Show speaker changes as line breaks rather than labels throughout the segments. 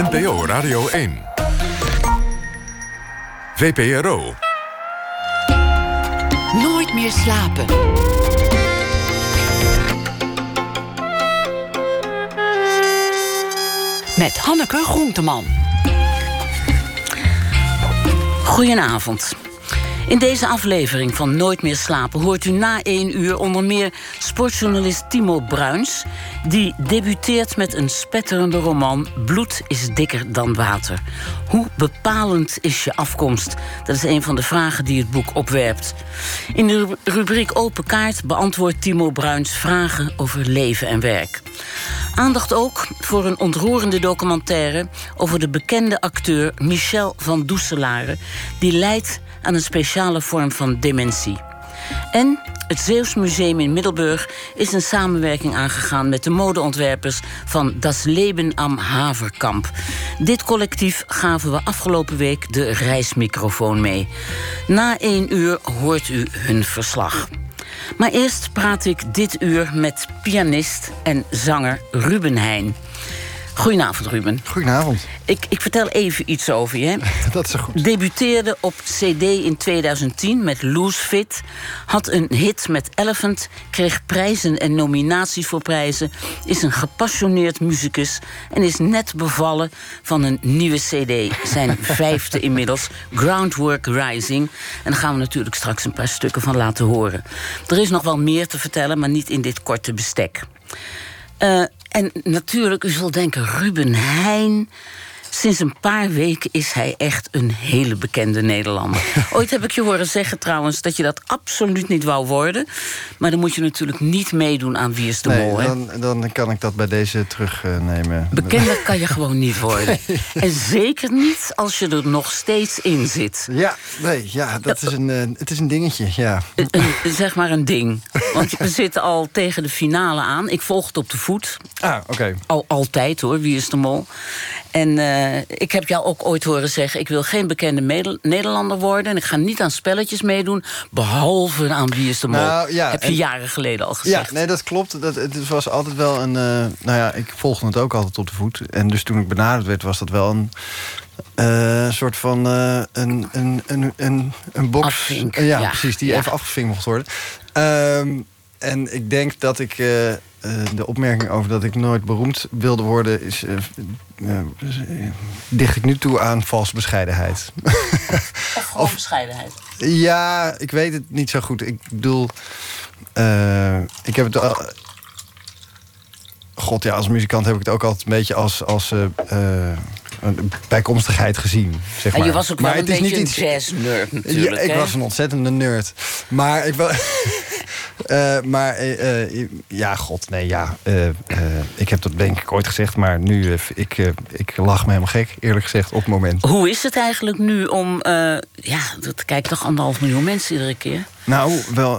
NPO Radio 1. VPRO.
Nooit meer slapen. Met Hanneke Groenteman. Goedenavond. In deze aflevering van Nooit meer slapen hoort u na één uur onder meer sportjournalist Timo Bruins, die debuteert met een spetterende roman Bloed is dikker dan water. Hoe bepalend is je afkomst? Dat is een van de vragen die het boek opwerpt. In de rubriek Open Kaart beantwoordt Timo Bruins vragen over leven en werk. Aandacht ook voor een ontroerende documentaire over de bekende acteur Michel van Doeselare, die leidt aan een speciale vorm van dementie. En het Zeeuws Museum in Middelburg is een samenwerking aangegaan met de modeontwerpers van Das Leben am Haverkamp. Dit collectief gaven we afgelopen week de reismicrofoon mee. Na één uur hoort u hun verslag. Maar eerst praat ik dit uur met pianist en zanger Ruben Heijn. Goedenavond, Ruben.
Goedenavond.
Ik, ik vertel even iets over je.
Dat is goed.
Debuteerde op CD in 2010 met Loose Fit. Had een hit met Elephant. Kreeg prijzen en nominaties voor prijzen. Is een gepassioneerd muzikus. En is net bevallen van een nieuwe CD. Zijn vijfde inmiddels. Groundwork Rising. En daar gaan we natuurlijk straks een paar stukken van laten horen. Er is nog wel meer te vertellen, maar niet in dit korte bestek. Uh, en natuurlijk, u zult denken, Ruben Heijn. Sinds een paar weken is hij echt een hele bekende Nederlander. Ooit heb ik je horen zeggen trouwens dat je dat absoluut niet wou worden. Maar dan moet je natuurlijk niet meedoen aan Wie is de
nee,
Mol.
Dan, dan kan ik dat bij deze terugnemen.
Bekender kan je gewoon niet worden. En zeker niet als je er nog steeds in zit.
Ja, nee, ja, dat is een, uh, het is een dingetje, ja.
Een, een, zeg maar een ding. Want we zitten al tegen de finale aan. Ik volg het op de voet.
Ah, oké. Okay.
Al, altijd hoor, Wie is de Mol. En uh, ik heb jou ook ooit horen zeggen... ik wil geen bekende Nederlander worden... en ik ga niet aan spelletjes meedoen... behalve aan Wie is de Mol.
Nou, ja,
heb je
en,
jaren geleden al gezegd.
Ja, nee, dat klopt. Dat, het was altijd wel een... Uh, nou ja, ik volgde het ook altijd op de voet. En dus toen ik benaderd werd, was dat wel een... Uh, soort van een, een, een, een, een box.
Afvink,
ja,
ja,
precies, die
ja.
even afgevinkt mocht worden. Um, en ik denk dat ik uh, de opmerking over dat ik nooit beroemd wilde worden... is dicht ik nu toe aan valse bescheidenheid.
Of gewoon bescheidenheid.
Ja, ik weet het niet zo goed. Ik bedoel, ik heb het al. God ja, als muzikant heb ik het ook altijd een beetje als, als een bijkomstigheid gezien. Zeg maar.
En je was ook wel
maar
een
het is
beetje
niet
een jazz-nerd natuurlijk.
Ja, ik
hè?
was een ontzettende nerd. Maar ik wel. Uh, maar uh, ja, god, nee, ja. Uh, ik heb dat denk ik ooit gezegd, maar nu, ik, ik lach me helemaal gek, eerlijk gezegd, op het moment.
Hoe is het eigenlijk nu om, ja, dat kijkt toch anderhalf miljoen mensen iedere keer?
Nou, wel,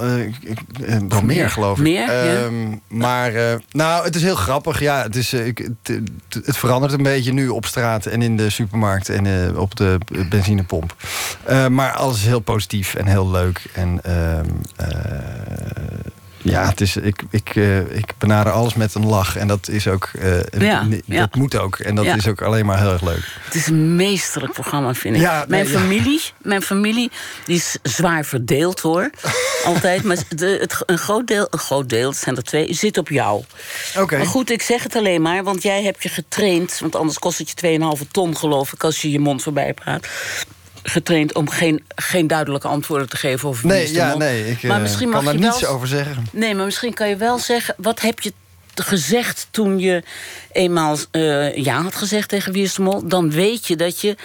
wel meer, geloof ik.
Meer, ja.
maar, nou, het is heel grappig. Ja, het, is, ik, het, het, verandert een beetje nu op straat en in de supermarkt en op de benzinepomp. maar alles is heel positief en heel leuk. En ja, het is, ik, ik, uh, ik benader alles met een lach. En dat is ook. Uh,
ja,
dat
ja.
moet ook. En dat
Ja.
is ook alleen maar heel erg leuk.
Het is een meesterlijk programma, vind ik.
Ja,
mijn,
nee,
familie, mijn familie die is zwaar verdeeld, hoor. Altijd. Maar de, het, een, groot deel, een groot deel, het zijn er twee, zit op jou.
Oké.
Maar goed, ik zeg het alleen maar, want jij hebt je getraind... want anders kost het je 2,5 ton, geloof ik... als je je mond voorbij praat. Getraind om geen, geen duidelijke antwoorden te geven over wie is
Nee,
de
ja,
mol.
nee. Ik
Maar
eh,
misschien
kan
mag
daar niets over zeggen.
Nee, maar misschien kan je wel zeggen... wat heb je gezegd toen je eenmaal eh, ja had gezegd tegen Wie is de Mol... dan weet je dat je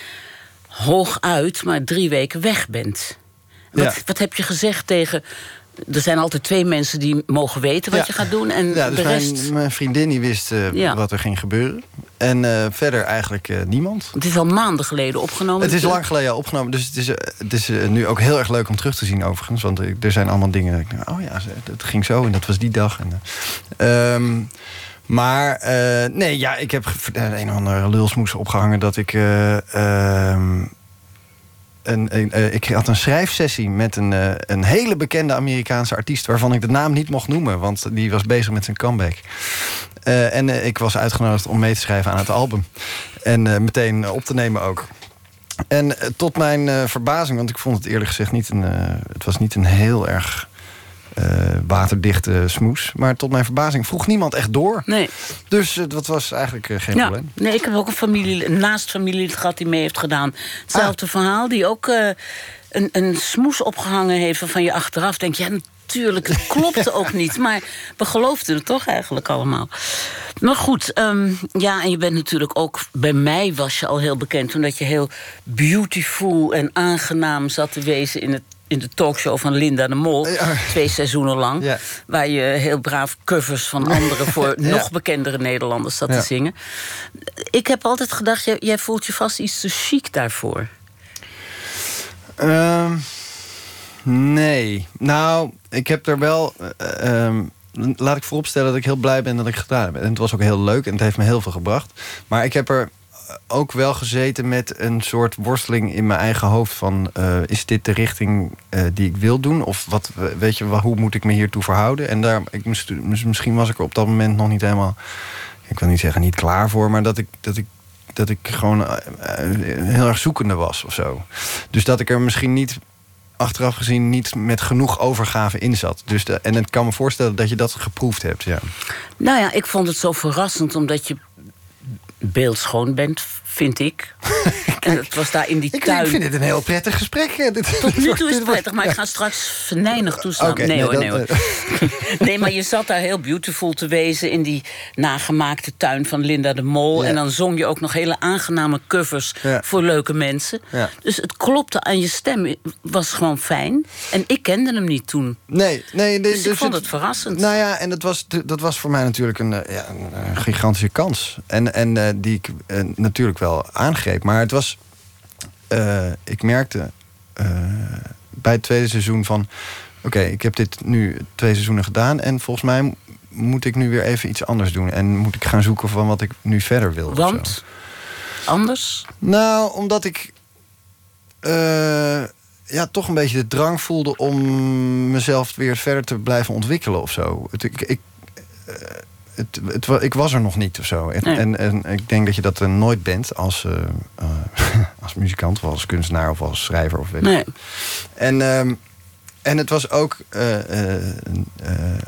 hooguit maar drie weken weg bent. Wat,
Ja.
wat heb je gezegd tegen... Er zijn altijd twee mensen die mogen weten wat
Ja.
je gaat doen... en
Ja, dus
de rest...
mijn, mijn vriendin die wist eh,
Ja.
wat er ging gebeuren. En eh, verder eigenlijk eh, niemand.
Het is al maanden geleden opgenomen.
Het is
natuurlijk.
lang geleden al opgenomen, dus het is, het is nu ook heel erg leuk om terug te zien overigens. Want er zijn allemaal dingen, dat ik denk, oh ja, het ging zo en dat was die dag. En, eh, ehm, maar nee, ja, ik heb een of andere lulsmoes opgehangen dat ik... eh, ehm, een, eh, ik had een schrijfsessie met een, eh, een hele bekende Amerikaanse artiest... waarvan ik de naam niet mocht noemen, want die was bezig met zijn comeback. Eh, en ik was uitgenodigd om mee te schrijven aan het album. En meteen op te nemen ook. En tot mijn verbazing, want ik vond het eerlijk gezegd niet een... het was niet een heel erg waterdichte smoes. Maar tot mijn verbazing vroeg niemand echt door.
Nee.
Dus eh, dat was eigenlijk eh, geen
Ja,
probleem.
nee, ik heb ook een familie, een naast familielid gehad die mee heeft gedaan. Hetzelfde
Ah.
verhaal, die ook eh, een, een smoes opgehangen heeft... waarvan je achteraf denkt, ja, natuurlijk, het klopte ook niet. Maar we geloofden het toch eigenlijk allemaal. Maar goed, ehm, ja, en je bent natuurlijk ook... Bij mij was je al heel bekend, omdat je heel beautiful en aangenaam zat te wezen... in het in de talkshow van Linda de Mol,
Ja.
twee seizoenen lang.
Ja.
Waar je heel braaf covers van anderen voor
Ja.
nog bekendere Nederlanders zat te zingen. Ik heb altijd gedacht, jij, jij voelt je vast iets te chic daarvoor.
Ehm, nee. Nou, ik heb er wel... eh, ehm, laat ik vooropstellen dat ik heel blij ben dat ik gedaan heb. En het was ook heel leuk en het heeft me heel veel gebracht. Maar ik heb er ook wel gezeten met een soort worsteling in mijn eigen hoofd van... eh, is dit de richting eh, die ik wil doen? Of wat, weet je, hoe moet ik me hiertoe verhouden? En daar, ik, misschien was ik er op dat moment nog niet helemaal... Ik wil niet zeggen niet klaar voor, maar dat ik, dat ik dat ik gewoon eh, heel erg zoekende was of zo. Dus dat ik er misschien niet achteraf gezien niet met genoeg overgave in zat. Dus en ik kan me voorstellen dat je dat geproefd hebt. Ja.
Nou ja, ik vond het zo verrassend, omdat je beeldschoon bent, vind ik. en het was daar in die
Ik,
tuin.
ik vind dit een heel prettig gesprek. Dit-
Tot nu toe is het prettig, maar ik ga straks venijnig toestaan. Nee,
nee,
hoor,
dat,
nee hoor. Nee, maar je zat daar heel beautiful te wezen in die nagemaakte tuin van Linda de Mol.
Ja.
En dan zong je ook nog hele aangename covers
Ja.
voor leuke mensen.
Ja.
Dus het klopte aan je stem, was gewoon fijn. En ik kende hem niet toen.
Nee, nee.
Dus ik vond het verrassend.
Nou ja, en dat was, dat was voor mij natuurlijk een, eh, ja, een eh, gigantische kans. En, en eh, die ik eh, natuurlijk wel aangreep. Maar het was... eh, ik merkte eh, bij het tweede seizoen van... Oké, ik heb dit nu twee seizoenen gedaan... en volgens mij moet ik nu weer even iets anders doen. En moet ik gaan zoeken van wat ik nu verder wil.
Want anders?
Nou, omdat ik eh, ja, toch een beetje de drang voelde om mezelf weer verder te blijven ontwikkelen of zo. Ik, ik, het, het, ik was er nog niet of zo. En,
Nee.
en, en ik denk dat je dat er nooit bent als, eh, eh, als muzikant of als kunstenaar of als schrijver of weet ik
Nee.
en, ehm, en het was ook eh, eh, eh,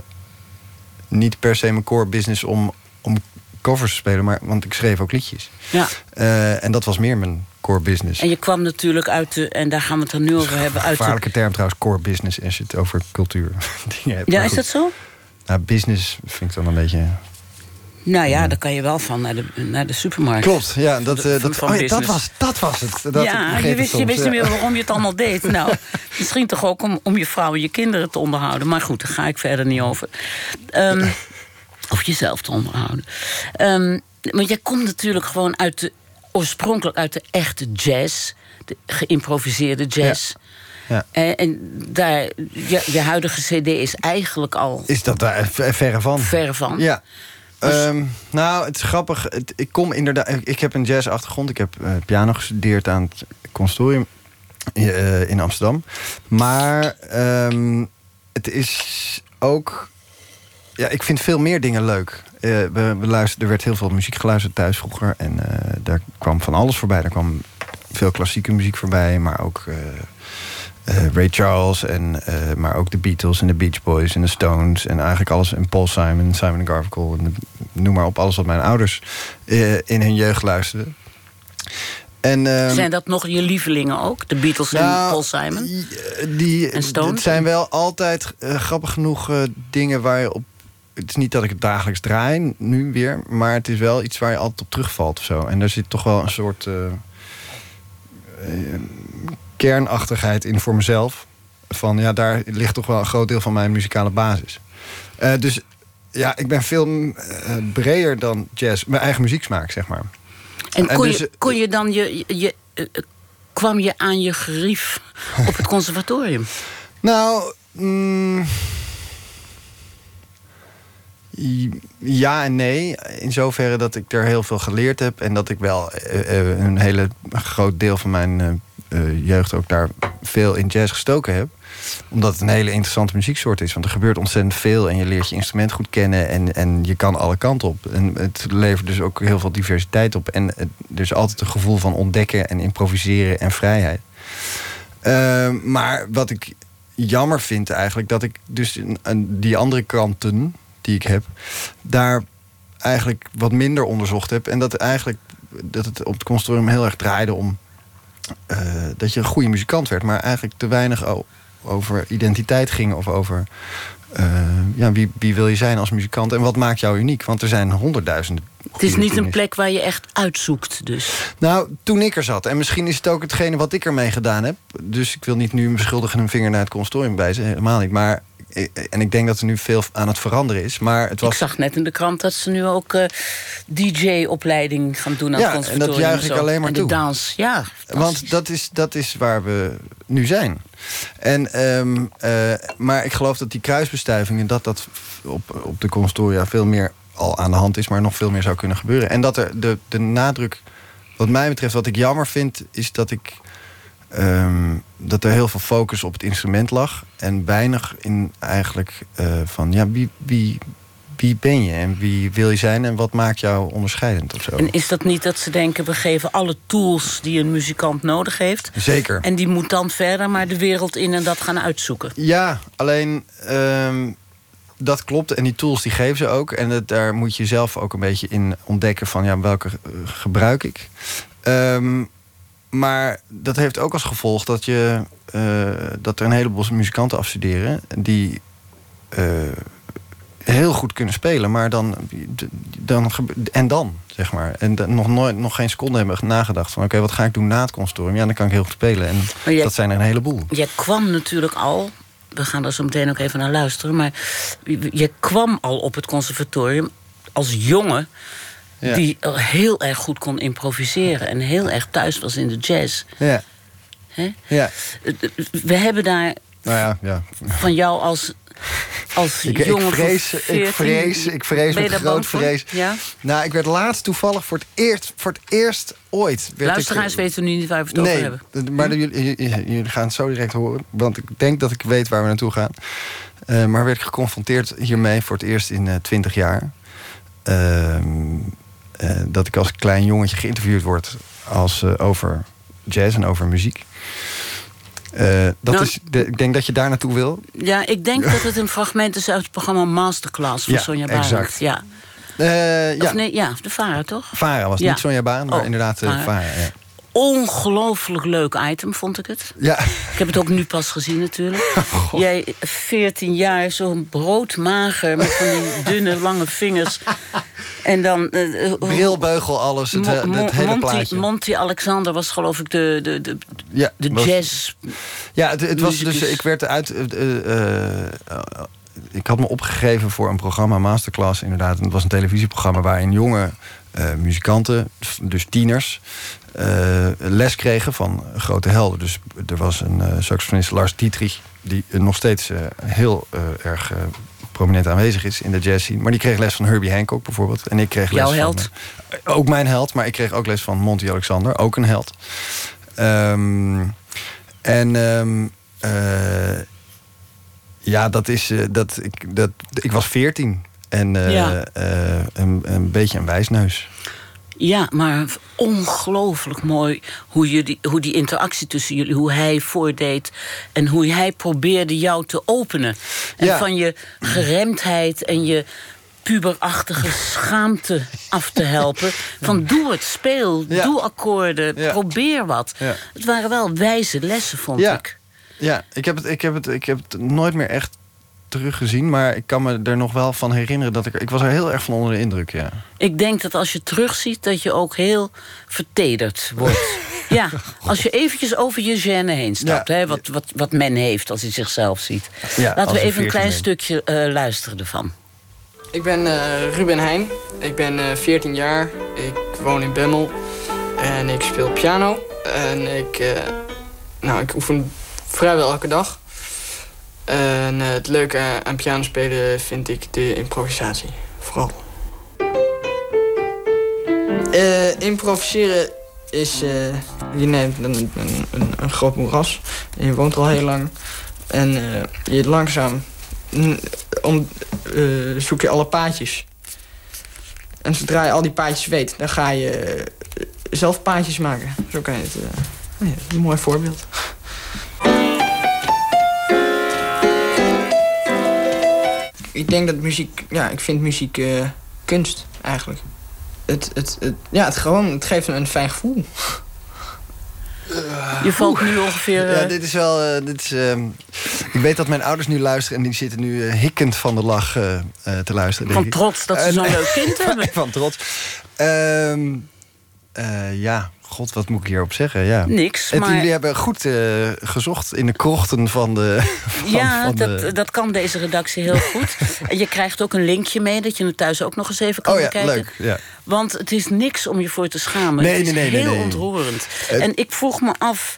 niet per se mijn core business om, om covers te spelen, maar, want ik schreef ook liedjes.
Ja.
Eh, en dat was meer mijn core business.
En je kwam natuurlijk uit de, en daar gaan we het dan nu over hebben, uit de...
Gevaarlijke term trouwens, core business, als je het over cultuur dingen hebt.
Ja, is dat zo?
Nou, business vind ik dan een beetje...
Nou ja, daar kan je wel van naar de, naar de supermarkt.
Klopt, ja, dat, eh, dat, oh ja, dat, was, dat was het. Dat,
ja, je wist, je wist
ja.
niet meer waarom je het allemaal deed. Nou, misschien toch ook om, om je vrouw en je kinderen te onderhouden. Maar goed, daar ga ik verder niet over. Ehm, of jezelf te onderhouden. Ehm, maar jij komt natuurlijk gewoon uit de, oorspronkelijk uit de echte jazz. De geïmproviseerde jazz.
Ja.
En, en daar, je, je huidige cd is eigenlijk al
Is dat daar ver- verre van?
ver van.
Ja.
Dus-
Ehm, nou, het is grappig. Het- ik kom inderdaad. Ik, heb een jazz-achtergrond. Ik heb eh, piano gestudeerd aan het conservatorium eh, in Amsterdam. Maar ehm, het is ook. Ja, ik vind veel meer dingen leuk. Eh, we, we luisterden, er werd heel veel muziek geluisterd thuis vroeger. En eh, daar kwam van alles voorbij. Daar kwam veel klassieke muziek voorbij, maar ook. Eh, Ray Charles, en, eh, maar ook de Beatles en de Beach Boys en de Stones en eigenlijk alles. En Paul Simon, Simon Garfunkel, en de- noem maar op, alles wat mijn ouders eh, in hun jeugd luisterden. En, ehm,
Zijn dat nog je lievelingen ook? De Beatles en
nou,
Paul Simon?
die-
En Stones?
Het zijn wel altijd grappig genoeg dingen waar je op. Het is niet dat ik het dagelijks draai, nu weer. Maar het is wel iets waar je altijd op terugvalt of zo. En daar zit toch wel een soort kernachtigheid in voor mezelf. Van ja, daar ligt toch wel een groot deel van mijn muzikale basis. Eh, dus ja, ik ben veel eh, breder dan jazz. Mijn eigen muzieksmaak, zeg maar.
En
En
kon,
dus,
je,
eh,
kon je dan je, je, kwam je aan je gerief op het conservatorium?
Nou, mm, ja en nee. In zoverre dat ik er heel veel geleerd heb. En dat ik wel een hele groot deel van mijn eh, eh, jeugd ook daar veel in jazz gestoken heb. Omdat het een hele interessante muzieksoort is. Want er gebeurt ontzettend veel en je leert je instrument goed kennen en, en je kan alle kanten op. En het levert dus ook heel veel diversiteit op. En er is altijd een gevoel van ontdekken en improviseren en vrijheid. Ehm, maar wat ik jammer vind eigenlijk, dat ik dus die andere kanten die ik heb, daar eigenlijk wat minder onderzocht heb. En dat eigenlijk dat het op het conservatorium heel erg draaide om uh, dat je een goede muzikant werd, maar eigenlijk te weinig over identiteit ging of over uh, ja, wie, wie wil je zijn als muzikant en wat maakt jou uniek? Want er zijn honderdduizenden.
Het is niet een plek waar je echt uitzoekt, dus.
Nou, toen ik er zat. En misschien is het ook hetgene wat ik ermee gedaan heb. Dus ik wil niet nu beschuldigen een vinger naar het consortium wijzen. Helemaal niet. Maar en ik denk dat er nu veel aan het veranderen is. Maar het was...
Ik zag net in de krant dat ze nu ook uh, DJ-opleiding gaan doen aan
ja,
het
en dat juich ik alleen maar
en
toe.
de dans, ja.
Want dat is, dat is waar we nu zijn. En, um, uh, maar ik geloof dat die kruisbestuivingen... dat dat op, op de conservatoria veel meer al aan de hand is... maar nog veel meer zou kunnen gebeuren. En dat er de, de nadruk... Wat mij betreft, wat ik jammer vind, is dat ik Um, dat er heel veel focus op het instrument lag. En weinig in eigenlijk uh, van ja, wie, wie, wie ben je en wie wil je zijn en wat maakt jou onderscheidend of zo.
En is dat niet dat ze denken, we geven alle tools die een muzikant nodig heeft?
Zeker.
En die moet dan verder maar de wereld in en dat gaan uitzoeken?
Ja, alleen um, dat klopt en die tools die geven ze ook. En het, daar moet je zelf ook een beetje in ontdekken van ja, welke uh, gebruik ik. Um, maar dat heeft ook als gevolg dat, je, uh, dat er een heleboel muzikanten afstuderen... die uh, heel goed kunnen spelen, maar dan, dan... En dan, zeg maar. En dan nog, nooit, nog geen seconde hebben nagedacht van... oké, wat ga ik doen na het consortium? Ja, dan kan ik heel goed spelen. En jij, dat zijn er een heleboel.
Jij kwam natuurlijk al... We gaan daar zo meteen ook even naar luisteren. Maar je kwam al op het conservatorium als jongen ja. Die heel erg goed kon improviseren en heel erg thuis was in de jazz.
Ja.
Hè?
ja.
We hebben daar
nou ja, ja.
van jou als, als
ik,
jongen.
Ik vrees, ik vrees, ik vrees met groot vrees.
Ja?
Nou, ik werd laatst toevallig voor het eerst, voor het eerst ooit. Werd
Luisteraars
ik,
weten nu niet waar we het
nee,
over hebben.
Maar hm? jullie, jullie gaan het zo direct horen. Want ik denk dat ik weet waar we naartoe gaan. Uh, maar werd ik geconfronteerd hiermee voor het eerst in uh, 20 jaar. Uh, uh, dat ik als klein jongetje geïnterviewd word als, uh, over jazz en over muziek. Uh, dat nou, is de, ik denk dat je daar naartoe wil.
Ja, ik denk dat het een fragment is uit het programma Masterclass van
ja,
Sonja Barend.
Exact.
Ja.
ja.
Of nee, ja, de Vara, toch?
Vara was
ja.
niet Sonja Barend, maar
oh,
inderdaad Vara. Vara ja.
Ongelooflijk leuk item, vond ik het.
Ja.
Ik heb het ook nu pas gezien natuurlijk. Oh, Jij, 14 jaar, zo'n broodmager met van die dunne, lange vingers. En dan... Uh,
Brilbeugel, alles, het, het, het hele
Monty,
plaatje.
Monty Alexander was geloof ik de, de, de,
ja,
de
was,
jazz...
Ja, het, het was dus... Ik werd uit... Uh, uh, ik had me opgegeven voor een programma, Masterclass inderdaad. En het was een televisieprogramma waarin jonge uh, muzikanten, dus tieners... Uh, les kregen van grote helden. Dus er was een uh, saxofonist, Lars Dietrich... die nog steeds heel erg prominent aanwezig is in de jazz scene. Maar die kreeg les van Herbie Hancock bijvoorbeeld. En ik kreeg les
Jouw held?
Van, ook mijn held, maar ik kreeg ook les van Monty Alexander. Ook een held. Um, en... Um, uh, ja, dat is. Uh, dat, ik, dat, ik was veertien. En uh,
ja.
een, een beetje een wijsneus.
Ja, maar ongelooflijk mooi hoe, je die, hoe die interactie tussen jullie, hoe hij voordeed en hoe hij probeerde jou te openen. En
ja.
van je geremdheid en je puberachtige schaamte af te helpen. Van doe het, speel,
Ja.
doe akkoorden,
Ja.
probeer wat.
Ja.
Het waren wel wijze lessen, vond
Ja.
ik.
Ja, ik heb, het, ik, heb het, ik heb het nooit meer echt teruggezien. Maar ik kan me er nog wel van herinneren dat ik... Ik was er heel erg van onder de indruk, ja.
Ik denk dat als je terugziet, dat je ook heel vertederd wordt. ja, als je eventjes over je gêne heen stapt.
Ja.
Hè, wat, wat, wat men heeft als hij zichzelf ziet.
Ja,
Laten we even een
14
klein
bent.
stukje eh, luisteren ervan.
Ik ben eh, Ruben Heijn. Ik ben eh 14 jaar. Ik woon in Bemmel. En ik speel piano. En ik, eh, nou, ik oefen vrijwel elke dag. En eh, het leuke aan piano spelen vind ik de improvisatie. Vooral. Eh, improviseren is, uh, je neemt een, een, een, groot moeras en je woont al heel lang. En je langzaam om, zoek je alle paadjes. En zodra je al die paadjes weet, dan ga je zelf paadjes maken. Zo kan je het. Ja, een mooi voorbeeld. Ik denk dat muziek, ja, ik vind muziek kunst eigenlijk het, het, het, ja, het, gewoon, het geeft een fijn gevoel.
Je valt nu ongeveer...
Ja, dit is wel... Uh, dit is, uh, ik weet dat mijn ouders nu luisteren... en die zitten nu uh, hikkend van de lach te luisteren.
Van trots dat ze zo'n leuk kind hebben.
van trots. Ehm, ja, God, wat moet ik hierop zeggen? Ja.
Niks.
maar... Jullie hebben goed uh, gezocht in de krochten van de. Van,
ja,
van
dat,
de...
dat kan deze redactie heel goed. en je krijgt ook een linkje mee dat je het thuis ook nog eens even kan
oh, ja,
bekijken.
Leuk, ja.
Want het is niks om je voor te schamen.
Nee,
het is
nee, nee,
heel ontroerend. En ik vroeg me af.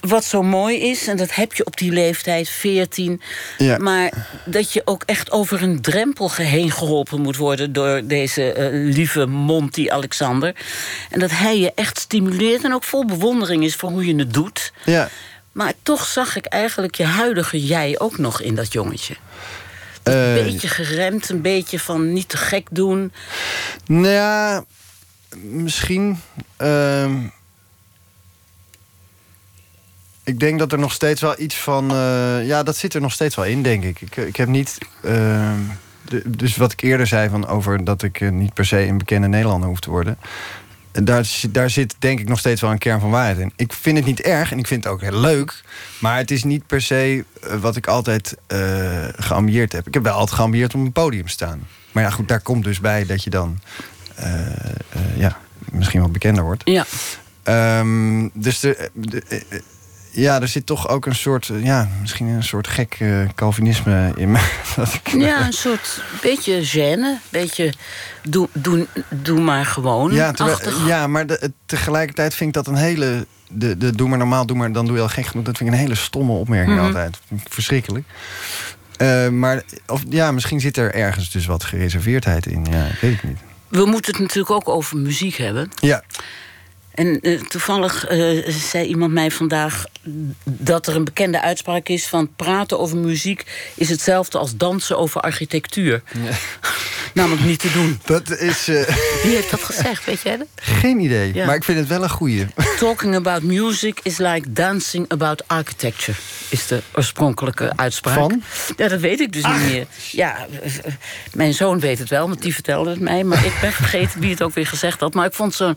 Wat zo mooi is, en dat heb je op die leeftijd, 14.
Ja.
Maar dat je ook echt over een drempel heen geholpen moet worden door deze uh, lieve Monty Alexander. En dat hij je echt stimuleert en ook vol bewondering is voor hoe je het doet.
Ja.
Maar toch zag ik eigenlijk je huidige jij ook nog in dat jongetje. Een
Uh,
beetje geremd, een beetje van niet te gek doen.
Nou ja, misschien. Uh, ik denk dat er nog steeds wel iets van. Uh, ja, dat zit er nog steeds wel in, denk ik. Ik, ik heb niet. Uh, de, dus wat ik eerder zei van over dat ik niet per se een bekende Nederlander hoef te worden. Daar, daar zit denk ik nog steeds wel een kern van waarheid in. Ik vind het niet erg en ik vind het ook heel leuk. Maar het is niet per se uh, wat ik altijd uh, geambieerd heb. Ik heb wel altijd geambieerd om een podium te staan. Maar ja, goed, daar komt dus bij dat je dan ja, misschien wat bekender wordt.
Ja.
Um, dus de, de, ja, er zit toch ook een soort, ja, misschien een soort gek uh, Calvinisme in me. Dat ik,
ja, een soort beetje gêne, beetje doe, doe, doe maar gewoon.
Ja, terwijl, ja maar de, tegelijkertijd vind ik dat een hele. De, de doe maar normaal, doe maar, dan doe je al gek genoeg. Dat vind ik een hele stomme opmerking
Mhm.
mm -hmm. altijd. Verschrikkelijk. Uh, maar of, ja, misschien zit er ergens dus wat gereserveerdheid in. Ja, ik weet het niet.
We moeten het natuurlijk ook over muziek hebben.
Ja.
En uh, toevallig uh, zei iemand mij vandaag dat er een bekende uitspraak is van praten over muziek is hetzelfde als dansen over architectuur.
Ja.
Namelijk niet te doen.
Dat is. Uh...
Wie heeft dat gezegd, weet jij dat?
Geen idee, ja. maar ik vind het wel een goeie.
Talking about music is like dancing about architecture, is de oorspronkelijke uitspraak.
Van?
Ja, dat weet ik dus
Ach.
niet meer. Ja, mijn zoon weet het wel, want die vertelde het mij. Maar ik ben vergeten wie het ook weer gezegd had. Maar ik vond zo'n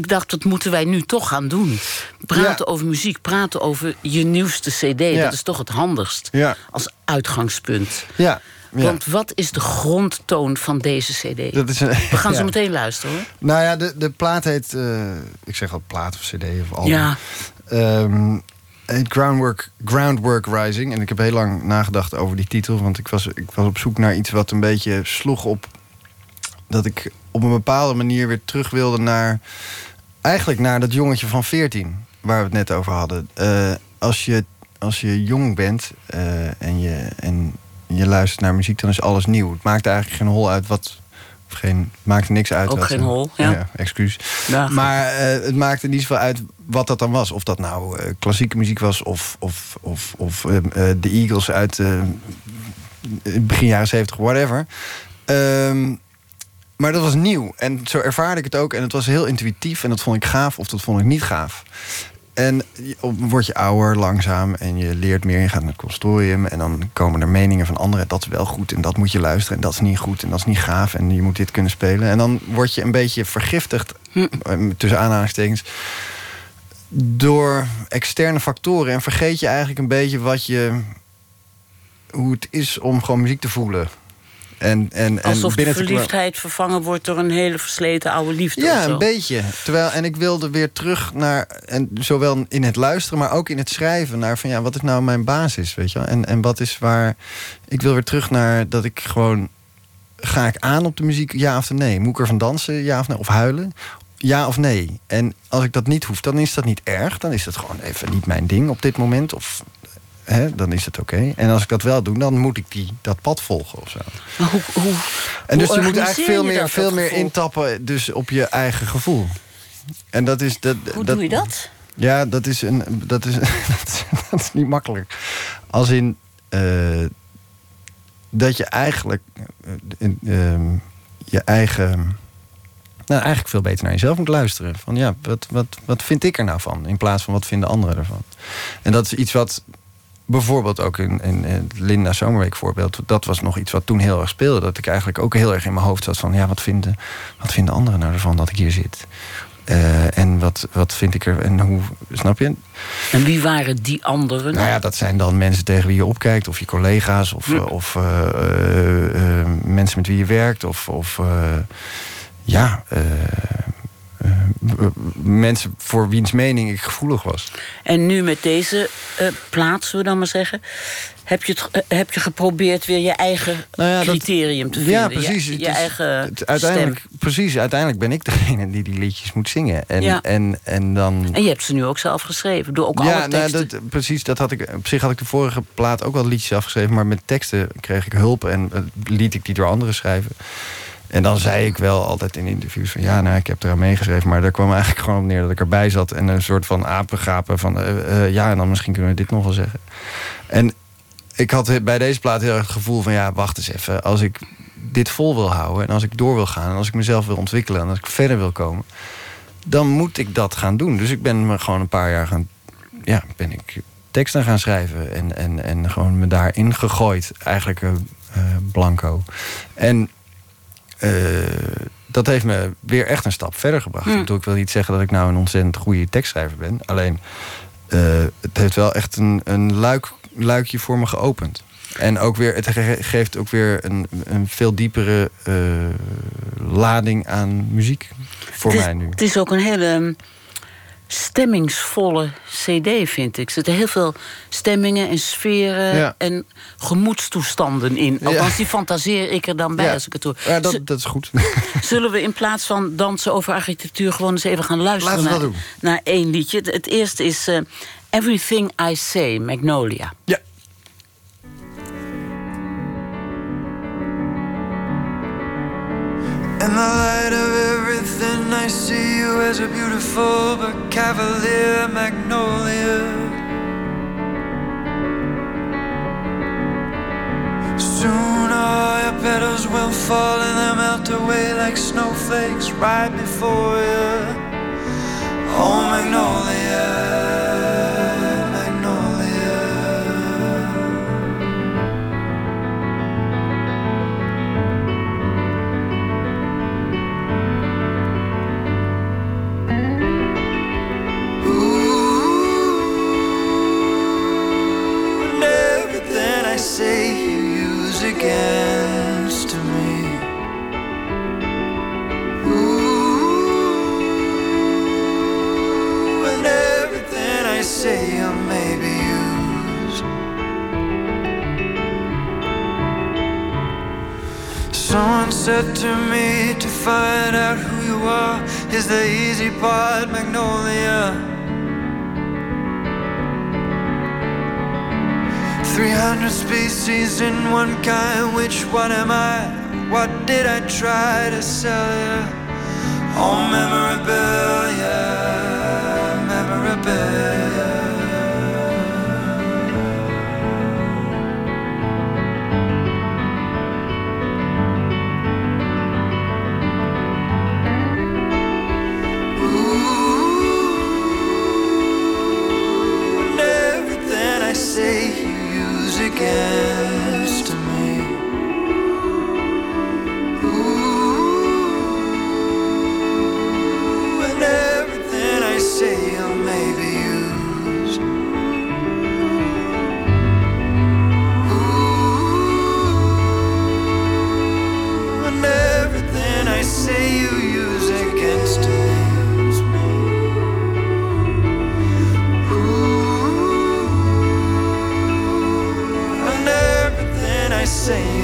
ik dacht, dat moeten wij nu toch gaan doen. Praten ja. over muziek, praten over je nieuwste cd.
Ja.
Dat is toch het handigst
ja.
als uitgangspunt.
Ja.
Want wat is de grondtoon van deze cd?
Dat is een,
We gaan zo meteen luisteren hoor.
Nou ja, de, de plaat heet... Uh, ik zeg al plaat of cd of album.
Ja.
Um, heet Groundwork, Groundwork Rising. En ik heb heel lang nagedacht over die titel. Want ik was, ik was op zoek naar iets wat een beetje sloeg op... dat ik op een bepaalde manier weer terug wilde naar... eigenlijk naar dat jongetje van 14, waar we het net over hadden. Uh, als, je, als je jong bent uh, en, je, en je luistert naar muziek, dan is alles nieuw. Het maakt eigenlijk geen hol uit wat... Of geen, het maakt er niks uit.
Ook
wat,
geen hol, ja.
ja excuus.
Ja,
maar uh, het maakte niet zoveel uit wat dat dan was. Of dat nou klassieke muziek was of, of, of, of de Eagles uit begin jaren 70, whatever. Um, maar dat was nieuw. En zo ervaarde ik het ook. En het was heel intuïtief. En dat vond ik gaaf of dat vond ik niet gaaf. En word je ouder, langzaam. En je leert meer. Je gaat naar het consortium. En dan komen er meningen van anderen. Dat is wel goed. En dat moet je luisteren. En dat is niet goed. En dat is niet gaaf. En je moet dit kunnen spelen. En dan word je een beetje vergiftigd. Hm. Tussen aanhalingstekens. Door externe factoren. En vergeet je eigenlijk een beetje wat je. Hoe het is om gewoon muziek te voelen. En, en,
Alsof
en
de verliefdheid vervangen wordt door een hele versleten oude liefde.
Ja, een beetje. Terwijl, en ik wilde weer terug naar, en zowel in het luisteren, maar ook in het schrijven, naar van ja, wat is nou mijn basis, weet je wel? En, en wat is waar. Ik wil weer terug naar dat ik gewoon. Ga ik aan op de muziek, ja of nee? Moet ik ervan dansen, ja of nee? Of huilen? Ja of nee? En als ik dat niet hoef, dan is dat niet erg. Dan is het gewoon even niet mijn ding op dit moment. Of He, dan is het oké. Okay. En als ik dat wel doe, dan moet ik die, dat pad volgen of zo.
Maar hoe, hoe,
en dus
hoe
je moet eigenlijk veel meer,
dat,
veel
dat
meer intappen dus op je eigen gevoel. En dat is... Dat,
Hoe
dat,
doe je dat?
Ja, dat is, een, dat is, dat is, niet makkelijk. Als in eh, dat je eigenlijk eh, ehm, je eigen. Nou, eigenlijk veel beter naar jezelf moet luisteren. Van ja, wat, wat, wat vind ik er nou van? In plaats van wat vinden anderen ervan. En dat is iets wat bijvoorbeeld ook in, in, het Linda Zomerweek voorbeeld... dat was nog iets wat toen heel erg speelde. Dat ik eigenlijk ook heel erg in mijn hoofd zat van... ja, wat vinden, wat vinden anderen nou ervan dat ik hier zit? Eh, en wat, wat vind ik er en hoe, snap je?
En wie waren die anderen?
Nou ja, dat zijn dan mensen tegen wie je opkijkt, of je collega's, of, eh, of eh, mensen met wie je werkt, of, of ja, eh, mensen voor wiens mening ik gevoelig was.
En nu met deze eh plaats, zullen we dan maar zeggen... Heb je, het, eh, heb je geprobeerd weer je eigen
Nou ja, dat-
criterium te vinden?
Ja, precies.
Je, eigen
het- uiteindelijk, precies, uiteindelijk ben ik degene die die liedjes moet zingen. En,
Ja.
en, en dan.
En je hebt ze nu ook zelf geschreven, door ook alle
ja, nou,
teksten.
dat, precies. Dat had ik, op zich had ik de vorige plaat ook wel liedjes afgeschreven. Maar met teksten kreeg ik hulp en liet ik die door anderen schrijven. En dan zei ik wel altijd in interviews van... ja, nou, ik heb eraan meegeschreven. Maar daar kwam eigenlijk gewoon op neer dat ik erbij zat... en een soort van apengapen van... eh, eh, ja, en dan misschien kunnen we dit nog wel zeggen. En ik had bij deze plaat heel erg het gevoel van... ja, wacht eens even. Als ik dit vol wil houden en als ik door wil gaan... en als ik mezelf wil ontwikkelen en als ik verder wil komen... dan moet ik dat gaan doen. Dus ik ben me gewoon een paar jaar gaan... ja, ben ik teksten gaan schrijven... en, en, en gewoon me daarin gegooid. Eigenlijk eh, blanco. En eh, dat heeft me weer echt een stap verder gebracht.
Hmm.
Ik bedoel, Ik wil niet zeggen dat ik nou een ontzettend goede tekstschrijver ben. Alleen, eh, het heeft wel echt een, een luik, luikje voor me geopend. En ook weer, het ge- geeft ook weer een, een veel diepere eh, lading aan muziek voor
is,
mij nu.
het is ook een hele mm, stemmingsvolle cd, vind ik. Er zitten heel veel stemmingen en sferen
Ja.
en gemoedstoestanden in.
Ja.
Althans, die fantaseer ik er dan bij
Ja.
als ik het hoor.
Ja, dat, dat is goed.
Zullen we in plaats van dansen over architectuur... gewoon eens even gaan luisteren
Laten we
naar,
dat doen.
naar één liedje. Het, eerste is eh, Everything I Say, Magnolia.
ja.
In the light of see you as a beautiful but cavalier magnolia. Soon all your petals will fall and they'll melt away like snowflakes right before you. Oh, magnolia. Said to me to find out who you are is the easy part, Magnolia. 300 species in one kind, which one am I? What did I try to sell you? Oh, memorabilia, memorabilia. again. Same.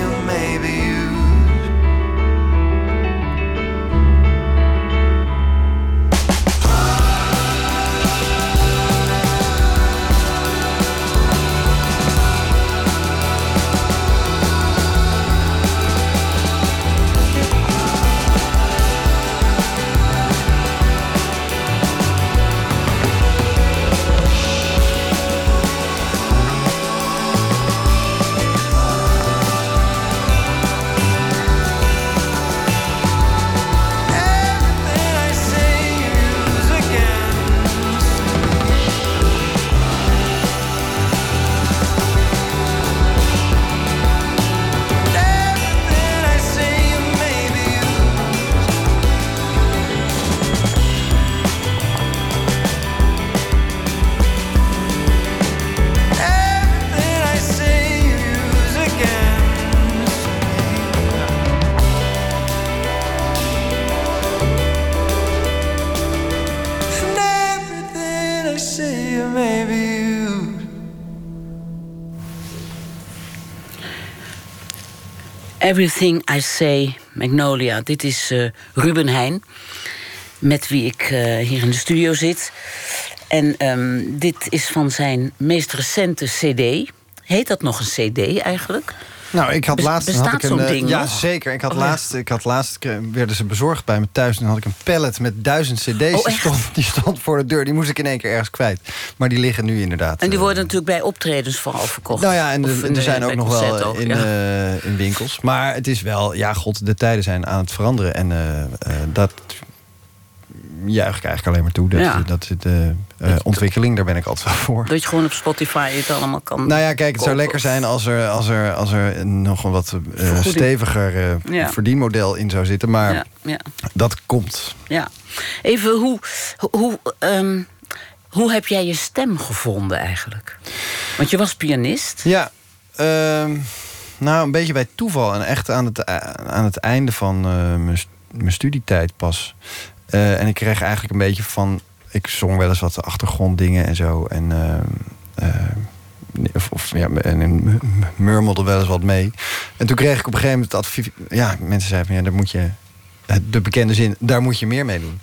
Everything I Say,
Magnolia. Dit is eh, Ruben Heijn, met wie ik eh, hier in de studio zit. En ehm, dit is van zijn meest recente CD. Heet dat nog een CD eigenlijk?
Nou, ik had laatst
bestaat
had ik
zo'n
een, eh,
ding
Ja,
nog?
zeker. Ik had
Oh,
laatst, ik had laatst eh, werden ze bezorgd bij me thuis. En dan had ik een pallet met duizend cd's.
Oh,
die, stond, die stond voor de deur. Die moest ik in één keer ergens kwijt. Maar die liggen nu inderdaad.
En die
eh,
worden natuurlijk bij optredens vooral verkocht.
Nou ja, en er, er zijn ook nog wel
ook,
in,
ja.
in winkels. Maar het is wel, ja, god, de tijden zijn aan het veranderen. En dat juich ik eigenlijk alleen maar toe. Dat,
Ja.
dat eh, ontwikkeling, daar ben ik altijd wel voor.
Dat je gewoon op Spotify het allemaal kan.
Nou ja, kijk, het zou lekker zijn als er, als er, als er nog een wat eh, steviger eh,
Ja.
verdienmodel in zou zitten. Maar
Ja, ja,
dat komt.
ja. Even, hoe, hoe, ehm, hoe heb jij je stem gevonden eigenlijk? Want je was pianist.
Ja, ehm, nou een beetje bij toeval. En echt aan het, aan het einde van eh, mijn st- mijn studietijd pas. Eh, en ik kreeg eigenlijk een beetje van... Ik zong wel eens wat achtergronddingen en zo. En, eh, of, of ja, en murmelde wel eens wat mee. En toen kreeg ik op een gegeven moment het advies... Ja, mensen zeiden van ja, daar moet je... De bekende zin, daar moet je meer mee doen.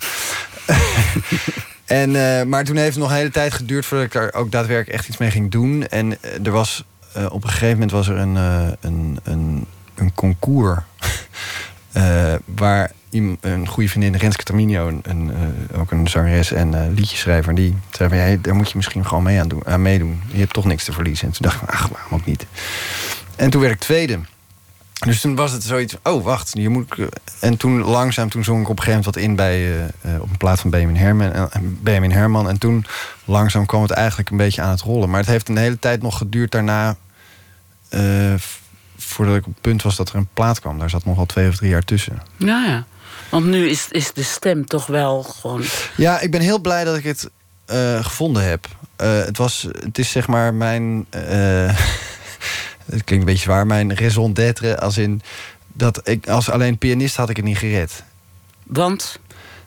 En, eh, maar toen heeft het nog een hele tijd geduurd voordat ik er ook daadwerkelijk echt iets mee ging doen. En eh, er was eh, op een gegeven moment was er een, eh, een, een, een concours. Eh, waar een goede vriendin, Renske Terminio, een, eh, ook een zangeres en eh, liedjeschrijver, die zei van hey, daar moet je misschien gewoon mee aan, doen, meedoen. Je hebt toch niks te verliezen. En toen dacht ik, ach, waarom ook niet? En toen werd ik tweede. Dus toen was het zoiets oh wacht, je moet... ik- En toen langzaam, toen zong ik op een gegeven moment wat in bij, op een plaat van Benjamin Herman, en, Benjamin Herman. En toen langzaam kwam het eigenlijk een beetje aan het rollen. Maar het heeft een hele tijd nog geduurd daarna, voordat ik op het punt was dat er een plaat kwam. Daar zat nog wel twee of drie jaar tussen.
Ja, ja. Want nu is, is de stem toch wel gewoon.
Ja, ik ben heel blij dat ik het eh, gevonden heb. Eh, het, was, het is zeg maar mijn. eh, het klinkt een beetje zwaar, mijn raison d'être. Als in dat ik als alleen pianist had ik het niet gered.
Want.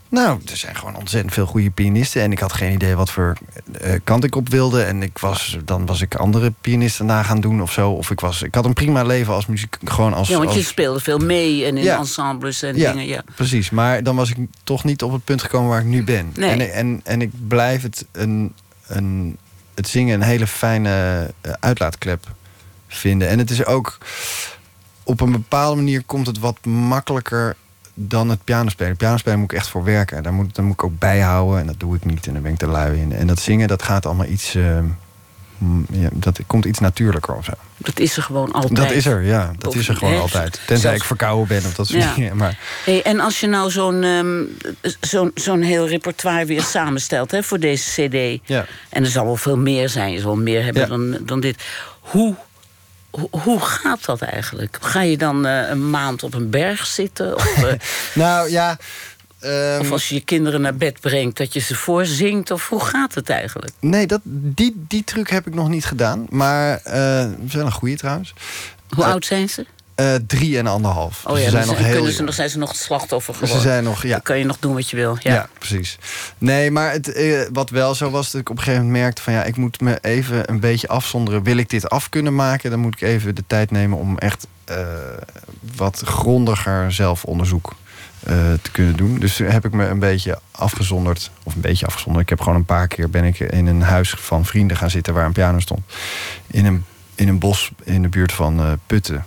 Nou, er zijn gewoon ontzettend veel goede pianisten. En ik had geen idee wat voor eh, kant ik op wilde. En ik was, dan was ik andere pianisten na gaan doen of zo. Of ik, was, ik had een prima leven als muziek. Gewoon als,
Ja, want je
als-
speelde veel mee en in
Ja.
ensembles en
Ja.
dingen. Ja.
Precies, maar dan was ik toch niet op het punt gekomen waar ik nu ben.
Nee.
En, en, en ik blijf het, een, een, het zingen een hele fijne eh, uitlaatklep vinden. En het is ook op een bepaalde manier komt het wat makkelijker dan het pianospelen. Pianospelen moet ik echt voor werken. Daar moet, daar moet ik ook bijhouden en dat doe ik niet. En daar ben ik te lui in. En dat zingen, dat gaat allemaal iets. eh, mm, ja, dat komt iets natuurlijker of zo.
Dat is er gewoon altijd.
Dat is er, ja. Dat is er gewoon
Hè?
altijd. Tenzij
Zelfs-
ik verkouden ben of dat soort
Ja.
dingen. Maar
Hey, en als je nou zo'n ehm, zo'n zo'n heel repertoire weer samenstelt hè, voor deze CD.
ja.
En er zal wel veel meer zijn, je zal meer hebben dan, dan dit. Hoe, hoe, hoe gaat dat eigenlijk? Ga je dan eh, een maand op een berg zitten? Of, eh,
Nou ja. ehm,
of als je je kinderen naar bed brengt, dat je ze voorzingt? Of hoe gaat het eigenlijk?
Nee, dat, die, die truc heb ik nog niet gedaan. Maar is wel een goede trouwens.
Hoe oud zijn ze?
Eh, drie en anderhalf.
Oh
Dus
ja,
ze zijn
dan
nog heel
kunnen ze nog, zijn ze nog het slachtoffer
Ze
geworden.
zijn nog, ja.
Dan kan je nog doen wat je wil. Ja.
Ja, precies. Nee, maar het, eh, wat wel zo was, dat ik op een gegeven moment merkte van ja, ik moet me even een beetje afzonderen. Wil ik dit af kunnen maken, dan moet ik even de tijd nemen om echt eh, wat grondiger zelfonderzoek te kunnen doen. Dus toen heb ik me een beetje afgezonderd, of een beetje afgezonderd. Ik heb gewoon een paar keer ben ik in een huis van vrienden gaan zitten waar een piano stond. In een, in een bos in de buurt van Putten.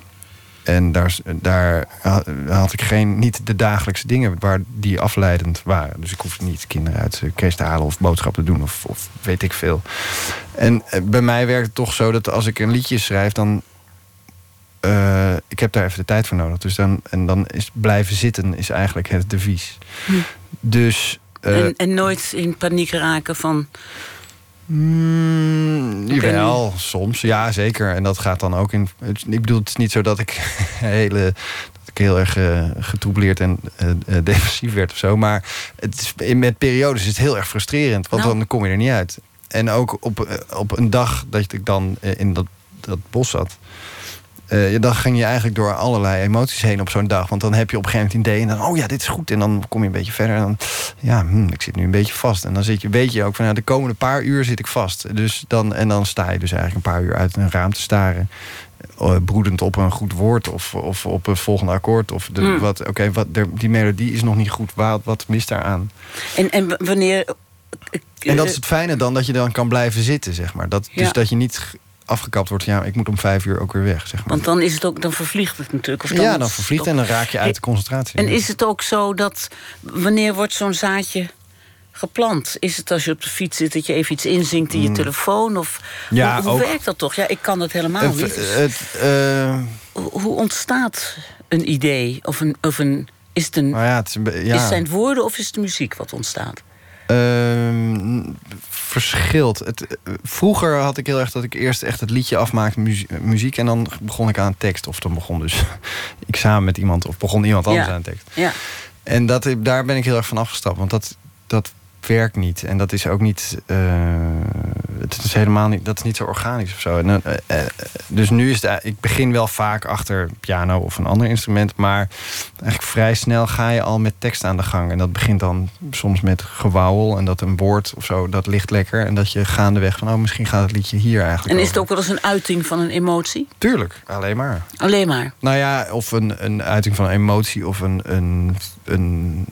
En daar, daar ha- had ik geen, niet de dagelijkse dingen waar die afleidend waren. Dus ik hoefde niet kinderen uit de crash te halen of boodschappen te doen of, of weet ik veel. En eh, bij mij werkt het toch zo dat als ik een liedje schrijf, dan. eh, ik heb daar even de tijd voor nodig. Dus dan, en dan is blijven zitten is eigenlijk het devies.
Hm.
Dus. eh,
En, en nooit in paniek raken van...
Mm, jawel, soms. Ja, zeker. En dat gaat dan ook in... Ik bedoel, het is niet zo dat ik, hele, dat ik heel erg eh getroubleerd en eh, eh, depressief werd of zo. Maar het is, met periodes is het heel erg frustrerend. Want
Nou.
dan kom je er niet uit. En ook op, op een dag dat ik dan in dat, dat bos zat... eh, dan ging je eigenlijk door allerlei emoties heen op zo'n dag. Want dan heb je op een gegeven moment een idee en dan, oh ja, dit is goed. En dan kom je een beetje verder en dan, ja, hm, ik zit nu een beetje vast. En dan zit je, weet je ook van, nou, de komende paar uur zit ik vast. Dus dan, en dan sta je dus eigenlijk een paar uur uit een raam te staren. eh, broedend op een goed woord of, of op een volgende akkoord. Of de,
Hmm.
wat, oké, wat de- die melodie is nog niet goed. Wat, wat mist daaraan?
En, en wanneer...
En dat is het fijne dan, dat je dan kan blijven zitten, zeg maar. Dat, Dus
Ja.
dat je niet afgekapt wordt ja, ik moet om vijf uur ook weer weg, zeg maar.
Want dan is het ook, dan vervliegt het natuurlijk. Of dan
ja, dan vervliegt en dan raak je uit de concentratie.
En is het ook zo dat wanneer wordt zo'n zaadje geplant? Is het als je op de fiets zit dat je even iets inzinkt in je telefoon? Of
Mm. Ja,
hoe, hoe
ook.
werkt dat toch? Ja, ik kan dat helemaal
Het-
niet. Dus
het, eh,
hoe, ontstaat een idee? Of een, of een is het een
nou ja, het ja.
is zijn het woorden of is het de muziek wat ontstaat?
Ehm, verschilt. Het, eh, vroeger had ik heel erg dat ik eerst echt het liedje afmaakte, muzie- muziek, en dan begon ik aan een tekst. Of dan begon dus ik samen met iemand, of begon iemand anders
Ja.
aan een tekst.
Ja.
En dat, daar ben ik heel erg van afgestapt, want dat, dat werkt niet. En dat is ook niet. eh, het is helemaal niet. Dat is niet zo organisch of zo. En, eh, eh, dus nu is het. Ik begin wel vaak achter piano of een ander instrument. Maar eigenlijk vrij snel ga je al met tekst aan de gang. En dat begint dan soms met gewauwel. En dat een woord of zo, dat ligt lekker. En dat je gaandeweg van, oh, misschien gaat het liedje hier eigenlijk
En is het ook wel eens een uiting van een emotie?
Tuurlijk, alleen maar.
Alleen maar.
Nou ja, of een, een uiting van emotie of een, een, een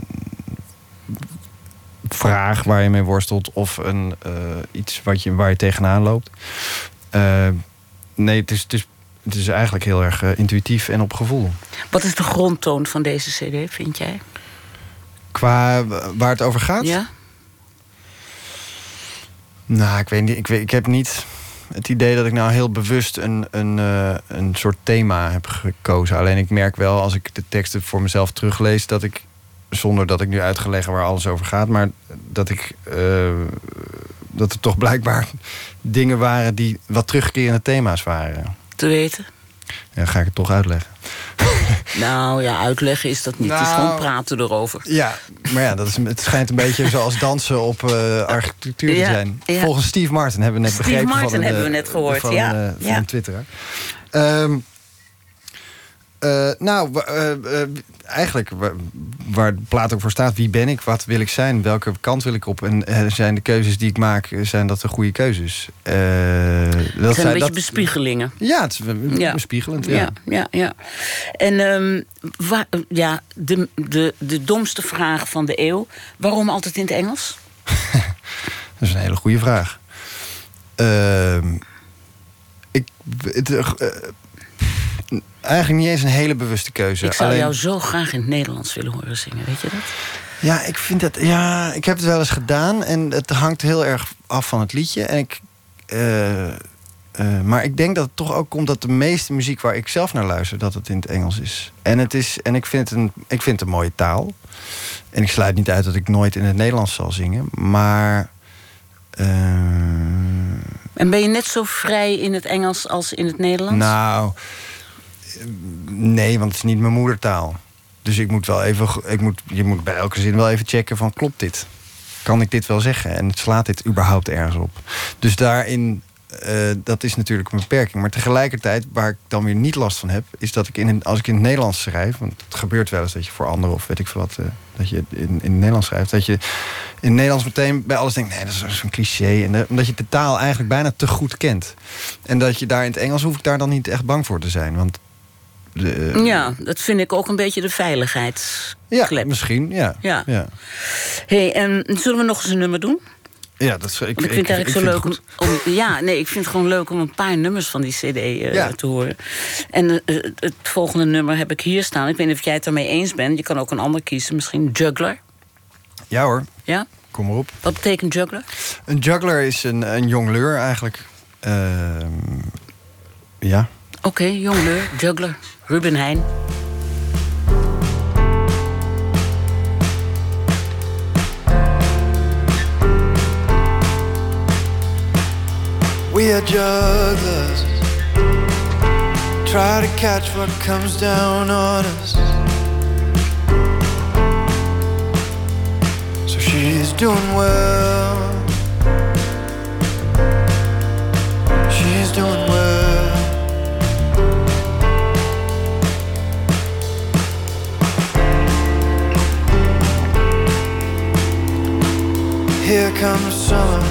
vraag waar je mee worstelt of een, eh, iets wat je, waar je tegenaan loopt. Eh, nee, het is, het, is, het is eigenlijk heel erg eh, intuïtief en op gevoel.
Wat is de grondtoon van deze CD, vind jij?
Qua waar het over gaat?
Ja?
Nou, ik weet niet. Ik, weet, ik heb niet het idee dat ik nou heel bewust een, een, een soort thema heb gekozen. Alleen ik merk wel als ik de teksten voor mezelf teruglees dat ik, zonder dat ik nu uit ga leggen waar alles over gaat, maar dat ik eh, dat er toch blijkbaar dingen waren die wat terugkerende thema's waren.
Te weten?
Ja, ga ik het toch uitleggen.
Nou ja, uitleggen is dat niet. het is
Nou,
gewoon praten erover.
Ja, maar ja, dat is, het schijnt een beetje zoals dansen op eh, architectuur te
Ja,
zijn.
ja.
Volgens Steve Martin hebben we net
Steve
begrepen
Martin
van een,
hebben we
eh,
net gehoord,
van,
ja.
van
Ja.
een eh, nou, eh, eh, eigenlijk wa- waar de plaat ook voor staat. Wie ben ik? Wat wil ik zijn? Welke kant wil ik op? En zijn de keuzes die ik maak, zijn dat de goede keuzes? Dat
Het zijn een beetje
dat-
bespiegelingen.
Ja, het is
Ja.
bespiegelend. Ja.
Ja, ja, ja. En ehm, ja, de, de, de domste vraag van de eeuw. Waarom altijd in het Engels?
Dat is een hele goede vraag. Ehm, ik, het, eigenlijk niet eens een hele bewuste keuze.
Ik zou
Alleen-
jou zo graag in het Nederlands willen horen zingen, weet je dat?
Ja, ik vind dat. Ja, ik heb het wel eens gedaan en het hangt heel erg af van het liedje. En ik, eh, eh, maar ik denk dat het toch ook komt dat de meeste muziek waar ik zelf naar luister, dat het in het Engels is. En, het is, en ik, vind het een, ik vind het een mooie taal. En ik sluit niet uit dat ik nooit in het Nederlands zal zingen. Maar. eh,
En ben je net zo vrij in het Engels als in het Nederlands?
Nou, nee, want het is niet mijn moedertaal. Dus ik moet wel even, ik moet, je moet bij elke zin wel even checken van klopt dit? Kan ik dit wel zeggen? En slaat dit überhaupt ergens op? Dus daarin, eh, dat is natuurlijk een beperking. Maar tegelijkertijd, waar ik dan weer niet last van heb... is dat ik in, als ik in het Nederlands schrijf... want het gebeurt wel eens dat je voor anderen of weet ik veel wat... eh, dat je in, in het Nederlands schrijft... dat je in het Nederlands meteen bij alles denkt... nee, dat is zo'n cliché. En, omdat je de taal eigenlijk bijna te goed kent. En dat je daar in het Engels hoef ik daar dan niet echt bang voor te zijn. Want de,
Ja, dat vind ik ook een beetje de veiligheidsklep.
ja, misschien, ja.
Ja.
ja.
Hey, en zullen we nog eens een nummer doen?
Ja, dat is, ik,
Want ik vind het eigenlijk zo leuk om, Ja, nee, ik vind het gewoon leuk om een paar nummers van die CD eh,
Ja.
te horen. En eh, het volgende nummer heb ik hier staan. Ik weet niet of jij het daarmee eens bent. Je kan ook een ander kiezen, misschien Juggler.
Ja hoor,
Ja?
kom maar op.
Wat betekent Juggler?
Een juggler is een, een jongleur eigenlijk. Ehm, ja.
Oké, jongleur, Juggler, Ruben Heijn.
We are jugglers. Try to catch what comes down on us. So she's doing well. She's doing well. Here comes summer.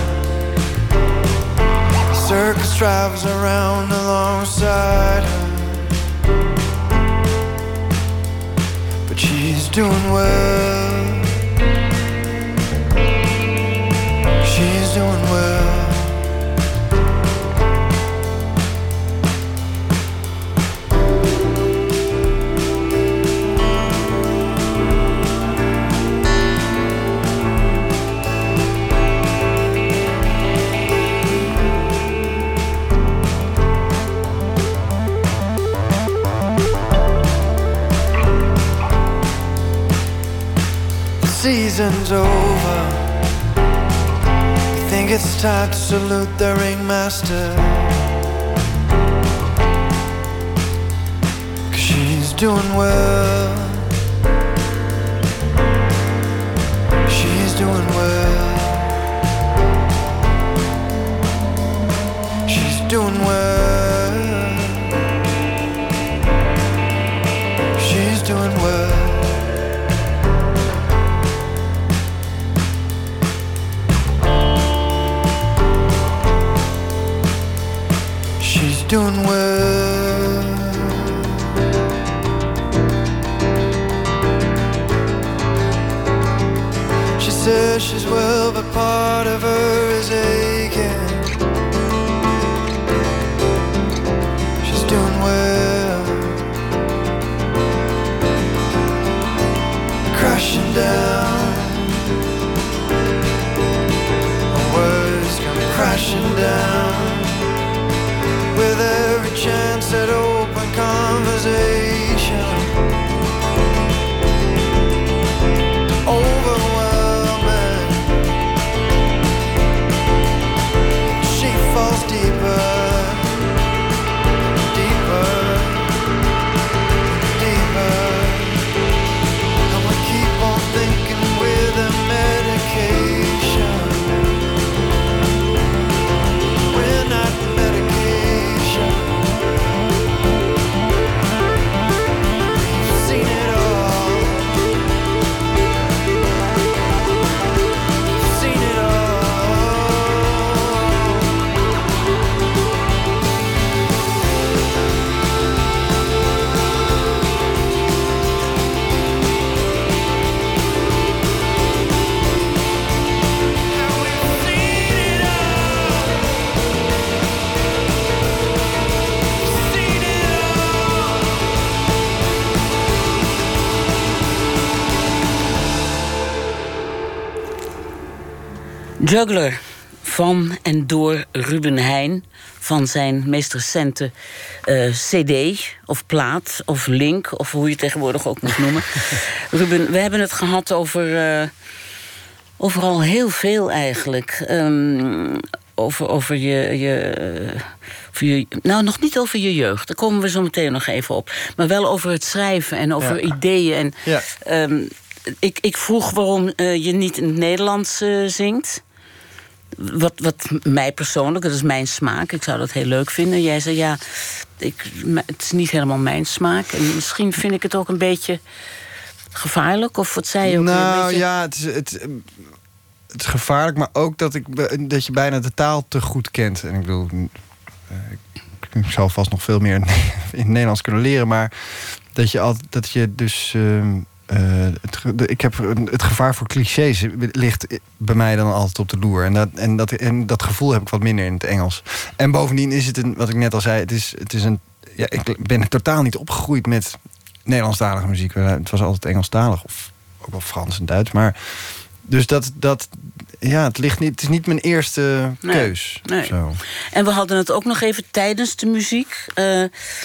Circus drives around alongside her. But she's doing well. She's doing well. Season's over. I think it's time to salute the ringmaster. Cause she's doing well. She's doing well. She's doing well. Doing well. She says she's well, but part of her is aching. She's doing well. Crashing down. Words come crashing down
Juggler van en door Ruben Heijn van zijn meest recente eh, CD of plaat of link of hoe je het tegenwoordig ook moet noemen. Ruben, we hebben het gehad over eh, overal heel veel eigenlijk. Ehm, over, over je. je over je, nou, nog niet over je jeugd. Daar komen we zo meteen nog even op. Maar wel over het schrijven en over
Ja.
ideeën. En,
Ja.
ehm, ik, ik vroeg waarom eh, je niet in het Nederlands zingt. Wat, wat mij persoonlijk, dat is mijn smaak. Ik zou dat heel leuk vinden. Jij zei ja, ik, het is niet helemaal mijn smaak. En misschien vind ik het ook een beetje gevaarlijk. Of wat zei je ook? weer? Een
Nou
beetje-
ja, het is, het, eh, het is gevaarlijk, maar ook dat, ik, dat je bijna de taal te goed kent. En ik bedoel, eh, ik, zal vast nog veel meer in het Nederlands kunnen leren, maar dat je, al, dat je dus. ehm, eh, het, ik heb het gevaar voor clichés ligt bij mij dan altijd op de loer. En dat, en, dat, en dat gevoel heb ik wat minder in het Engels. En bovendien is het een, wat ik net al zei, het is, het is een. Ja, ik ben totaal niet opgegroeid met Nederlandstalige muziek. Het was altijd Engelstalig of ook wel Frans en Duits. Maar dus dat, dat ja, het ligt niet. Het is niet mijn eerste keus.
nee.
Zo.
En we hadden het ook nog even tijdens de muziek. eh,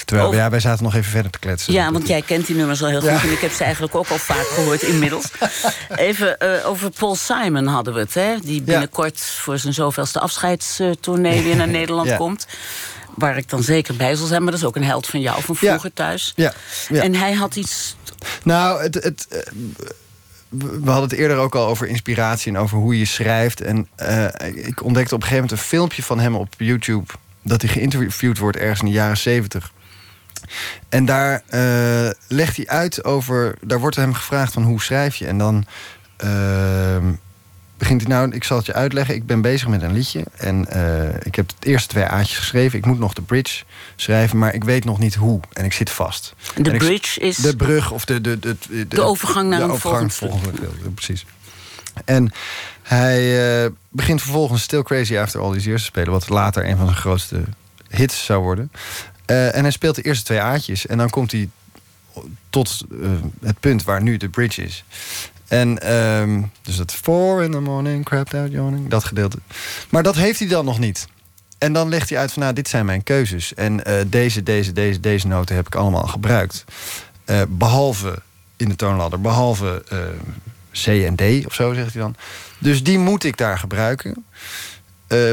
Terwijl
over-
ja, wij zaten nog even verder te kletsen.
Ja, want jij kent die nummers al heel goed. En ik heb ze eigenlijk ook al vaak gehoord inmiddels. Even eh, over Paul Simon hadden we het, hè? Die binnenkort voor zijn zoveelste afscheidstournee weer naar Nederland
Ja.
komt. Waar ik dan zeker bij zal zijn. Maar dat is ook een held van jou van
Ja.
vroeger thuis.
Ja, ja.
En hij had iets.
Nou, het, het, eh, we hadden het eerder ook al over inspiratie en over hoe je schrijft. En eh, ik ontdekte op een gegeven moment een filmpje van hem op YouTube. Dat hij geïnterviewd wordt ergens in de jaren zeventig. En daar eh, legt hij uit over. Daar wordt hem gevraagd van hoe schrijf je. En dan ehm, begint hij nou, ik zal het je uitleggen. Ik ben bezig met een liedje. En eh, ik heb het eerste twee aatjes geschreven. Ik moet nog de bridge schrijven, maar ik weet nog niet hoe. En ik zit vast.
De
En ik-
bridge is...
De brug of de... De, de, de,
De overgang naar
de
een
overgang
volgend stuk.
volgende- Precies. En hij eh, begint vervolgens Still Crazy After All These Years te spelen... wat later een van zijn grootste hits zou worden. Eh, en hij speelt de eerste twee aatjes. En dan komt hij tot het punt waar nu de bridge is. En dus dus dat four in the morning, crapped out yawning, dat gedeelte. Maar dat heeft hij dan nog niet. En dan legt hij uit van, nou, dit zijn mijn keuzes. En eh, deze, deze, deze, deze noten heb ik allemaal gebruikt. Eh, behalve in de toonladder, behalve eh, C en D of zo, zegt hij dan. Dus die moet ik daar gebruiken.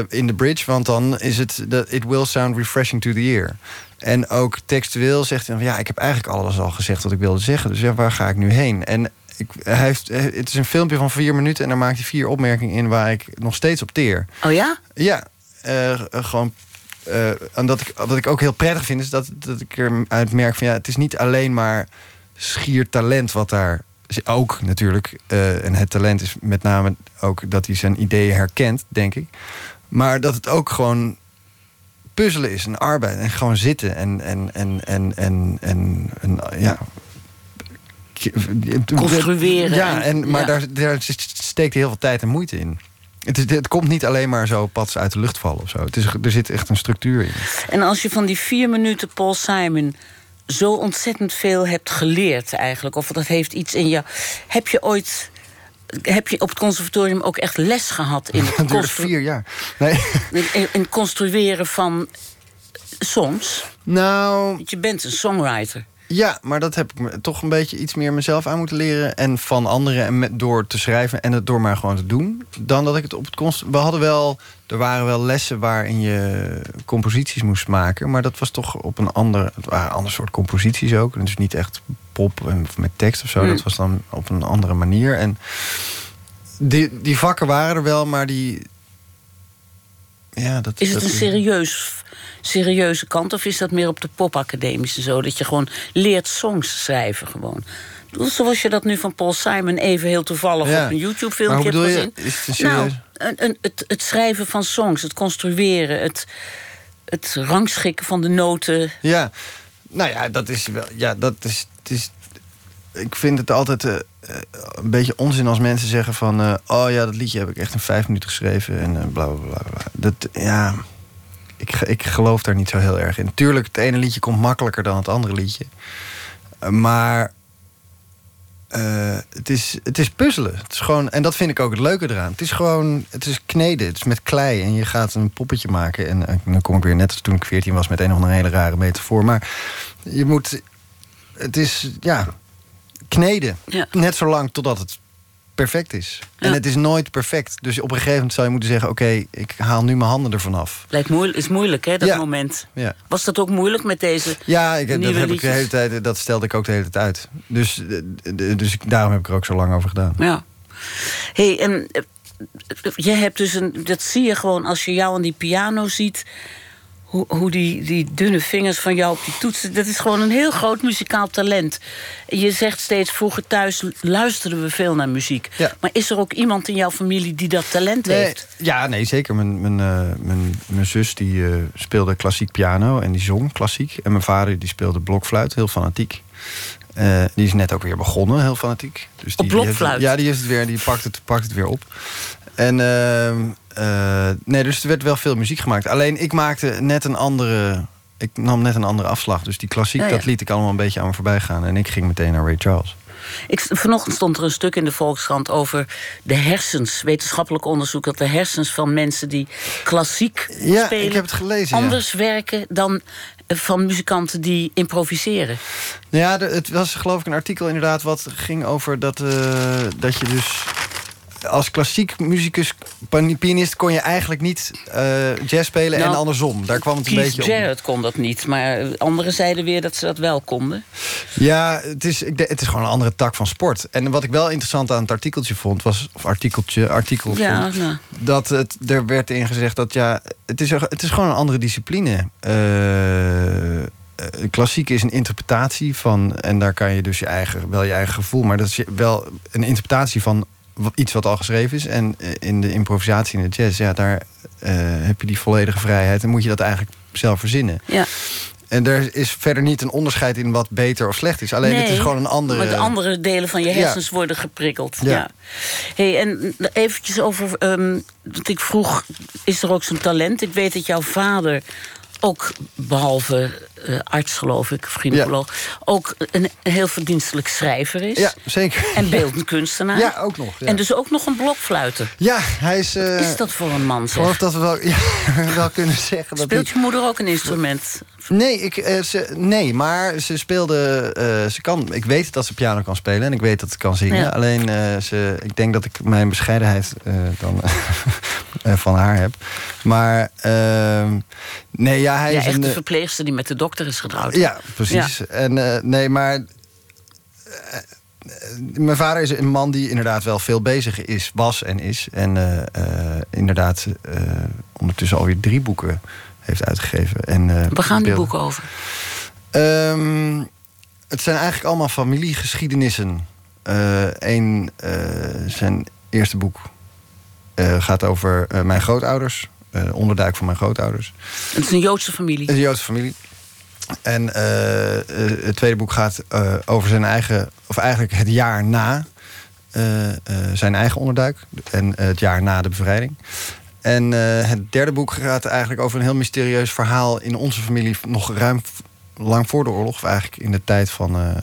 in de bridge, want dan is het... it will sound refreshing to the ear. En ook textueel zegt hij... van, ja, ik heb eigenlijk alles al gezegd wat ik wilde zeggen. Dus ja, waar ga ik nu heen? En ik, hij heeft, het is een filmpje van vier minuten... en daar maakt hij vier opmerkingen in waar ik nog steeds op teer.
Oh ja?
Ja, eh, eh, gewoon. eh, en dat ik, wat ik ook heel prettig vind, is dat, dat ik eruit merk van ja, het is niet alleen maar schier talent wat daar ook natuurlijk. eh, en het talent is met name ook dat hij zijn ideeën herkent, denk ik. Maar dat het ook gewoon puzzelen is, een arbeid en gewoon zitten en en en en en en, en ja.
Construeren
Ja,
en-
maar
ja.
Daar, daar steekt heel veel tijd en moeite in. Het, is, het komt niet alleen maar zo pats uit de lucht vallen of zo. Het is, er zit echt een structuur in.
En als je van die vier minuten Paul Simon zo ontzettend veel hebt geleerd eigenlijk... of dat heeft iets in je... Heb je ooit... Heb je op het conservatorium ook echt les gehad in het constru-
vier jaar. Nee.
in, construeren van songs?
Nou,
je bent een songwriter.
Ja, maar dat heb ik me toch een beetje iets meer mezelf aan moeten leren. En van anderen en met, door te schrijven en het door maar gewoon te doen. Dan dat ik het op het const. We hadden wel. Er waren wel lessen waarin je composities moest maken. Maar dat was toch op een ander. Het waren ander soort composities ook. Dus niet echt pop en met tekst of zo.
Hmm.
Dat was dan op een andere manier. En die, die vakken waren er wel, maar die. Ja, dat
Is het
dat
een serieus, serieuze kant of is dat meer op de popacademische zo? Dat je gewoon leert songs schrijven gewoon. Zoals je dat nu van Paul Simon even heel toevallig
Ja.
op een YouTube-filmpje hebt gezien.
Is het
nou, een, een, het, het schrijven van songs, het construeren, het, het rangschikken van de noten.
Ja, nou ja, dat is wel. Ja, dat is. Het is ik vind het altijd eh, eh, een beetje onzin als mensen zeggen van... eh, oh ja, dat liedje heb ik echt in vijf minuten geschreven en bla bla bla. bla. Dat, ja, ik, ik geloof daar niet zo heel erg in. Tuurlijk, het ene liedje komt makkelijker dan het andere liedje. Maar eh, het, is, het is puzzelen. Het is gewoon, en dat vind ik ook het leuke eraan. Het is gewoon, het is kneden. Het is met klei. En je gaat een poppetje maken. En eh, dan kom ik weer net als toen ik 14 was met een of andere hele rare metafoor. Maar je moet, het is, ja, kneden.
Ja.
Net zo lang totdat het perfect is. En het is nooit perfect. Dus op een gegeven moment zou je moeten zeggen... oké, ik haal nu mijn handen ervan af.
Lijkt moeilijk, is moeilijk, hè, dat
Ja.
moment.
Ja.
Was dat ook moeilijk met deze
Ja, ik, dat, heb ik de hele tijd, dat stelde ik ook de hele tijd uit. Dus, eh, dus daarom heb ik er ook zo lang over gedaan.
Ja. hey, en eh, je hebt dus een. Dat zie je gewoon als je jou aan die piano ziet. Hoe, hoe die, die dunne vingers van jou op die toetsen. Dat is gewoon een heel groot muzikaal talent. En Je zegt steeds, vroeger thuis luisterden we veel naar muziek.
Ja.
Maar is er ook iemand in jouw familie die dat talent
Nee,
heeft?
ja, nee, zeker. Mijn, mijn, eh, mijn, mijn zus die eh, speelde klassiek piano en die zong klassiek. En mijn vader die speelde blokfluit, heel fanatiek. Eh, die is net ook weer begonnen, heel fanatiek. Dus die,
Op
die heeft-
blokfluit?
ja, die, heeft het weer, die pakt, het, pakt het weer op. En eh, nee, dus er werd wel veel muziek gemaakt. Alleen ik maakte net een andere. Ik nam net een andere afslag. Dus die klassiek,
Ja, ja.
dat liet ik allemaal een beetje aan me voorbij gaan. En ik ging meteen naar Ray Charles.
Ik, vanochtend stond er een stuk in de Volkskrant over de hersens. Wetenschappelijk onderzoek dat de hersens van mensen die klassiek
Ja,
spelen...
ik heb het gelezen. ja.
anders werken dan eh, van muzikanten die improviseren.
Ja, het was geloof ik een artikel inderdaad wat ging over dat, eh, dat je dus als klassiek muzikus, pianist, kon je eigenlijk niet eh, jazz spelen en
Nou,
andersom. Daar kwam het een beetje op.
Jarrett kon dat niet, maar anderen zeiden weer dat ze dat wel konden.
Ja, het is, het is gewoon een andere tak van sport. En wat ik wel interessant aan het artikeltje vond, was, of artikeltje, artikel
Ja,
vond,
nou.
dat het, er werd in gezegd dat ja, het is, het is gewoon een andere discipline. Eh, eh, klassiek is een interpretatie van, en daar kan je dus je eigen, wel je eigen gevoel, maar dat is wel een interpretatie van iets wat al geschreven is. En eh, in de improvisatie in de jazz, ja, daar eh, heb je die volledige vrijheid. En moet je dat eigenlijk zelf verzinnen.
Ja.
En er is verder niet een onderscheid in wat beter of slecht is. Alleen het is gewoon een andere...
Maar de andere delen van je hersens worden geprikkeld. Ja. Hey, en eventjes over... Um, dat ik vroeg, is er ook zo'n talent? Ik weet dat jouw vader ook behalve uh, arts, geloof ik, gynaecoloog... ook een heel verdienstelijk schrijver is.
Ja, zeker.
En beeldend kunstenaar.
Ja, ook nog. Ja.
En dus ook nog een blokfluiter.
Ja, hij is... Uh,
Wat is dat voor een man, zeg?
Of dat we wel, ja, wel kunnen zeggen... Dat
Speelt je moeder ook een instrument?
Nee, ik, uh, ze, nee, maar ze speelde... Ze kan, ik weet dat ze piano kan spelen en ik weet dat ze kan zingen. Ja. Alleen, ze, ik denk dat ik mijn bescheidenheid dan van haar heb. Maar ehm, nee, ja, hij is
echt
een...
de verpleegster die met de dokter is getrouwd.
Ja, precies. Ja. En uh, nee, maar... Uh, mijn vader is een man die inderdaad wel veel bezig is, was en is. En uh, inderdaad ondertussen alweer drie boeken heeft uitgegeven. En,
Waar gaan die boeken over?
Um, het zijn eigenlijk allemaal familiegeschiedenissen. Eén, zijn eerste boek gaat over mijn grootouders. Uh, onderduik van mijn grootouders.
Het is een Joodse familie.
Het is een Joodse familie. En uh, het tweede boek gaat uh, over zijn eigen, of eigenlijk het jaar na zijn eigen onderduik. En het jaar na de bevrijding. En het derde boek gaat eigenlijk over een heel mysterieus verhaal in onze familie. Nog ruim lang voor de oorlog, of eigenlijk in de tijd van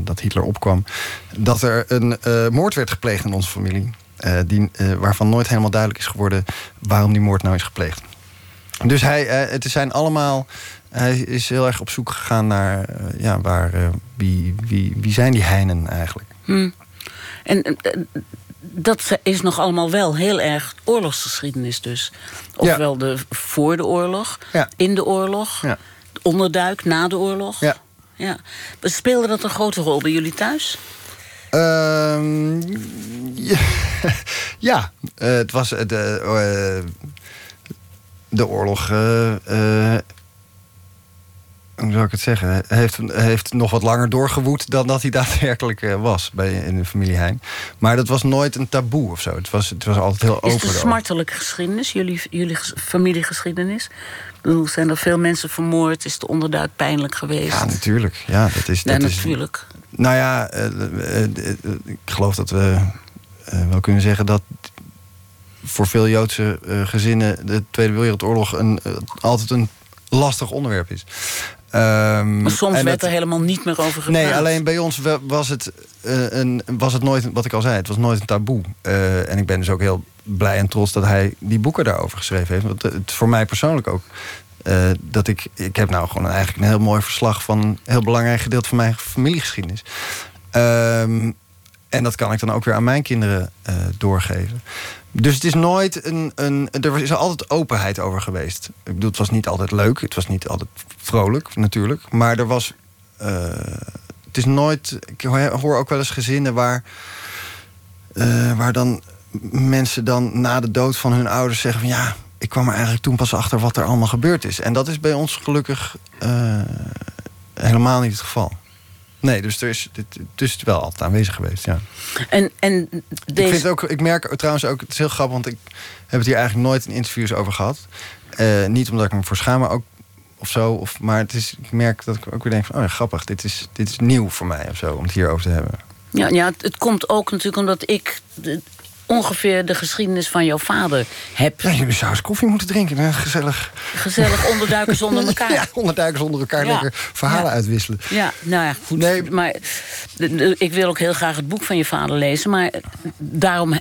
dat Hitler opkwam. Dat er een moord werd gepleegd in onze familie. Die, waarvan nooit helemaal duidelijk is geworden waarom die moord nou is gepleegd. Dus hij, het zijn allemaal. Hij is heel erg op zoek gegaan naar ja, waar, wie, wie, wie zijn die heinen eigenlijk.
Hmm. En dat is nog allemaal wel heel erg oorlogsgeschiedenis dus. Ofwel ja. de, voor de oorlog,
ja.
in de oorlog,
ja.
onderduik, na de oorlog.
Ja.
Ja. Speelde dat een grote rol bij jullie thuis?
Uh, ja, ja. Uh, het was de, uh, de oorlog. Uh, hoe zou ik het zeggen? Heeft, heeft nog wat langer doorgewoed dan dat hij daadwerkelijk was bij, in de familie Heijn. Maar dat was nooit een taboe of zo. Het was, het was altijd heel open.
Is het een smartelijke geschiedenis, jullie, jullie familiegeschiedenis? Bedoel, zijn er veel mensen vermoord? Is de onderduik pijnlijk geweest?
Ja, natuurlijk. Ja, dat is,
ja,
dat is,
natuurlijk.
Nou ja, uh, uh, uh, ik geloof dat we wel kunnen zeggen dat voor veel Joodse gezinnen de Tweede Wereldoorlog een, altijd een lastig onderwerp is.
Um, maar soms werd er helemaal niet meer over gepraat.
Nee, alleen bij ons was het, een, was het nooit, wat ik al zei, het was nooit een taboe. en ik ben dus ook heel blij en trots dat hij die boeken daarover geschreven heeft. Want het voor mij persoonlijk ook uh, dat ik, ik heb nou gewoon eigenlijk een heel mooi verslag van een heel belangrijk gedeelte van mijn familiegeschiedenis. Um, en dat kan ik dan ook weer aan mijn kinderen doorgeven. Dus het is nooit een, een. Er is altijd openheid over geweest. Ik bedoel, het was niet altijd leuk, het was niet altijd vrolijk natuurlijk. Maar er was. Uh, het is nooit. Ik hoor ook wel eens gezinnen waar. Uh, waar dan mensen dan na de dood van hun ouders zeggen van ja ik kwam er eigenlijk toen pas achter wat er allemaal gebeurd is. En dat is bij ons gelukkig uh, helemaal niet het geval. Nee, dus er is, het is wel altijd aanwezig geweest, ja.
En, en deze...
ik, vind ook, ik merk trouwens ook, het is heel grappig... want ik heb het hier eigenlijk nooit in interviews over gehad. Uh, niet omdat ik me voor schaam, maar ook of zo. Of, maar het is, ik merk dat ik ook weer denk van... oh ja, grappig, dit is, dit is nieuw voor mij of zo, om het hierover te hebben.
Ja, ja het, het komt ook natuurlijk omdat ik ongeveer de geschiedenis van jouw vader heb.
Ja, jullie zouden eens koffie moeten drinken. Hè? Gezellig.
Gezellig onderduikers onder elkaar.
Ja, onderduikers onder elkaar. Ja. Lekker verhalen
ja.
uitwisselen.
Ja, nou ja, goed. Nee. Maar ik wil ook heel graag het boek van je vader lezen. Maar daarom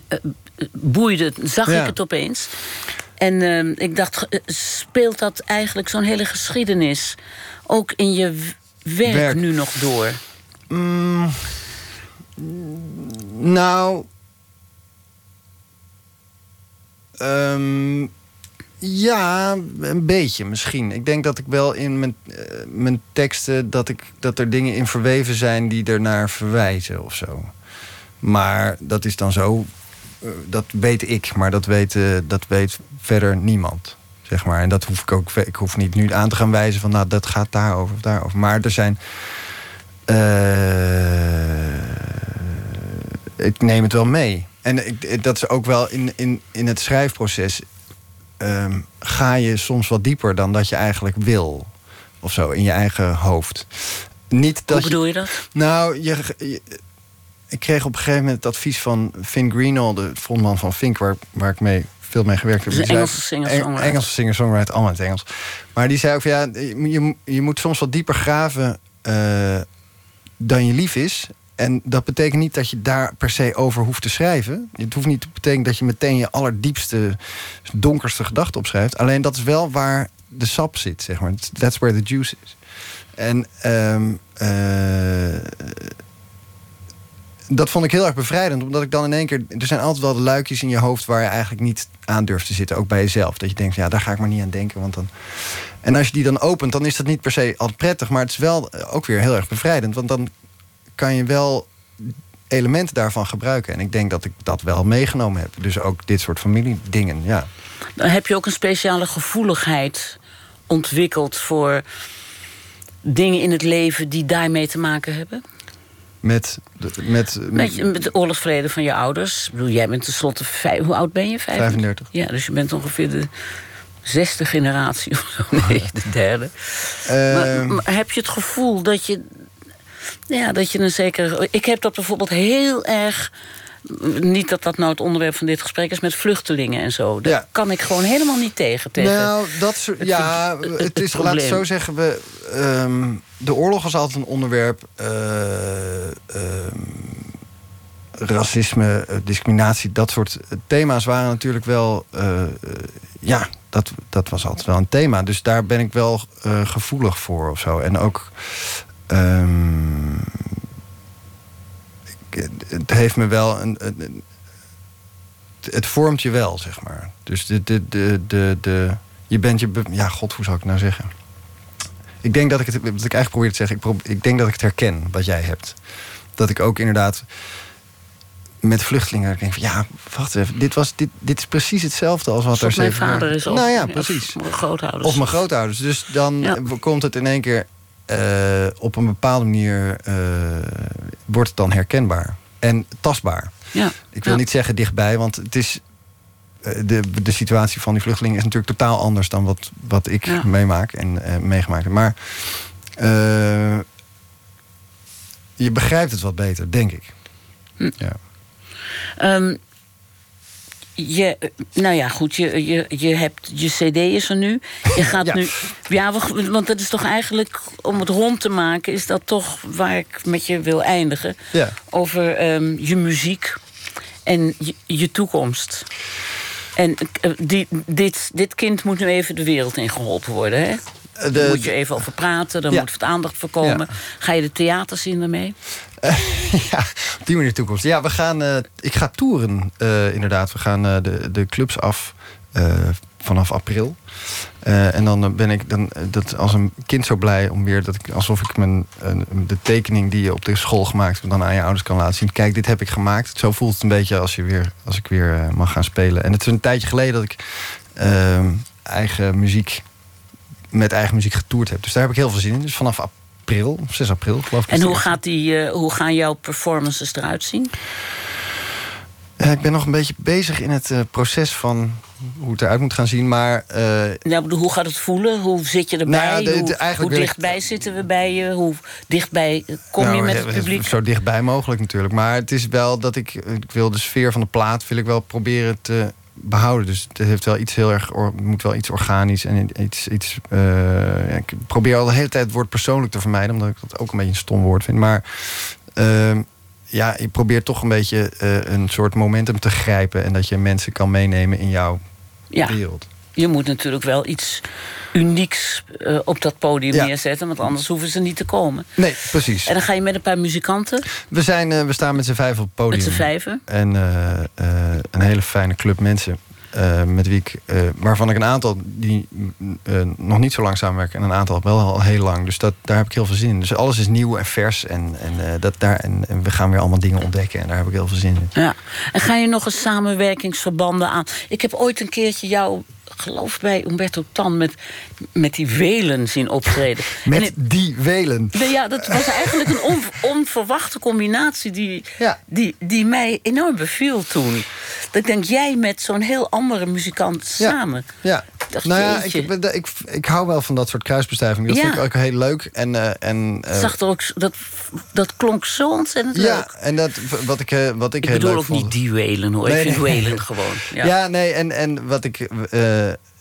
boeide het, zag ja. ik het opeens. En uh, ik dacht, speelt dat eigenlijk zo'n hele geschiedenis... ook in je werk,
werk.
nu nog door?
Mm, nou... Um, ja, een beetje misschien. Ik denk dat ik wel in mijn, uh, mijn teksten... Dat, ik, dat er dingen in verweven zijn die ernaar verwijzen of zo. Maar dat is dan zo... Uh, dat weet ik, maar dat weet, uh, dat weet verder niemand. Zeg maar. En dat hoef ik ook... Ik hoef niet nu aan te gaan wijzen van... nou, dat gaat daarover of daarover. Maar er zijn... ik neem het wel mee. En ik, dat is ook wel in, in, in het schrijfproces. ehm, ga je soms wat dieper dan dat je eigenlijk wil. Of zo, in je eigen hoofd. Niet dat
Hoe bedoel je dat?
nou, je, je- ik kreeg op een gegeven moment het advies van Finn Greenall, de frontman van Fink, waar, waar ik mee, veel mee gewerkt heb. Die
een Engelse singer-songwriter.
Eng- Engelse singer-songwriter, allemaal in het Engels. Maar die zei ook van ja, je, je, je moet soms wat dieper graven eh, dan je lief is. En dat betekent niet dat je daar per se over hoeft te schrijven. Het hoeft niet te betekenen dat je meteen je allerdiepste, donkerste gedachten opschrijft. Alleen dat is wel waar de sap zit, zeg maar. That's where the juice is. En ehm, eh, dat vond ik heel erg bevrijdend. Omdat ik dan in één keer... Er zijn altijd wel de luikjes in je hoofd... waar je eigenlijk niet aan durft te zitten. Ook bij jezelf. Dat je denkt, ja, daar ga ik maar niet aan denken. Want dan... En als je die dan opent, dan is dat niet per se altijd prettig. Maar het is wel eh, ook weer heel erg bevrijdend. Want dan kan je wel elementen daarvan gebruiken. En ik denk dat ik dat wel meegenomen heb. Dus ook dit soort familiedingen, ja.
Dan heb je ook een speciale gevoeligheid ontwikkeld voor dingen in het leven die daarmee te maken hebben?
Met, de- met,
Met, het oorlogsverleden van je ouders. Ik bedoel, jij bent tenslotte vijf, hoe oud ben je? Vijf-
35.
Ja, dus je bent ongeveer de zesde generatie of zo. Nee, de derde. Maar,
Ehm,
maar heb je het gevoel dat je. Ja, dat je een zeker. Ik heb dat bijvoorbeeld heel erg. Niet dat dat nou het onderwerp van dit gesprek is met vluchtelingen en zo. Daar
Ja.
kan ik gewoon helemaal niet tegen. tegen
Nou, dat soort,
het-
ja,
het-
het, is,
het probleem.
zo zeggen, we, ehm, de oorlog was altijd een onderwerp. eh, ehm, racisme, eh, discriminatie, dat soort thema's waren natuurlijk wel. eh, ja, dat, dat was altijd wel een thema. Dus daar ben ik wel gevoelig voor of zo. En ook. Ehm, ik- het heeft me wel een, het vormt je wel, zeg maar. Dus de, de, de, de, de, je bent je... Ja, god, hoe zou ik het nou zeggen? Ik denk dat ik het... Wat ik eigenlijk probeer te zeggen... Ik, probeer, ik denk dat ik het herken, wat jij hebt. Dat ik ook inderdaad... Met vluchtelingen denk van... Ja, wacht even. Dit, was, dit, dit is precies hetzelfde als wat er
mijn
jaar-
vader is. Of,
Nou ja, precies.
Of mijn grootouders.
Of mijn grootouders. Dus dan
Ja.
komt het in één keer eh, op een bepaalde manier eh, wordt het dan herkenbaar en tastbaar.
Ja.
Ik wil
Ja.
niet zeggen dichtbij, want het is eh, de, de situatie van die vluchtelingen is natuurlijk totaal anders dan wat, wat ik
Ja.
meemaak en meegemaakt heb. Maar je begrijpt het wat beter, denk ik.
Hm.
Ja.
Ehm, je, nou ja, goed, je, je, je hebt je CD is er nu. Je gaat
Ja.
nu. Ja, want dat is toch eigenlijk, om het rond te maken, is dat toch waar ik met je wil eindigen.
Ja.
Over ehm, je muziek en je, je toekomst. En eh, die, dit, dit kind moet nu even de wereld in geholpen worden, hè?
Eh,
Daar moet je even over praten, daar
Ja.
moet wat aandacht voor komen.
Ja.
Ga je de theaters in daarmee?
ja, op die manier toekomst. Ja, we gaan. eh, ik ga toeren, eh, inderdaad. We gaan de, de clubs af vanaf april. En dan ben ik dan, dat als een kind zo blij om weer dat ik alsof ik mijn de tekening die je op de school gemaakt hebt, dan aan je ouders kan laten zien. Kijk, dit heb ik gemaakt. Zo voelt het een beetje als je weer als ik weer mag gaan spelen. En het is een tijdje geleden dat ik eigen muziek met eigen muziek getoerd heb. Dus daar heb ik heel veel zin in. Dus vanaf april, 6 april geloof ik.
En hoe, gaat die, eh, hoe gaan jouw performances eruit zien?
Ja, ik ben nog een beetje bezig in het eh, proces van hoe het eruit moet gaan zien. Maar eh,
bedoel, hoe gaat het voelen? Hoe zit je erbij?
Nou, de- de-
hoe
ik-
dichtbij zitten we bij je? Hoe dichtbij kom je
nou,
met
ja,
het publiek?
Zo dichtbij mogelijk natuurlijk. Maar het is wel dat ik, ik wil de sfeer van de plaat wil ik wel proberen te behouden. Dus het heeft wel iets heel erg, or- moet wel iets organisch en iets, iets eh, ja, ik probeer al de hele tijd het woord persoonlijk te vermijden, omdat ik dat ook een beetje een stom woord vind. Maar ehm, ja, ik probeer toch een beetje eh, een soort momentum te grijpen en dat je mensen kan meenemen in jouw
Ja,
wereld.
Je moet natuurlijk wel iets unieks eh, op dat podium
Ja.
neerzetten, want anders hoeven ze niet te komen.
Nee, precies.
En dan ga je met een paar muzikanten,
We, zijn, eh, we staan met z'n vijf op het podium.
met z'n vijven.
En eh, een hele fijne club mensen. met wie ik, waarvan ik een aantal die mm, nog niet zo lang samenwerken. En een aantal wel al heel lang. Dus dat, daar heb ik heel veel zin in. Dus alles is nieuw en vers. En, en, dat daar, en, en we gaan weer allemaal dingen ontdekken. En daar heb ik heel veel zin in.
Ja. En ga je nog eens samenwerkingsverbanden aan? Ik heb ooit een keertje jou geloof bij Umberto Tan met, met die welen zien optreden.
Met
het-
die welen.
Ja, dat was eigenlijk een on- onverwachte combinatie die,
Ja.
die, die mij enorm beviel toen. Dat ik denk, jij met zo'n heel andere muzikant samen.
Ja.
Dacht,
nou ja, ik, ik, ik hou wel van dat soort kruisbestuivingen. Dat
Ja.
vind ik ook heel leuk. En, eh, en, eh,
Zag er ook, dat, dat klonk zo ontzettend
ja,
leuk.
en dat, wat ik, eh, wat ik,
Ik
heel
bedoel
leuk
ook
vond...
niet die welen hoor.
Nee,
ik vind
nee.
welen gewoon. Ja.
Ja, nee, en, en wat ik...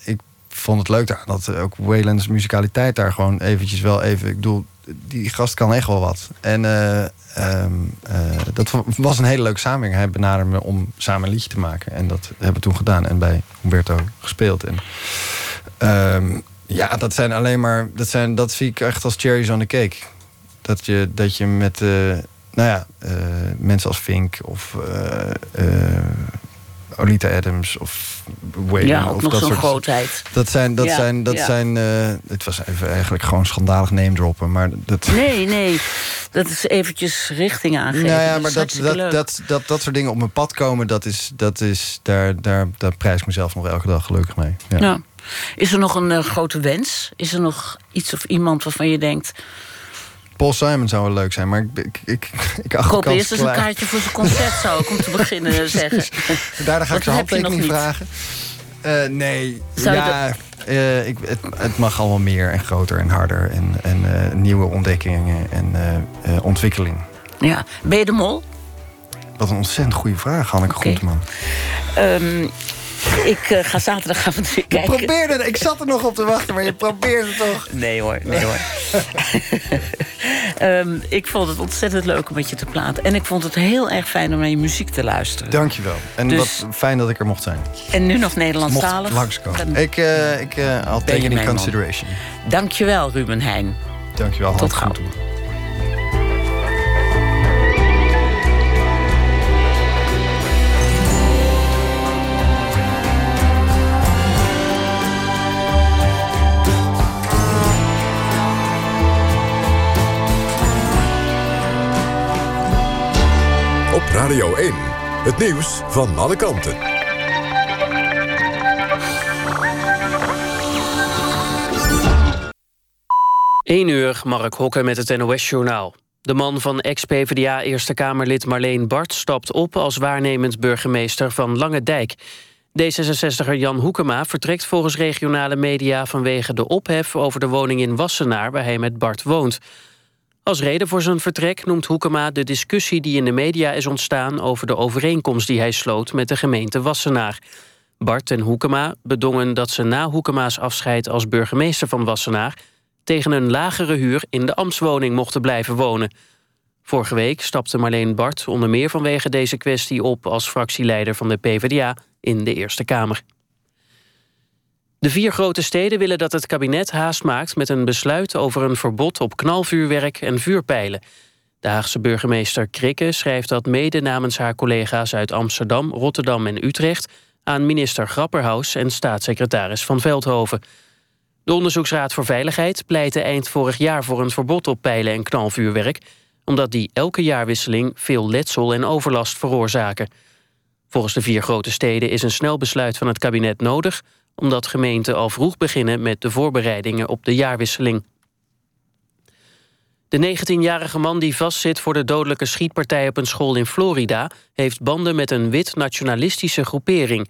ik vond het leuk daar dat ook Wayland's muzikaliteit daar gewoon eventjes wel even... Ik bedoel, die gast kan echt wel wat. En eh, ehm, eh, dat was een hele leuke samenwerking. Hij benaderde me om samen een liedje te maken. En dat hebben we toen gedaan en bij Humberto gespeeld. En, ehm, ja, dat zijn alleen maar... Dat, zijn, dat zie ik echt als cherries on the cake. Dat je, dat je met... eh, nou ja, mensen als Fink of... Olita Adams of Wayne.
Ja, ook
of
nog zo'n grootheid.
Dat zijn, dat
Ja,
zijn, dat
ja.
zijn. eh, het was even eigenlijk gewoon schandalig name droppen, maar dat.
Nee, nee. Dat is eventjes richting aangeven.
nou ja,
Dat
maar dat, dat, dat, dat, dat soort dingen op mijn pad komen, dat is, dat is daar, daar, daar prijs ik mezelf nog elke dag gelukkig mee. Ja.
Ja. Is er nog een eh, grote wens? Is er nog iets of iemand waarvan je denkt...
Paul Simon zou wel leuk zijn, maar ik, ik, ik, ik acht
eerst eens een kaartje voor zijn concert, zou ik om te beginnen zeggen.
Daarna ga ik zijn handtekening vragen. Eh, nee,
Zou
ja, eh, ik, het, het mag allemaal meer en groter en harder. En, en eh, nieuwe ontdekkingen en ontwikkeling.
Ja. Ben je de mol?
Wat een ontzettend goede vraag, Hanneke
Oké.
Groenteman.
Ehm, ik eh, ga zaterdagavond weer
Je
kijken.
probeerde het. Ik zat er nog op te wachten, maar je probeerde toch.
Nee hoor, nee hoor. Ehm, ik vond het ontzettend leuk om met je te praten. En ik vond het heel erg fijn om naar je muziek te luisteren.
Dankjewel. En
Dus-
wat fijn dat ik er mocht zijn.
En nu nog Nederlandstalig.
Mocht langskomen. Ik, eh ik eh I'll take in
mijn man.
consideration.
Dankjewel, Ruben Heijn.
Dankjewel.
Tot
Hans
gauw.
Radio 1. Het nieuws van alle kanten.
1 uur, Mark Hokke met het NOS-journaal. De man van ex-PVDA Eerste Kamerlid Marleen Bart stapt op als waarnemend burgemeester van Lange Dijk. D66er Jan Hoekema vertrekt volgens regionale media vanwege de ophef over de woning in Wassenaar waar hij met Bart woont. Als reden voor zijn vertrek noemt Hoekema de discussie die in de media is ontstaan over de overeenkomst die hij sloot met de gemeente Wassenaar. Bart en Hoekema bedongen dat ze na Hoekema's afscheid als burgemeester van Wassenaar tegen een lagere huur in de ambtswoning mochten blijven wonen. Vorige week stapte Marleen Bart onder meer vanwege deze kwestie op als fractieleider van de PvdA in de Eerste Kamer. De vier grote steden willen dat het kabinet haast maakt met een besluit over een verbod op knalvuurwerk en vuurpijlen. De Haagse burgemeester Krikke schrijft dat mede namens haar collega's uit Amsterdam, Rotterdam en Utrecht aan minister Grapperhaus en staatssecretaris Van Veldhoven. De Onderzoeksraad voor Veiligheid pleitte eind vorig jaar voor een verbod op pijlen en knalvuurwerk, omdat die elke jaarwisseling veel letsel en overlast veroorzaken. Volgens de vier grote steden is een snel besluit van het kabinet nodig, omdat gemeenten al vroeg beginnen met de voorbereidingen op de jaarwisseling. De 19-jarige man die vastzit voor de dodelijke schietpartij op een school in Florida heeft banden met een wit-nationalistische groepering.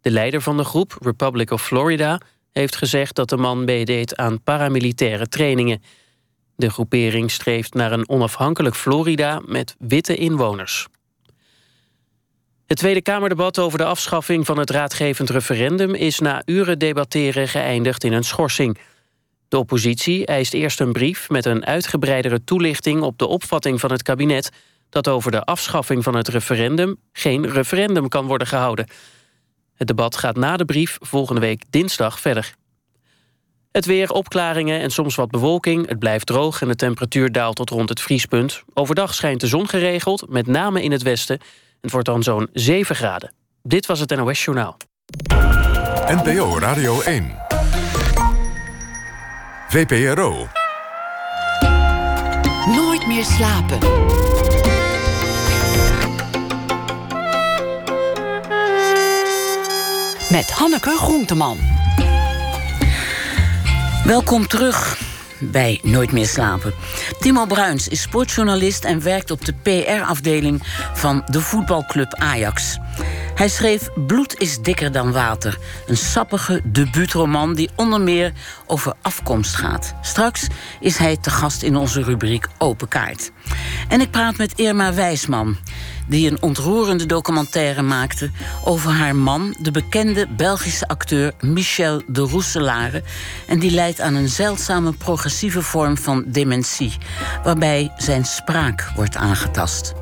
De leider van de groep, Republic of Florida, heeft gezegd dat de man meedeed aan paramilitaire trainingen. De groepering streeft naar een onafhankelijk Florida met witte inwoners. Het Tweede Kamerdebat over de afschaffing van het raadgevend referendum is na uren debatteren geëindigd in een schorsing. De oppositie eist eerst een brief met een uitgebreidere toelichting op de opvatting van het kabinet dat over de afschaffing van het referendum geen referendum kan worden gehouden. Het debat gaat na de brief volgende week dinsdag verder. Het weer, opklaringen en soms wat bewolking. Het blijft droog en de temperatuur daalt tot rond het vriespunt. Overdag schijnt de zon geregeld, met name in het westen. Het wordt dan zo'n 7 graden. Dit was het NOS Journaal.
NPO Radio 1. VPRO.
Nooit meer slapen. Met Hanneke Groenteman.
Welkom terug bij Nooit meer slapen. Timo Bruins is sportjournalist en werkt op de PR-afdeling van de voetbalclub Ajax. Hij schreef Bloed is dikker dan water. Een sappige debuutroman die onder meer over afkomst gaat. Straks is hij te gast in onze rubriek Open Kaart. En ik praat met Irma Wijsman die een ontroerende documentaire maakte over haar man, de bekende Belgische acteur Michel de Roeselare. En die leidt aan een zeldzame progressieve vorm van dementie, waarbij zijn spraak wordt aangetast.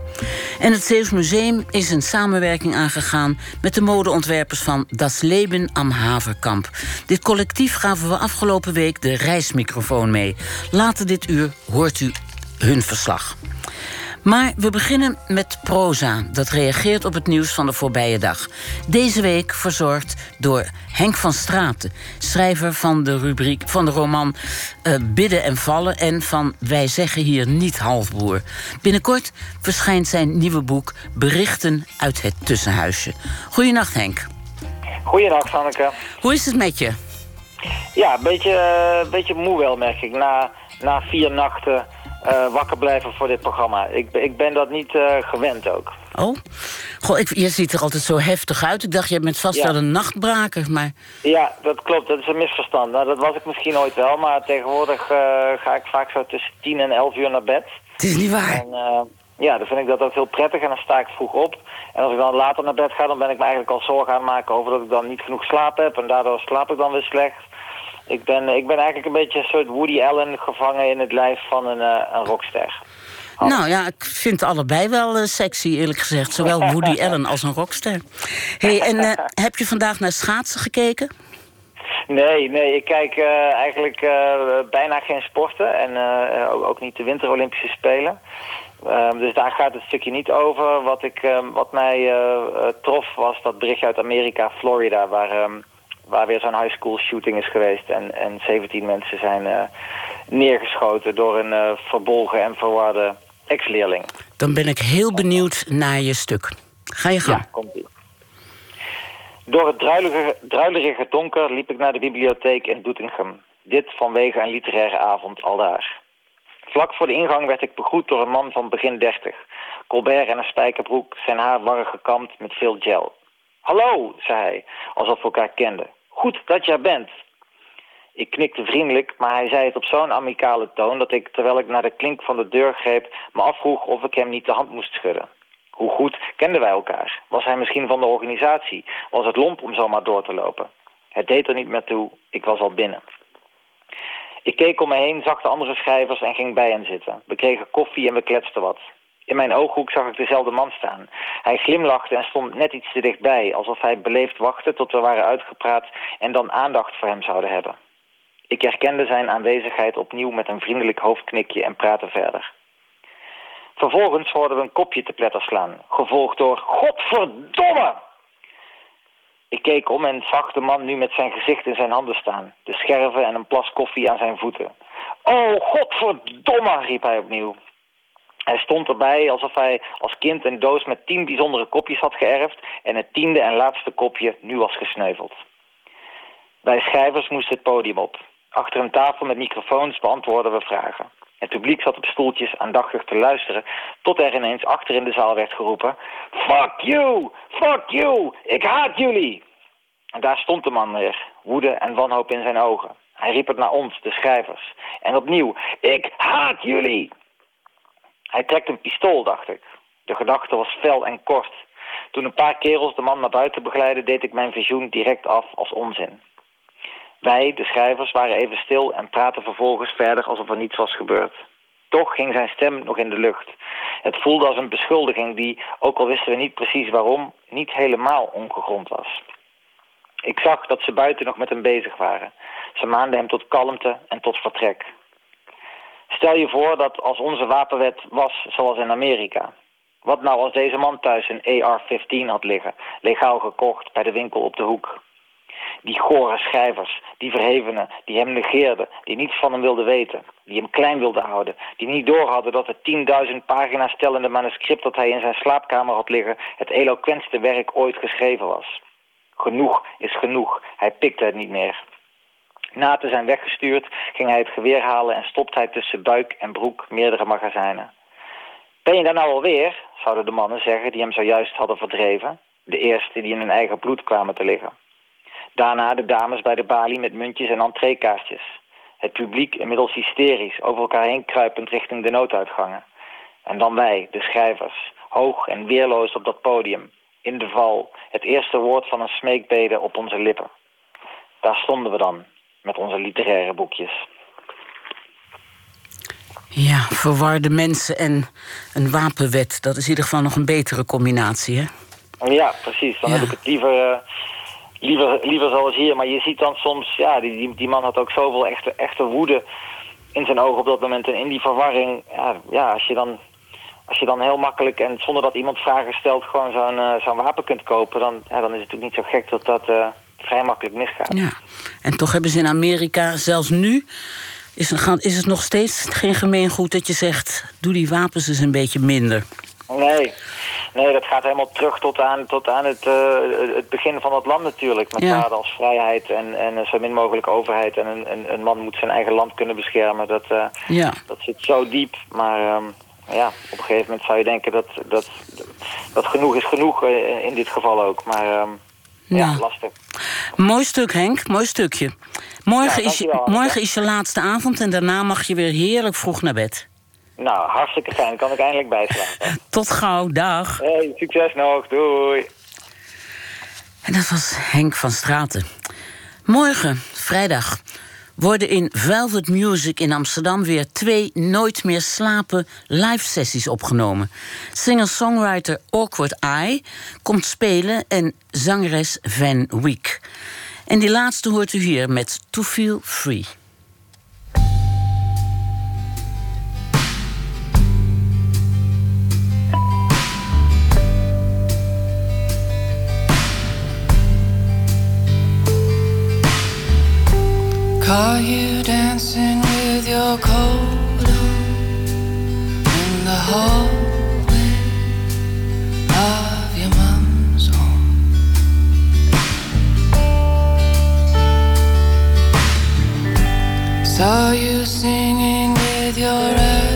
En het Zeeuws Museum is een samenwerking aangegaan met de modeontwerpers van Das Leben am Haverkamp. Dit collectief gaven we afgelopen week de reismicrofoon mee. Later dit uur hoort u hun verslag. Maar we beginnen met proza. Dat reageert op het nieuws van de voorbije dag. Deze week verzorgd door Henk van Straten, schrijver van de rubriek van de roman uh, Bidden en Vallen en van Wij zeggen hier niet halfboer. Binnenkort verschijnt zijn nieuwe boek Berichten uit het Tussenhuisje. Goedenacht, Henk.
Goedenacht, Sanneke.
Hoe is het met je?
Ja, een beetje, uh, beetje moe wel, merk ik. Na, na vier nachten uh, wakker blijven voor dit programma. Ik, ik ben dat niet uh, gewend ook.
Oh? Goh, ik, je ziet er altijd zo heftig uit. Ik dacht, je bent vast wel een nachtbraker, maar...
Ja, dat klopt. Dat is een misverstand. Nou, dat was ik misschien ooit wel, maar tegenwoordig uh, ga ik vaak zo tussen 10 en 11 uur naar bed.
Het is niet waar.
En, ja, dan vind ik dat ook heel prettig en dan sta ik vroeg op. En als ik dan later naar bed ga, dan ben ik me eigenlijk al zorgen aan het maken over dat ik dan niet genoeg slaap heb. En daardoor slaap ik dan weer slecht. Ik ben, ik ben eigenlijk een beetje een soort Woody Allen gevangen in het lijf van een, uh, een rockster.
Nou ja, ik vind allebei wel uh, sexy, eerlijk gezegd. Zowel Woody Allen als een rockster. hey, en uh, heb je vandaag naar schaatsen gekeken?
Nee, nee, ik kijk eigenlijk bijna geen sporten. En ook, ook, niet de Winter Olympische Spelen. Ehm, dus daar gaat het stukje niet over. Wat, ik, ehm, wat mij trof was dat berichtje uit Amerika, Florida... waar ehm, waar weer zo'n high school shooting is geweest. En, en 17 mensen zijn uh, neergeschoten door een uh, verbolgen en verwarde ex-leerling.
Dan ben ik heel benieuwd naar je stuk. Ga je gang.
Ja, komt ie. Door het druilige, druilerige donker liep ik naar de bibliotheek in Doetinchem. Dit vanwege een literaire avond aldaar. Vlak voor de ingang werd ik begroet door een man van begin dertig. Colbert en een spijkerbroek, zijn haar warrig gekamd met veel gel. Hallo, zei hij, alsof we elkaar kenden. Goed dat jij bent. Ik knikte vriendelijk, maar hij zei het op zo'n amicale toon... dat ik, terwijl ik naar de klink van de deur greep... me afvroeg of ik hem niet de hand moest schudden. Hoe goed kenden wij elkaar? Was hij misschien van de organisatie? Was het lomp om zomaar door te lopen? Het deed er niet meer toe, ik was al binnen. Ik keek om me heen, zag de andere schrijvers en ging bij hen zitten. We kregen koffie en we kletsten wat. In mijn ooghoek zag ik dezelfde man staan. Hij glimlachte en stond net iets te dichtbij, alsof hij beleefd wachtte tot we waren uitgepraat en dan aandacht voor hem zouden hebben. Ik herkende zijn aanwezigheid opnieuw met een vriendelijk hoofdknikje en praatte verder. Vervolgens hoorden we een kopje te pletter slaan, gevolgd door Godverdomme! Ik keek om en zag de man nu met zijn gezicht in zijn handen staan, de scherven en een plas koffie aan zijn voeten. Oh, godverdomme, riep hij opnieuw. Hij stond erbij alsof hij als kind een doos met tien bijzondere kopjes had geërfd... en het tiende en laatste kopje nu was gesneuveld. Wij schrijvers moesten het podium op. Achter een tafel met microfoons beantwoorden we vragen. Het publiek zat op stoeltjes aandachtig te luisteren... tot er ineens achter in de zaal werd geroepen... Fuck you! Fuck you! Ik haat jullie! En daar stond de man weer, woede en wanhoop in zijn ogen. Hij riep het naar ons, de schrijvers. En opnieuw, ik haat jullie! Hij trekt een pistool, dacht ik. De gedachte was fel en kort. Toen een paar kerels de man naar buiten begeleidden... deed ik mijn visioen direct af als onzin. Wij, de schrijvers, waren even stil en praten vervolgens verder alsof er niets was gebeurd. Toch ging zijn stem nog in de lucht. Het voelde als een beschuldiging die, ook al wisten we niet precies waarom, niet helemaal ongegrond was. Ik zag dat ze buiten nog met hem bezig waren. Ze maanden hem tot kalmte en tot vertrek. Stel je voor dat als onze wapenwet was zoals in Amerika. Wat nou als deze man thuis een AR-15 had liggen, legaal gekocht bij de winkel op de hoek? Die gore schrijvers, die verhevenen, die hem negeerden, die niets van hem wilden weten, die hem klein wilden houden, die niet doorhadden dat het 10.000 pagina's stellende manuscript dat hij in zijn slaapkamer had liggen het eloquentste werk ooit geschreven was. Genoeg is genoeg, hij pikte het niet meer. Na te zijn weggestuurd ging hij het geweer halen en stopte hij tussen buik en broek meerdere magazijnen. Ben je daar nou alweer, zouden de mannen zeggen die hem zojuist hadden verdreven. De eerste die in hun eigen bloed kwamen te liggen. Daarna de dames bij de balie met muntjes en entreekaartjes. Het publiek inmiddels hysterisch, over elkaar heen kruipend richting de nooduitgangen. En dan wij, de schrijvers, hoog en weerloos op dat podium, in de val, het eerste woord van een smeekbede op onze lippen. Daar stonden we dan, met onze literaire boekjes.
Ja, verwarde mensen en een wapenwet. Dat is in ieder geval nog een betere combinatie, hè?
Ja, precies. Dan
Ja.
heb ik het liever, eh, liever, liever zoals hier. Maar je ziet dan soms, ja, die, die, die man had ook zoveel echte, echte woede in zijn ogen op dat moment. En in die verwarring, ja, ja als, je dan, als je dan heel makkelijk en zonder dat iemand vragen stelt... gewoon zo'n eh, zo'n wapen kunt kopen, dan, ja, dan is het natuurlijk niet zo gek dat dat eh, vrij makkelijk misgaat.
Ja. En toch hebben ze in Amerika, zelfs nu, is, het- is het nog steeds geen gemeengoed dat je zegt: doe die wapens eens een beetje minder.
Nee. nee, dat gaat helemaal terug tot aan, tot aan het, eh, het begin van het land natuurlijk. Met
Ja.
waarden als vrijheid en, en zo min mogelijk overheid. En een, een, een man moet zijn eigen land kunnen beschermen. Dat, eh,
Ja.
dat zit zo diep. Maar ehm, ja, op een gegeven moment zou je denken dat, dat, dat genoeg is genoeg eh, in dit geval ook. Maar ehm, ja. Lastig.
Mooi stuk, Henk, mooi stukje. Morgen,
Ja,
is, je, morgen is je laatste avond en daarna mag je weer heerlijk vroeg naar bed.
Nou, hartstikke fijn. Kan ik eindelijk bijslapen.
Tot gauw, dag.
Hey, succes nog. Doei.
En dat was Henk van Straten. Morgen, vrijdag, worden in Velvet Music in Amsterdam weer twee Nooit meer slapen live sessies opgenomen. Singer-songwriter Awkward Eye komt spelen en zangeres Van Week. En die laatste hoort u hier met To Feel Free.
Caught you dancing with your coat on in the hallway of your mom's home. Saw you singing with your eyes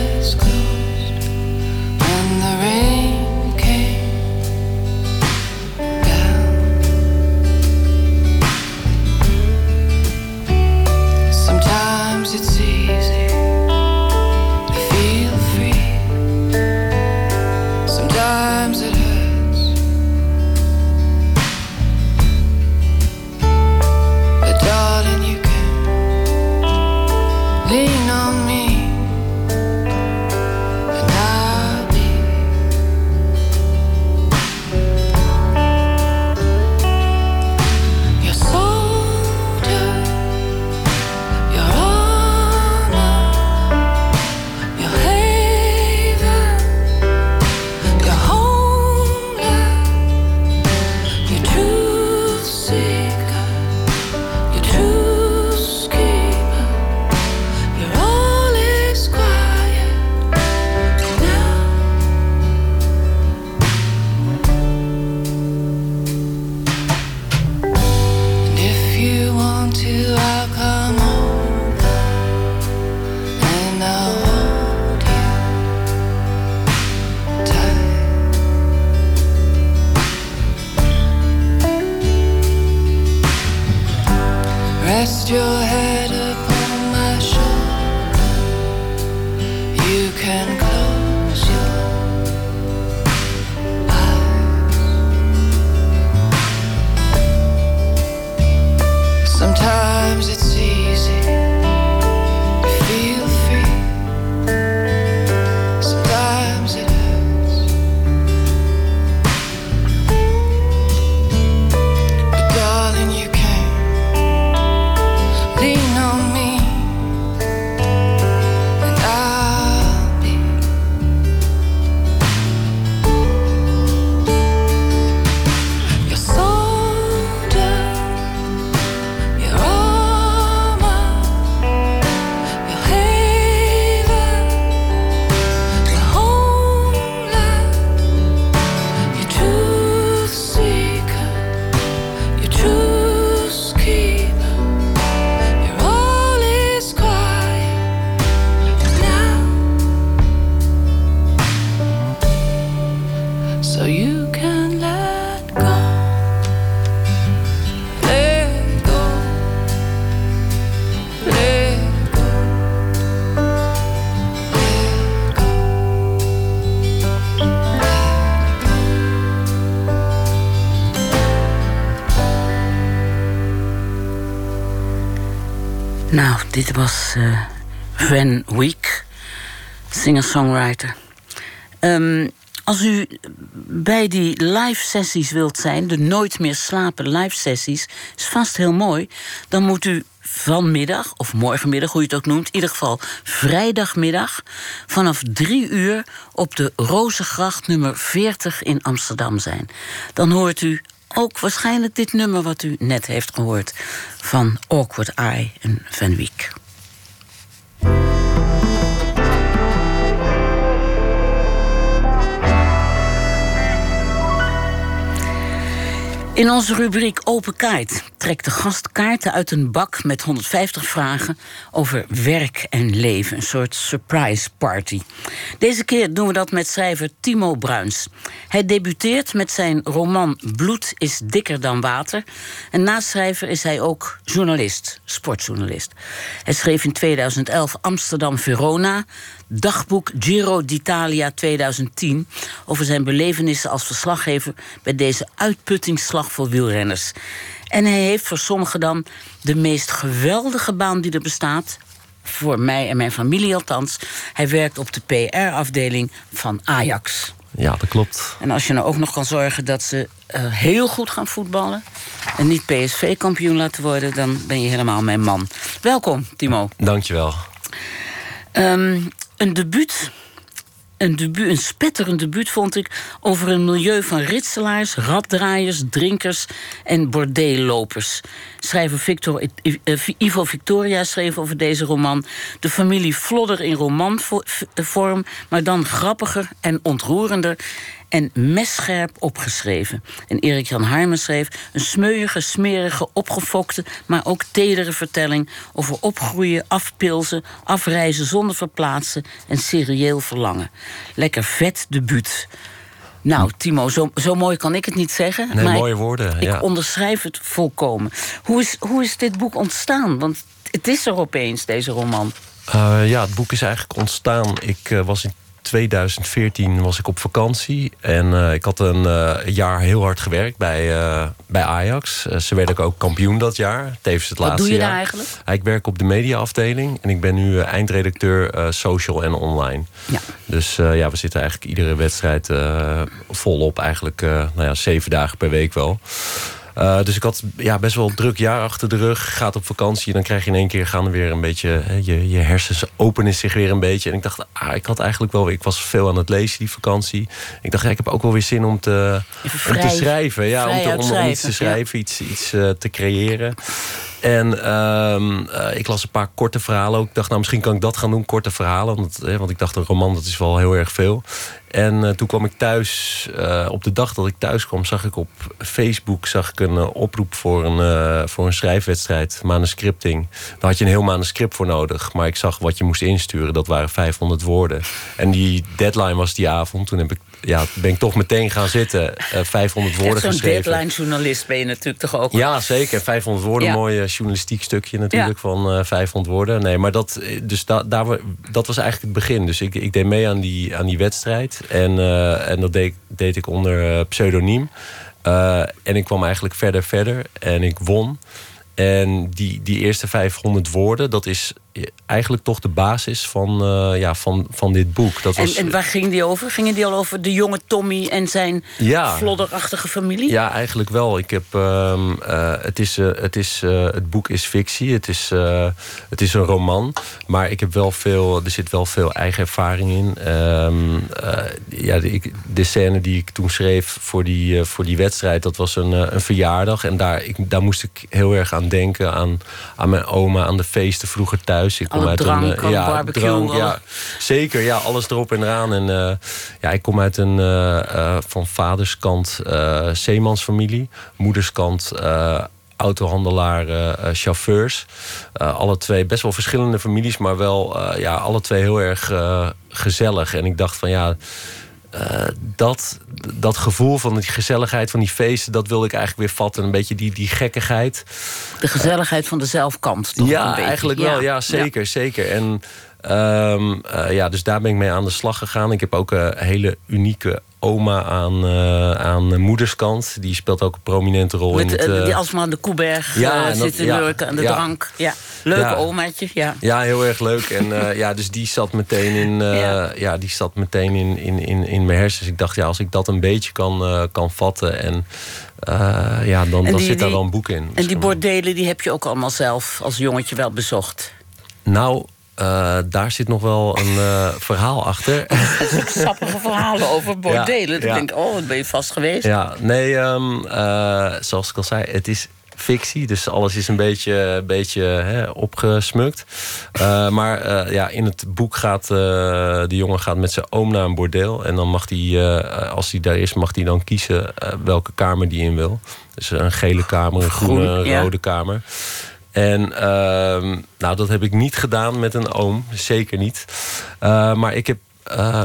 dit was uh, Van Week, singer-songwriter. Um, als u bij die live sessies wilt zijn, de Nooit meer slapen live sessies, is vast heel mooi. Dan moet u vanmiddag, of morgenmiddag, hoe je het ook noemt, in ieder geval vrijdagmiddag, vanaf drie uur op de Rozengracht nummer 40 in Amsterdam zijn. Dan hoort u ook waarschijnlijk dit nummer wat u net heeft gehoord van Awkward Eye en Van Wiek. In onze rubriek Open Kaart trekt de gast kaarten uit een bak met 150 vragen over werk en leven. Een soort surprise party. Deze keer doen we dat met schrijver Timo Bruins. Hij debuteert met zijn roman Bloed is dikker dan water. En naast schrijver is hij ook journalist, sportjournalist. Hij schreef in 2011 Amsterdam Verona, dagboek Giro d'Italia 2010 over zijn belevenissen als verslaggever bij deze uitputtingsslag voor wielrenners. En hij heeft voor sommigen dan de meest geweldige baan die er bestaat. Voor mij en mijn familie althans. Hij werkt op de PR-afdeling van Ajax.
Ja, dat klopt.
En als je nou ook nog kan zorgen dat ze uh, heel goed gaan voetballen... en niet PSV-kampioen laten worden... dan ben je helemaal mijn man. Welkom, Timo.
Dankjewel.
Um, een debuut een, debuut, een spetterend debuut vond ik over een milieu van ritselaars, raddraaiers, drinkers en bordeellopers. Schrijver Victor, eh, Ivo Victoria schreef over deze roman. De familie Flodder in romanvorm, maar dan grappiger en ontroerender en messcherp opgeschreven. En Erik Jan Harmen schreef een smeuïge, smerige, opgefokte, maar ook tedere vertelling over opgroeien, afpilzen, afreizen zonder verplaatsen en serieel verlangen. Lekker vet debuut. Nou, Timo, zo, zo mooi kan ik het niet zeggen.
Nee, mooie woorden.
Ik onderschrijf het volkomen. Hoe is, hoe is dit boek ontstaan? Want het is er opeens, deze roman.
Uh, ja, het boek is eigenlijk ontstaan. Ik uh, was in 2014 was ik op vakantie. En uh, ik had een uh, jaar heel hard gewerkt bij, uh, bij Ajax. ze werden ook kampioen dat jaar. Tevens het
Wat
laatste
doe je
jaar.
daar eigenlijk?
Ik werk op de mediaafdeling. En ik ben nu eindredacteur social en online.
Ja.
Dus ja, we zitten eigenlijk iedere wedstrijd volop. Eigenlijk nou ja, zeven dagen per week wel. Uh, dus ik had ja, best wel een druk jaar achter de rug. Gaat op vakantie, dan krijg je in één keer gaan er weer een beetje. Hè, je, je hersens openen zich weer een beetje. En ik dacht, ah, ik had eigenlijk wel. Ik was veel aan het lezen die vakantie. Ik dacht, ja, ik heb ook wel weer zin om te,
vrij,
om te schrijven. Ja, om, te, om, iets te schrijven, ja. iets, iets uh, te creëren. En um, uh, ik las een paar korte verhalen ook. Ik dacht, nou, misschien kan ik dat gaan doen, korte verhalen. Want, hè, want ik dacht, een roman, dat is wel heel erg veel. En uh, toen kwam ik thuis, uh, op de dag dat ik thuis kwam, zag ik op Facebook zag ik een oproep voor een, voor een schrijfwedstrijd, manuscripting. Daar had je een heel manuscript voor nodig. Maar ik zag wat je moest insturen, dat waren 500 woorden. En die deadline was die avond. Toen heb ik, ja, ben ik toch meteen gaan zitten. 500 woorden
Zo'n
geschreven.
deadline-journalist ben je natuurlijk toch ook?
Ja, zeker. 500 woorden,
Ja.
mooi journalistiek stukje natuurlijk van eh 500 woorden. Nee, maar dat, dus da, daar, wa- dat was eigenlijk het begin. Dus ik, ik deed mee aan die, aan die wedstrijd. En, eh, en dat deed, deed ik onder eh, pseudoniem. Eh, en ik kwam eigenlijk verder, verder. En ik won. En die, die eerste 500 woorden, dat is eigenlijk toch de basis van, eh, ja, van, van dit boek. Dat was,
En, en waar ging die over? Gingen die al over de jonge Tommy en zijn
Ja.
flodderachtige familie?
Ja, eigenlijk wel. Ik heb, ehm, eh, het, is, eh, het, is, het boek is fictie, het is, het is een roman. Maar ik heb wel veel, er zit wel veel eigen ervaring in. Ehm, eh, ja, de, ik- de scène die ik toen schreef voor die, voor die wedstrijd, dat was een, een verjaardag. En daar, ik, daar moest ik heel erg aan denken. Aan, aan mijn oma, aan de feesten vroeger thuis. Ik kom
Alle
uit
drank,
een, eh, ja,
barbecue,
drank, ja, Zeker, ja, alles erop en eraan. En eh, ja, ik kom uit een eh, van vaderskant zeemansfamilie, moederskant autohandelaar, eh, eh, chauffeurs. Eh, alle twee best wel verschillende families, maar wel ja, alle twee heel erg gezellig. En ik dacht van ja. Eh, dat, dat gevoel van die gezelligheid van die feesten, dat wilde ik eigenlijk weer vatten. Een beetje die, die gekkigheid.
De gezelligheid van de zelfkant. Toch een
Ja,
beetje.
eigenlijk wel. Ja, zeker, zeker. En ehm, eh, ja, dus daar ben ik mee aan de slag gegaan. Ik heb ook een hele unieke oma aan, eh, aan de moederskant. Die speelt ook een prominente rol
Met
in het...
eh,
eh,
die alsmaar aan de Koeberg
ja,
eh,
dat-
zitten
ja,
lurken en de
ja.
drank. Ja. Leuke
Ja.
omaatje, ja.
Ja, heel erg leuk. En eh, ja, dus die zat meteen in, eh,
Ja.
die zat meteen in, in, in, in mijn hersens. Ik dacht, ja, als ik dat een beetje kan, eh, kan vatten. En eh, ja, dan,
En
dan
die-
zit daar wel een boek in.
En die bordelen die heb je ook allemaal zelf als jongetje wel bezocht.
Nou, eh, daar zit nog wel een eh, verhaal achter.
Sappige verhalen over bordelen.
Ja.
denk ik, oh, wat ben je vast geweest.
Ja, nee, ehm, eh, zoals ik al zei, het is fictie. Dus alles is een beetje, beetje hè, opgesmukt. Maar ja, in het boek gaat de jongen gaat met zijn oom naar een bordeel. En dan mag hij, als hij daar is, mag hij dan kiezen welke kamer die in wil. Dus een gele kamer, een groene,
Groen,
een
ja.
rode kamer. En ehm, nou, dat heb ik niet gedaan met een oom. Zeker niet. Eh, maar ik heb. eh,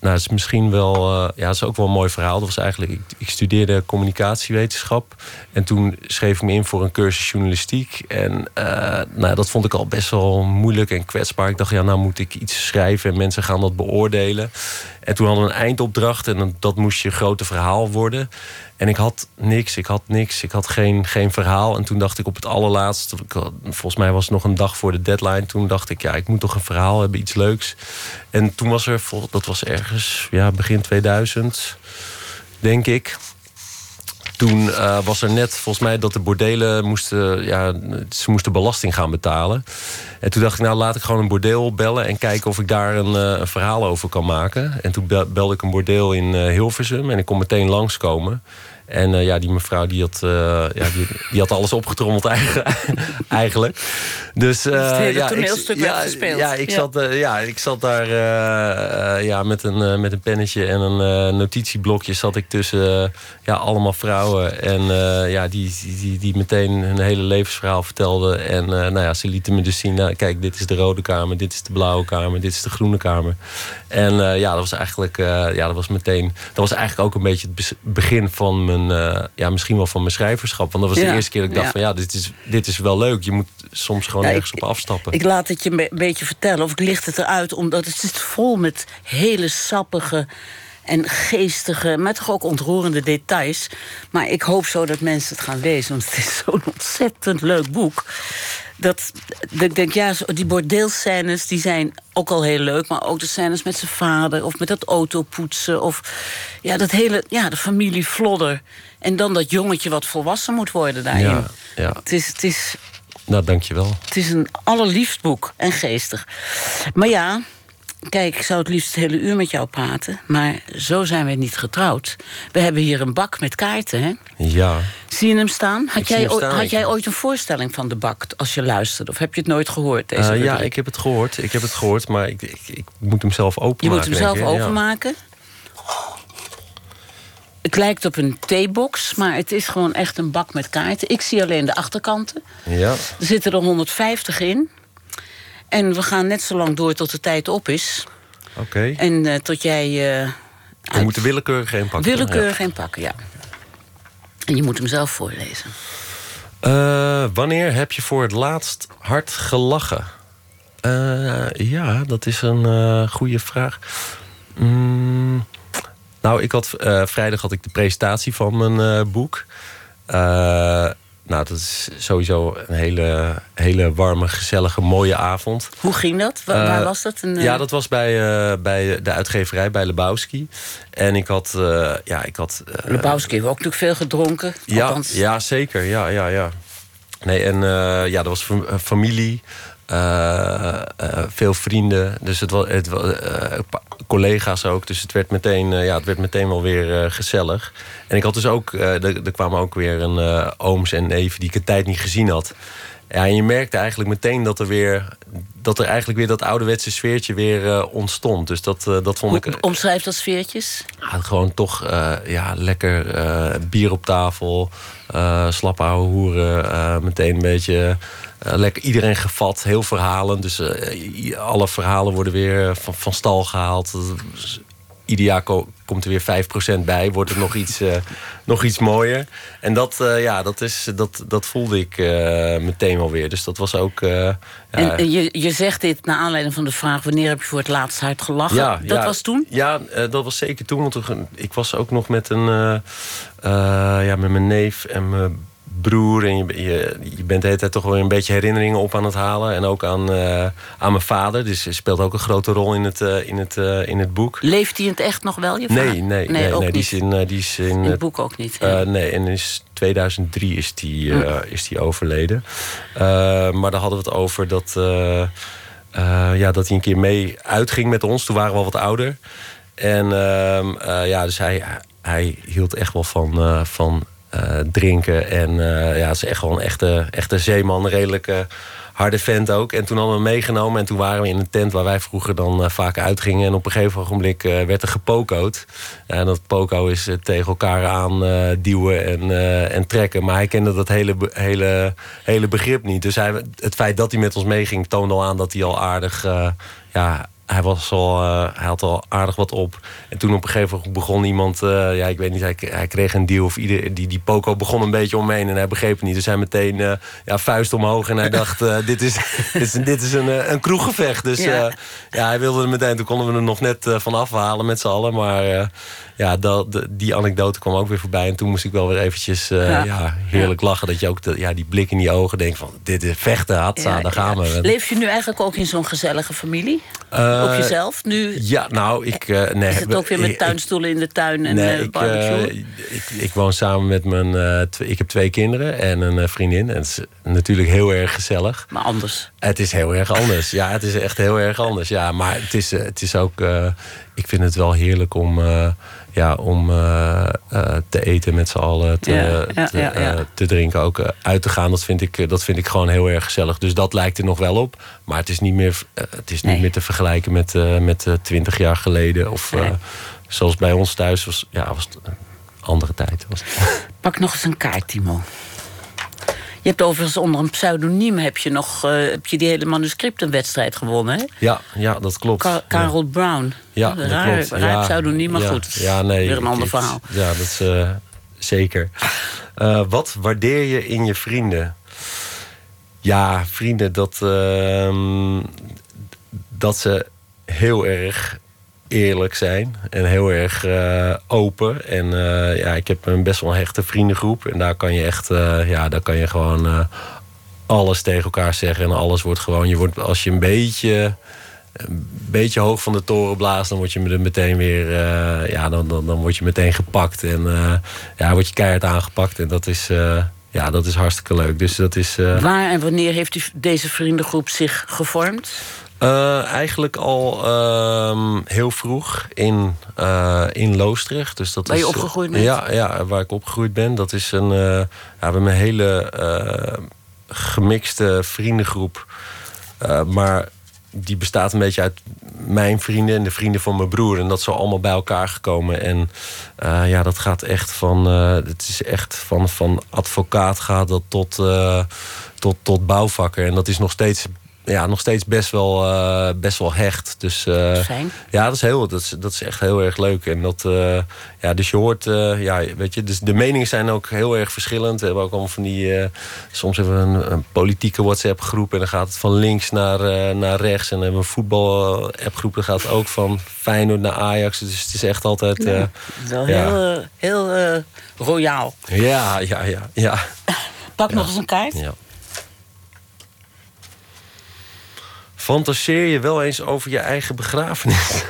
nou, het is misschien wel. eh, ja, het is ook wel een mooi verhaal. Dat was eigenlijk. Ik, ik studeerde communicatiewetenschap. En toen schreef ik me in voor een cursus journalistiek. En nou, dat vond ik al best wel moeilijk en kwetsbaar. Ik dacht, ja, nou moet ik iets schrijven en mensen gaan dat beoordelen. En toen hadden we een eindopdracht en dat moest je grote verhaal worden. En ik had niks, ik had niks, ik had geen, geen verhaal. En toen dacht ik op het allerlaatst, volgens mij was het nog een dag voor de deadline. Toen dacht ik, ja, ik moet toch een verhaal hebben, iets leuks. En toen was er, dat was ergens, ja, begin 2000, denk ik. Toen eh, was er net volgens mij dat de bordelen moesten, ja, ze moesten belasting gaan betalen. En toen dacht ik, nou laat ik gewoon een bordeel bellen en kijken of ik daar een, eh, een verhaal over kan maken. En toen bel- belde ik een bordeel in eh, Hilversum en ik kon meteen langskomen. En eh, ja, die mevrouw die had, eh, ja, die, die had alles opgetrommeld eigenlijk. eigenlijk. Dus, eh,
het hele
ja, ik-
toneelstuk werd
ja,
gespeeld.
Ja, ik,
Ja.
Zat, ja, ik zat daar ja, met, een, met een pennetje en een notitieblokje zat ik tussen ja, allemaal vrouwen. En ja, die, die, die, meteen hun hele levensverhaal vertelden. En nou ja, ze lieten me dus zien, nou, kijk, dit is de rode kamer, dit is de blauwe kamer, dit is de groene kamer. En ja, dat was eigenlijk, ja, dat was meteen, dat was eigenlijk ook een beetje het begin van mijn, eh, ja, misschien wel van mijn schrijverschap. Want dat was
Ja,
de eerste keer dat ik dacht
ja.
van ja, dit is, dit is wel leuk. Je moet soms gewoon ergens
ik-
op afstappen.
Ik laat het je een be- beetje vertellen, of ik licht het eruit, omdat het zit vol met hele sappige en geestige, maar toch ook ontroerende details. Maar ik hoop zo dat mensen het gaan lezen, want het is zo'n ontzettend leuk boek. Dat, dat ik denk, ja, die bordeelscènes die zijn ook al heel leuk, maar ook de scènes met zijn vader of met dat autopoetsen of ja, dat hele, ja, de familie Flodder. En dan dat jongetje wat volwassen moet worden daarin.
Ja, ja.
Het is, het is
Nou, dankjewel.
het is een allerliefst boek en geestig. Maar ja, kijk, ik zou het liefst het hele uur met jou praten. Maar zo zijn we niet getrouwd. We hebben hier een bak met kaarten, hè?
Ja.
Zie je hem staan? Had, jij,
hem
ooit-
staan,
had
ik-
jij ooit een voorstelling van de bak als je luisterde? Of heb je het nooit gehoord, deze
Eh, ja, ik heb het gehoord. Ik heb het gehoord, maar ik, ik, ik moet hem zelf
Je
openmaken.
moet hem zelf.
Ja.
openmaken. Het lijkt op een theebox, maar het is gewoon echt een bak met kaarten. Ik zie alleen de achterkanten.
Ja.
Er zitten er 150 in. En we gaan net zo lang door tot de tijd op is.
Oké.
En eh, tot jij... eh,
We moeten willekeurig geen pakken.
willekeurig in pakken, ja. En je moet hem zelf voorlezen.
Eh, wanneer heb je voor het laatst hard gelachen? Ja, dat is een eh goede vraag. Mm, nou, ik had, vrijdag had ik de presentatie van mijn eh, boek. Eh, nou, dat is sowieso een hele, hele warme, gezellige, mooie avond.
Hoe ging dat? Wa- waar
Eh,
was dat? Een, eh,
Ja, dat was bij, eh, bij de uitgeverij, bij Lebowski. En ik had... eh, ja, ik had eh,
Lebowski heeft ook natuurlijk veel gedronken.
ja,
Althans,
ja, zeker. Ja, ja, ja. Nee, en eh, ja, dat was fam- eh, familie, eh, eh, veel vrienden. Dus het was, het, eh, collega's ook. Dus het werd meteen, eh, ja, het werd meteen wel weer eh, gezellig. En ik had dus ook, eh, er, kwamen ook weer een eh, ooms en neven die ik een tijd niet gezien had. Ja, en je merkte eigenlijk meteen dat er weer, dat er eigenlijk weer dat ouderwetse sfeertje weer eh, ontstond. Dus dat, eh, dat vond ik.
Hoe omschrijf dat sfeertjes?
Ja, gewoon toch eh, ja, lekker eh, bier op tafel. eh slap ouwe hoeren. eh, meteen een beetje eh, lekker iedereen gevat. Heel verhalen. Dus eh, alle verhalen worden weer van, van stal gehaald. Ieder jaar ko- komt er weer 5% bij. Wordt het nog iets, eh, nog iets mooier. En dat, eh, ja, dat, is, dat, dat voelde ik eh, meteen wel weer. Dus dat was ook... eh, ja,
En eh, je, je zegt dit naar aanleiding van de vraag... wanneer heb je voor het laatst hard gelachen?
Ja,
dat
ja,
was toen?
Ja, eh, dat was zeker toen. Want toen- ik was ook nog met een... eh, eh, ja, met mijn neef en mijn broer. En je, je, je bent de hele tijd toch wel een beetje herinneringen op aan het halen. En ook aan, aan mijn vader. Dus speelt ook een grote rol in het, in het, in het boek.
Leeft hij in het echt nog wel, je vader?
Nee, nee, nee, nee, die is in, die is in,
in het boek ook niet.
nee, en is 2003 is die, hm. is die overleden. maar daar hadden we het over dat, ja, dat hij een keer mee uitging met ons. Toen waren we al wat ouder. En ehm, ja, dus hij, hij hield echt wel van, van drinken. En ja, het is echt wel een echte, echte zeeman. Een redelijke harde vent ook. En toen hadden we meegenomen. En toen waren we in een tent waar wij vroeger dan uh, vaak uitgingen. En op een gegeven ogenblik werd er gepoko'd. En dat poko is tegen elkaar aan duwen en, en trekken. Maar hij kende dat hele, hele, hele begrip niet. Dus hij, het feit dat hij met ons meeging toonde al aan dat hij al aardig... ja, hij, was al, uh, hij had al aardig wat op. En toen op een gegeven moment begon iemand... Uh, ja, ik weet niet, hij, hij, kreeg een deal of ieder, die, die Poco begon een beetje omheen... en hij begreep het niet. Dus hij meteen uh, ja, vuist omhoog en hij dacht... dit, is, dit is, dit is een, een kroeggevecht. Dus ja. ja. hij wilde er meteen... Toen konden we er nog net van afhalen met z'n allen. Maar ja, dat, die anekdote kwam ook weer voorbij. En toen moest ik wel weer eventjes ja. ja. heerlijk lachen. Dat je ook de, ja, die blik in die ogen denkt van... dit is vechten, hatsa, daar gaan we.
Leef je nu eigenlijk ook in zo'n gezellige familie? Uh, op jezelf nu?
Ja, nou, ik... Uh, nee,
is het ook weer met tuinstoelen in de tuin en nee, barbecue?
Ik, ik, ik, woon samen met mijn... ik heb twee kinderen en een vriendin. En het is natuurlijk heel erg gezellig.
Maar anders?
Het is heel erg anders. Ja, het is echt heel erg anders. Ja, maar het is, het is ook... ik vind het wel heerlijk om ja, om uh, uh, te eten met z'n allen, te, ja, te, ja, te, drinken, ook uit te gaan. Dat vind, ik, dat vind ik gewoon heel erg gezellig. Dus dat lijkt er nog wel op. Maar het is niet meer, het is niet meer te vergelijken met, met 20 jaar geleden. Of nee. zoals bij ons thuis was, ja, was het een andere tijd. Was.
Pak nog eens een kaart, Timo. Je hebt overigens onder een pseudoniem heb je nog uh, heb je die hele manuscriptenwedstrijd gewonnen, hè?
Ja, ja dat klopt.
Ka Karel
ja.
Brown.
Ja, dat
raar,
klopt.
Raar
ja,
pseudoniem, maar
ja,
goed.
Ja, nee,
weer een ander verhaal.
Ja, dat is uh, zeker. Uh, wat waardeer je in je vrienden? Ja, vrienden, dat, uh, dat ze heel erg eerlijk zijn en heel erg uh, open. En uh, ja, ik heb een best wel een hechte vriendengroep. En daar kan je echt, uh, ja, daar kan je gewoon alles tegen elkaar zeggen. En alles wordt gewoon, je wordt, als je een beetje, een beetje hoog van de toren blaast, dan word je meteen weer, ja, dan, dan, dan word je meteen gepakt. En ja, word je keihard aangepakt. En dat is. ja, dat is hartstikke leuk. Dus dat is,
Waar en wanneer heeft u deze vriendengroep zich gevormd?
Uh, eigenlijk al uh, heel vroeg in, uh, in Loosdrecht. Dus dat
waar
is,
je opgegroeid bent?
Ja, ja, waar ik opgegroeid ben. Dat is een, ja, we hebben een hele gemixte vriendengroep. maar die bestaat een beetje uit mijn vrienden en de vrienden van mijn broer. En dat is allemaal bij elkaar gekomen. En ja, dat gaat echt van... het is echt van, van advocaat gaat dat tot, tot, tot bouwvakker. En dat is nog steeds ja, nog steeds best wel, uh, best wel hecht. Dus uh, ja, dat is, heel, dat, is, dat is echt heel erg leuk. En dat, uh, ja, dus je hoort, ja, weet je, dus de meningen zijn ook heel erg verschillend. We hebben ook allemaal van die, soms hebben we een, een politieke WhatsApp-groep en dan gaat het van links naar, naar rechts. En dan hebben we een voetbal-app-groep, dan gaat het ook van Feyenoord naar Ajax. Dus het is echt altijd.
Ja, wel ja. heel, heel royaal.
Ja, ja, ja. ja.
Pak nog eens een kaart.
Ja. Fantaseer je wel eens over je eigen begrafenis?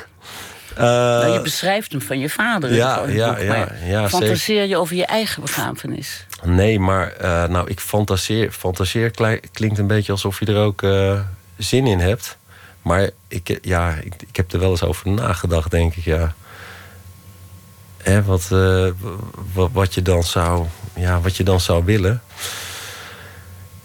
Uh, nou, je beschrijft hem van je vader.
Ja, ja, boek, ja, ja.
Fantaseer je over je eigen begrafenis?
Nee, maar uh, nou, ik fantaseer. Fantaseer klinkt een beetje alsof je er ook uh, zin in hebt. Maar ik, ja, ik, ik, heb er wel eens over nagedacht, denk ik, ja. Hè, wat, wat, wat, je dan zou, ja, wat je dan zou willen.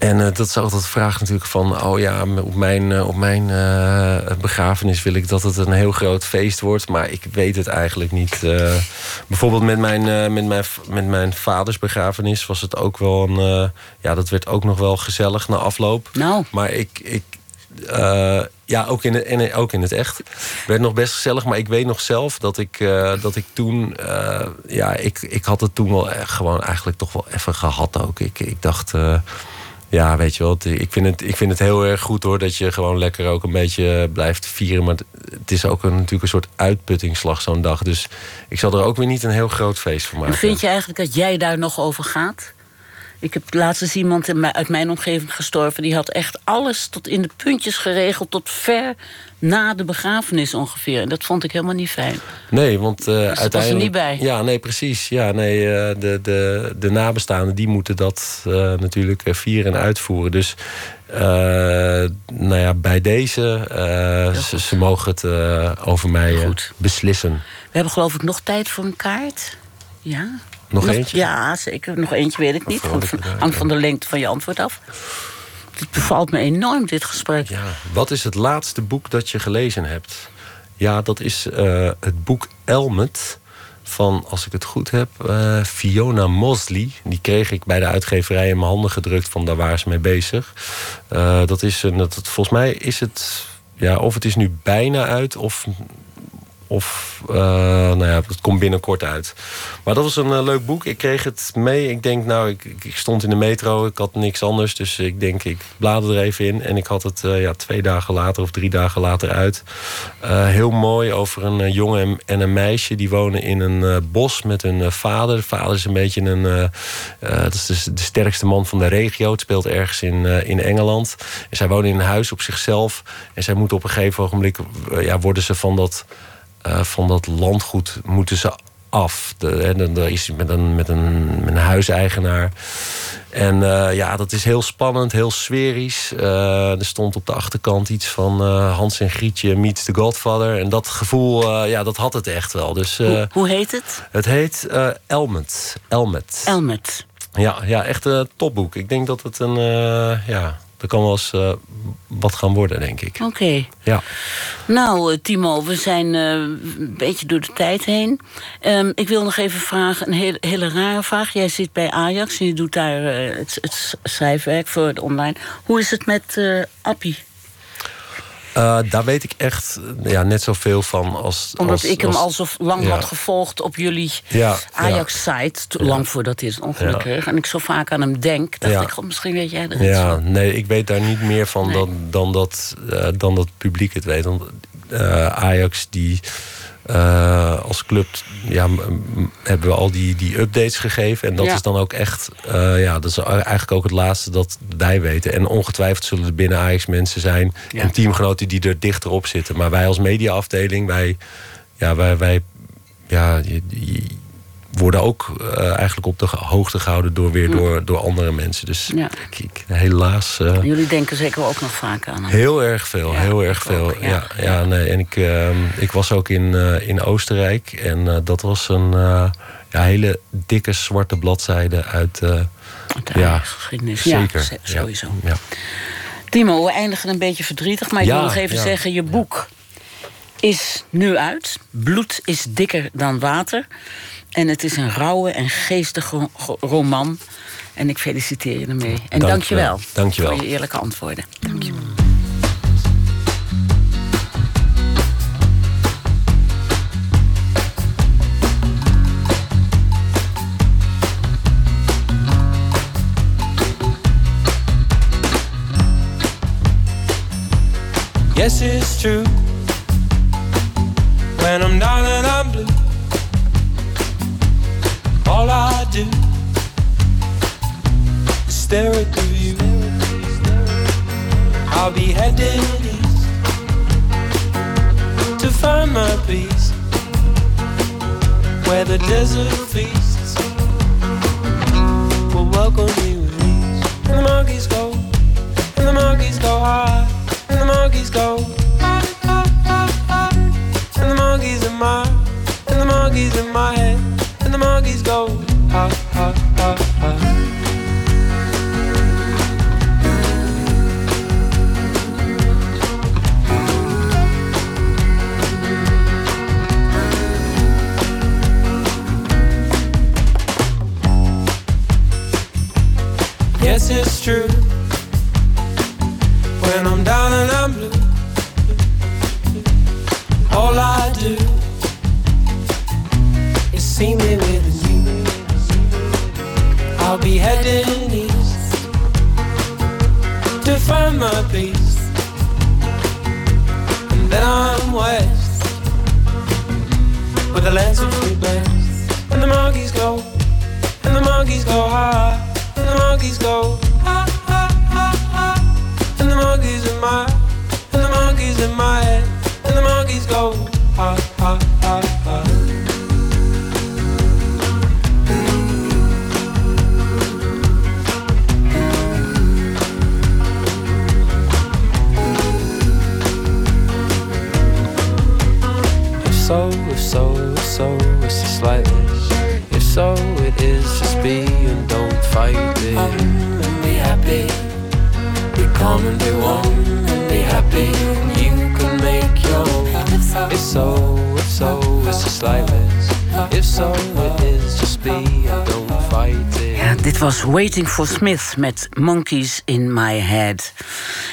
En uh, dat is altijd de vraag natuurlijk van... oh ja, op mijn, uh, op mijn uh, begrafenis wil ik dat het een heel groot feest wordt. Maar ik weet het eigenlijk niet. bijvoorbeeld met mijn, met, mijn, met mijn vaders begrafenis was het ook wel een... ja, dat werd ook nog wel gezellig na afloop.
Nou.
Maar ik... ik ja, ook in, het, in, ook in het echt. werd nog best gezellig, maar ik weet nog zelf dat ik, dat ik toen... ja, ik, ik had het toen wel gewoon eigenlijk toch wel even gehad ook. Ik, ik dacht... Ja, weet je wel. Ik vind, het, ik vind het heel erg goed hoor. Dat je gewoon lekker ook een beetje blijft vieren. Maar het is ook een, natuurlijk een soort uitputtingsslag zo'n dag. Dus ik zal er ook weer niet een heel groot feest van maken.
En vind je eigenlijk dat jij daar nog over gaat? Ik heb laatst eens iemand in uit mijn omgeving gestorven. Die had echt alles tot in de puntjes geregeld. Tot ver na de begrafenis ongeveer. En dat vond ik helemaal niet fijn.
Nee, want eh,
was er
uiteindelijk...
niet bij.
Ja, nee, precies. Ja, nee, eh, de, de, de nabestaanden die moeten dat eh, natuurlijk vieren en uitvoeren. Dus nou ja, bij deze, ze, ze mogen het over mij beslissen.
We hebben geloof ik nog tijd voor een kaart. Ja.
Nog eentje?
Ja, zeker. Nog eentje weet ik niet. Hangt van, hangt
ja.
van de lengte van je antwoord af. Het bevalt me enorm, dit gesprek.
Ja, wat is het laatste boek dat je gelezen hebt? Ja, dat is eh, het boek Elmet van, als ik het goed heb, eh, Fiona Mosley. Die kreeg ik bij de uitgeverij in mijn handen gedrukt van daar waren ze mee bezig. Eh, dat is een, dat, volgens mij is het, ja, of het is nu bijna uit of of, eh, nou ja, het komt binnenkort uit. Maar dat was een eh, leuk boek. Ik kreeg het mee. Ik denk, nou, ik, ik- stond in de metro. Ik had niks anders. Dus ik denk, ik blader er even in. En ik had het eh, ja, twee dagen later of drie dagen later uit. Heel mooi over een jongen en, en een meisje. Die wonen in een bos met hun vader. De vader is een beetje een... dat is dus de sterkste man van de regio. Het speelt ergens in, in Engeland. En zij wonen in een huis op zichzelf. En zij moeten op een gegeven ogenblik... ja, worden ze van dat eh, van dat landgoed moeten ze af. Er is met een, met een, met een huiseigenaar. En eh, ja, dat is heel spannend, heel sferisch. Eh, er stond op de achterkant iets van Hans en Grietje meets the Godfather. En dat gevoel, ja, dat had het echt wel. Dus
Hoe, hoe heet het?
het heet Elmet. Elmet.
Elmet.
ja, ja, echt een topboek. Ik denk dat het een, ja, dat kan wel eens eh, wat gaan worden, denk ik.
Oké.
Ja.
Nou, eh, Timo, we zijn eh, een beetje door de tijd heen. Ehm, ik wil nog even vragen, een hele, hele rare vraag. Jij zit bij Ajax en je doet daar het, het schrijfwerk voor het online. Hoe is het met Appie?
Eh, daar weet ik echt ja, net zoveel van als.
Omdat
als,
ik hem
als-
al zo lang
ja.
had gevolgd op jullie
Ja,
Ajax-site. to- Lang voordat hij het ongeluk
Ja.
kreeg. En ik zo vaak aan hem denk, dacht
Ja.
ik, god, misschien weet jij iets
Ja,
van.
nee, ik weet daar niet meer van
Nee.
dan, dan, dat, eh, dan dat publiek het weet. Want eh, Ajax, die eh, als club, ja, hebben we al die, die updates gegeven. En dat
Ja.
is dan ook echt, eh, ja, dat is eigenlijk ook het laatste dat wij weten. En ongetwijfeld zullen er binnen Ajax mensen zijn
Ja.
en teamgenoten die er dichterop zitten. Maar wij als mediaafdeling, wij, ja, wij, wij ja, je- je- worden ook eh, eigenlijk op de hoogte gehouden door weer door, door andere mensen. Dus
Ja.
kijk, helaas. eh,
Jullie denken zeker ook nog vaak aan hem.
Heel erg veel,
Ja,
heel
ik
erg veel.
ook, ja.
ja. Ja, nee. En ik, ehm, ik was ook in, eh, in Oostenrijk. En dat was een ja, hele dikke zwarte bladzijde uit. ja,
Ajax-geschiedenis.
zeker.
Sowieso.
Ja.
Timo, we eindigen een beetje verdrietig, maar ik wil nog even zeggen: je boek is nu uit. Bloed is dikker dan water. En het is een rauwe en geestige ro- roman. En ik feliciteer je ermee. En
Dank je
je
wel.
wel
Dank je wel.
voor je eerlijke antwoorden. Dank je.
Yes, it's true. When I'm down all I do is stare at the view. I'll be heading east to find my peace where the desert feasts will welcome me with ease. And the monkeys go, and the monkeys go high, and the monkeys go. And the monkeys in my, and the monkeys in my head, and the monkeys go high, high, high, high. Yes, it's true. When I'm down and I'm blue, all I do see me with you. I'll be heading east to find my peace, and then I'm west where the lands of free blast, and the monkeys go, and the monkeys go high. And the monkeys go. Ah, ah, ah, ah. And the monkeys in my, and the monkeys in my head. And the monkeys go. Ah, ah, ah, ah. So, if so, if so, it's like this. If so, it is just be and don't fight it. And be happy. Be calm and be warm and be happy. And you can make your own. If so, if so, it's like this. If so, it is just be don't fight it.
Ja, dit was Waiting for Smith met Monkeys in My Head.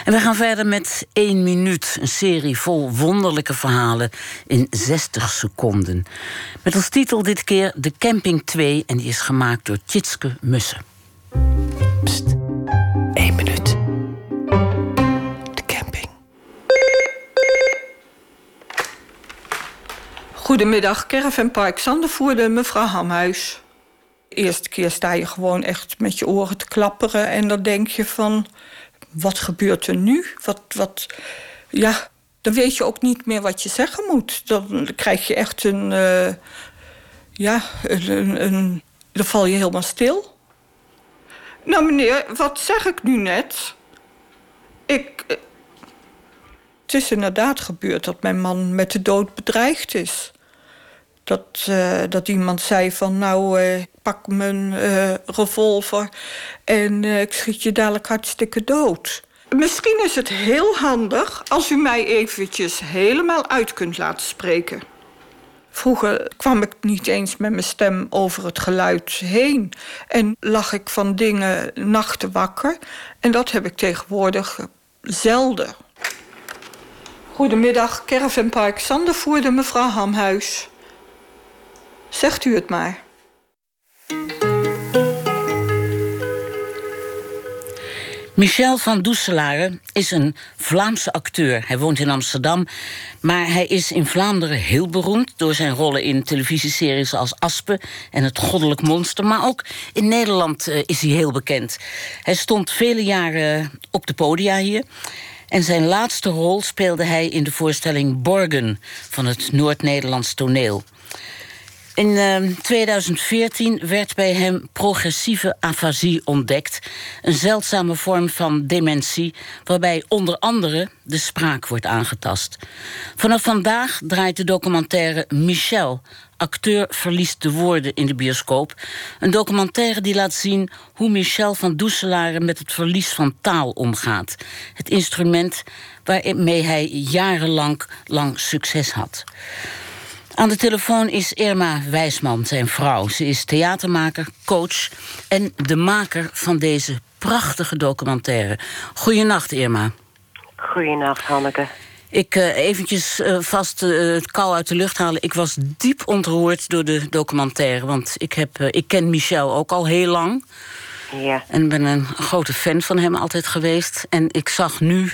En we gaan verder met 1 minuut. Een serie vol wonderlijke verhalen in 60 seconden. Met als titel dit keer De Camping 2 en die is gemaakt door Tjitske Mussen. Pst,
Goedemiddag, Caravan Park Zandervoerde, mevrouw Hamhuis. De eerste keer sta je gewoon echt met je oren te klapperen... en dan denk je van, wat gebeurt er nu? Wat, wat, ja, dan weet je ook niet meer wat je zeggen moet. Dan krijg je echt een, eh, ja, een- dan val je helemaal stil. Nou meneer, wat zeg ik nu net? Ik, eh, het is inderdaad gebeurd dat mijn man met de dood bedreigd is. Dat, eh, dat iemand zei van nou, eh, pak mijn eh, revolver en ik schiet je dadelijk hartstikke dood. Misschien is het heel handig als u mij eventjes helemaal uit kunt laten spreken. Vroeger kwam ik niet eens met mijn stem over het geluid heen. En lag ik van dingen nachten wakker. En dat heb ik tegenwoordig zelden. Goedemiddag, Caravanpark Zandervoerde, mevrouw Hamhuis. Zegt u het maar.
Michel van Doeselare is een Vlaamse acteur. Hij woont in Amsterdam, maar hij is in Vlaanderen heel beroemd... door zijn rollen in televisieseries als Aspen en Het Goddelijk Monster. Maar ook in Nederland eh, is hij heel bekend. Hij stond vele jaren op de podia hier... En zijn laatste rol speelde hij in de voorstelling Borgen van het Noord-Nederlands toneel. In eh, 2014 werd bij hem progressieve afasie ontdekt. Een zeldzame vorm van dementie, waarbij onder andere de spraak wordt aangetast. Vanaf vandaag draait de documentaire Michel. Acteur verliest de woorden in de bioscoop. Een documentaire die laat zien hoe Michel van Doeselare met het verlies van taal omgaat. Het instrument waarmee hij jarenlang lang succes had. Aan de telefoon is Irma Wijsman, zijn vrouw. Ze is theatermaker, coach en de maker van deze prachtige documentaire. Goedenacht, Irma.
Goedenacht, Hanneke.
Ik uh, eventjes uh, vast uh, het kou uit de lucht halen. Ik was diep ontroerd door de documentaire. Want ik, heb, ik ken Michel ook al heel lang.
Ja.
En ben een grote fan van hem altijd geweest. En ik zag nu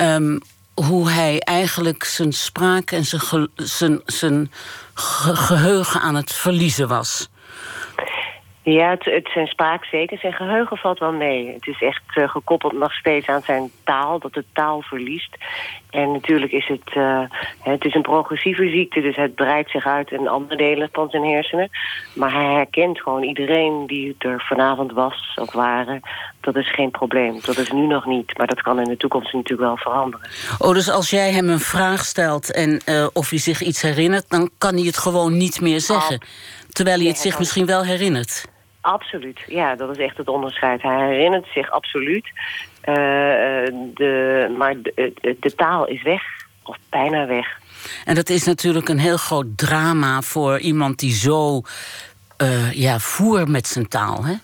um, hoe hij eigenlijk zijn spraak en zijn, ge zijn, zijn ge geheugen aan het verliezen was.
Ja, het, het zijn spraak zeker. Zijn geheugen valt wel mee. Het is echt uh, gekoppeld nog steeds aan zijn taal, dat de taal verliest. En natuurlijk is het, uh, het is een progressieve ziekte, dus het breidt zich uit in andere delen van zijn hersenen. Maar hij herkent gewoon iedereen die er vanavond was of waren. Dat is geen probleem. Dat is nu nog niet, maar dat kan in de toekomst natuurlijk wel veranderen.
Oh, dus als jij hem een vraag stelt en uh, of hij zich iets herinnert, dan kan hij het gewoon niet meer zeggen. Terwijl hij het zich misschien wel herinnert.
Absoluut, ja, dat is echt het onderscheid. Hij herinnert zich absoluut, uh, de, maar de, de, taal is weg, of bijna weg.
En dat is natuurlijk een heel groot drama voor iemand die zo uh, ja, voer met zijn taal, hè?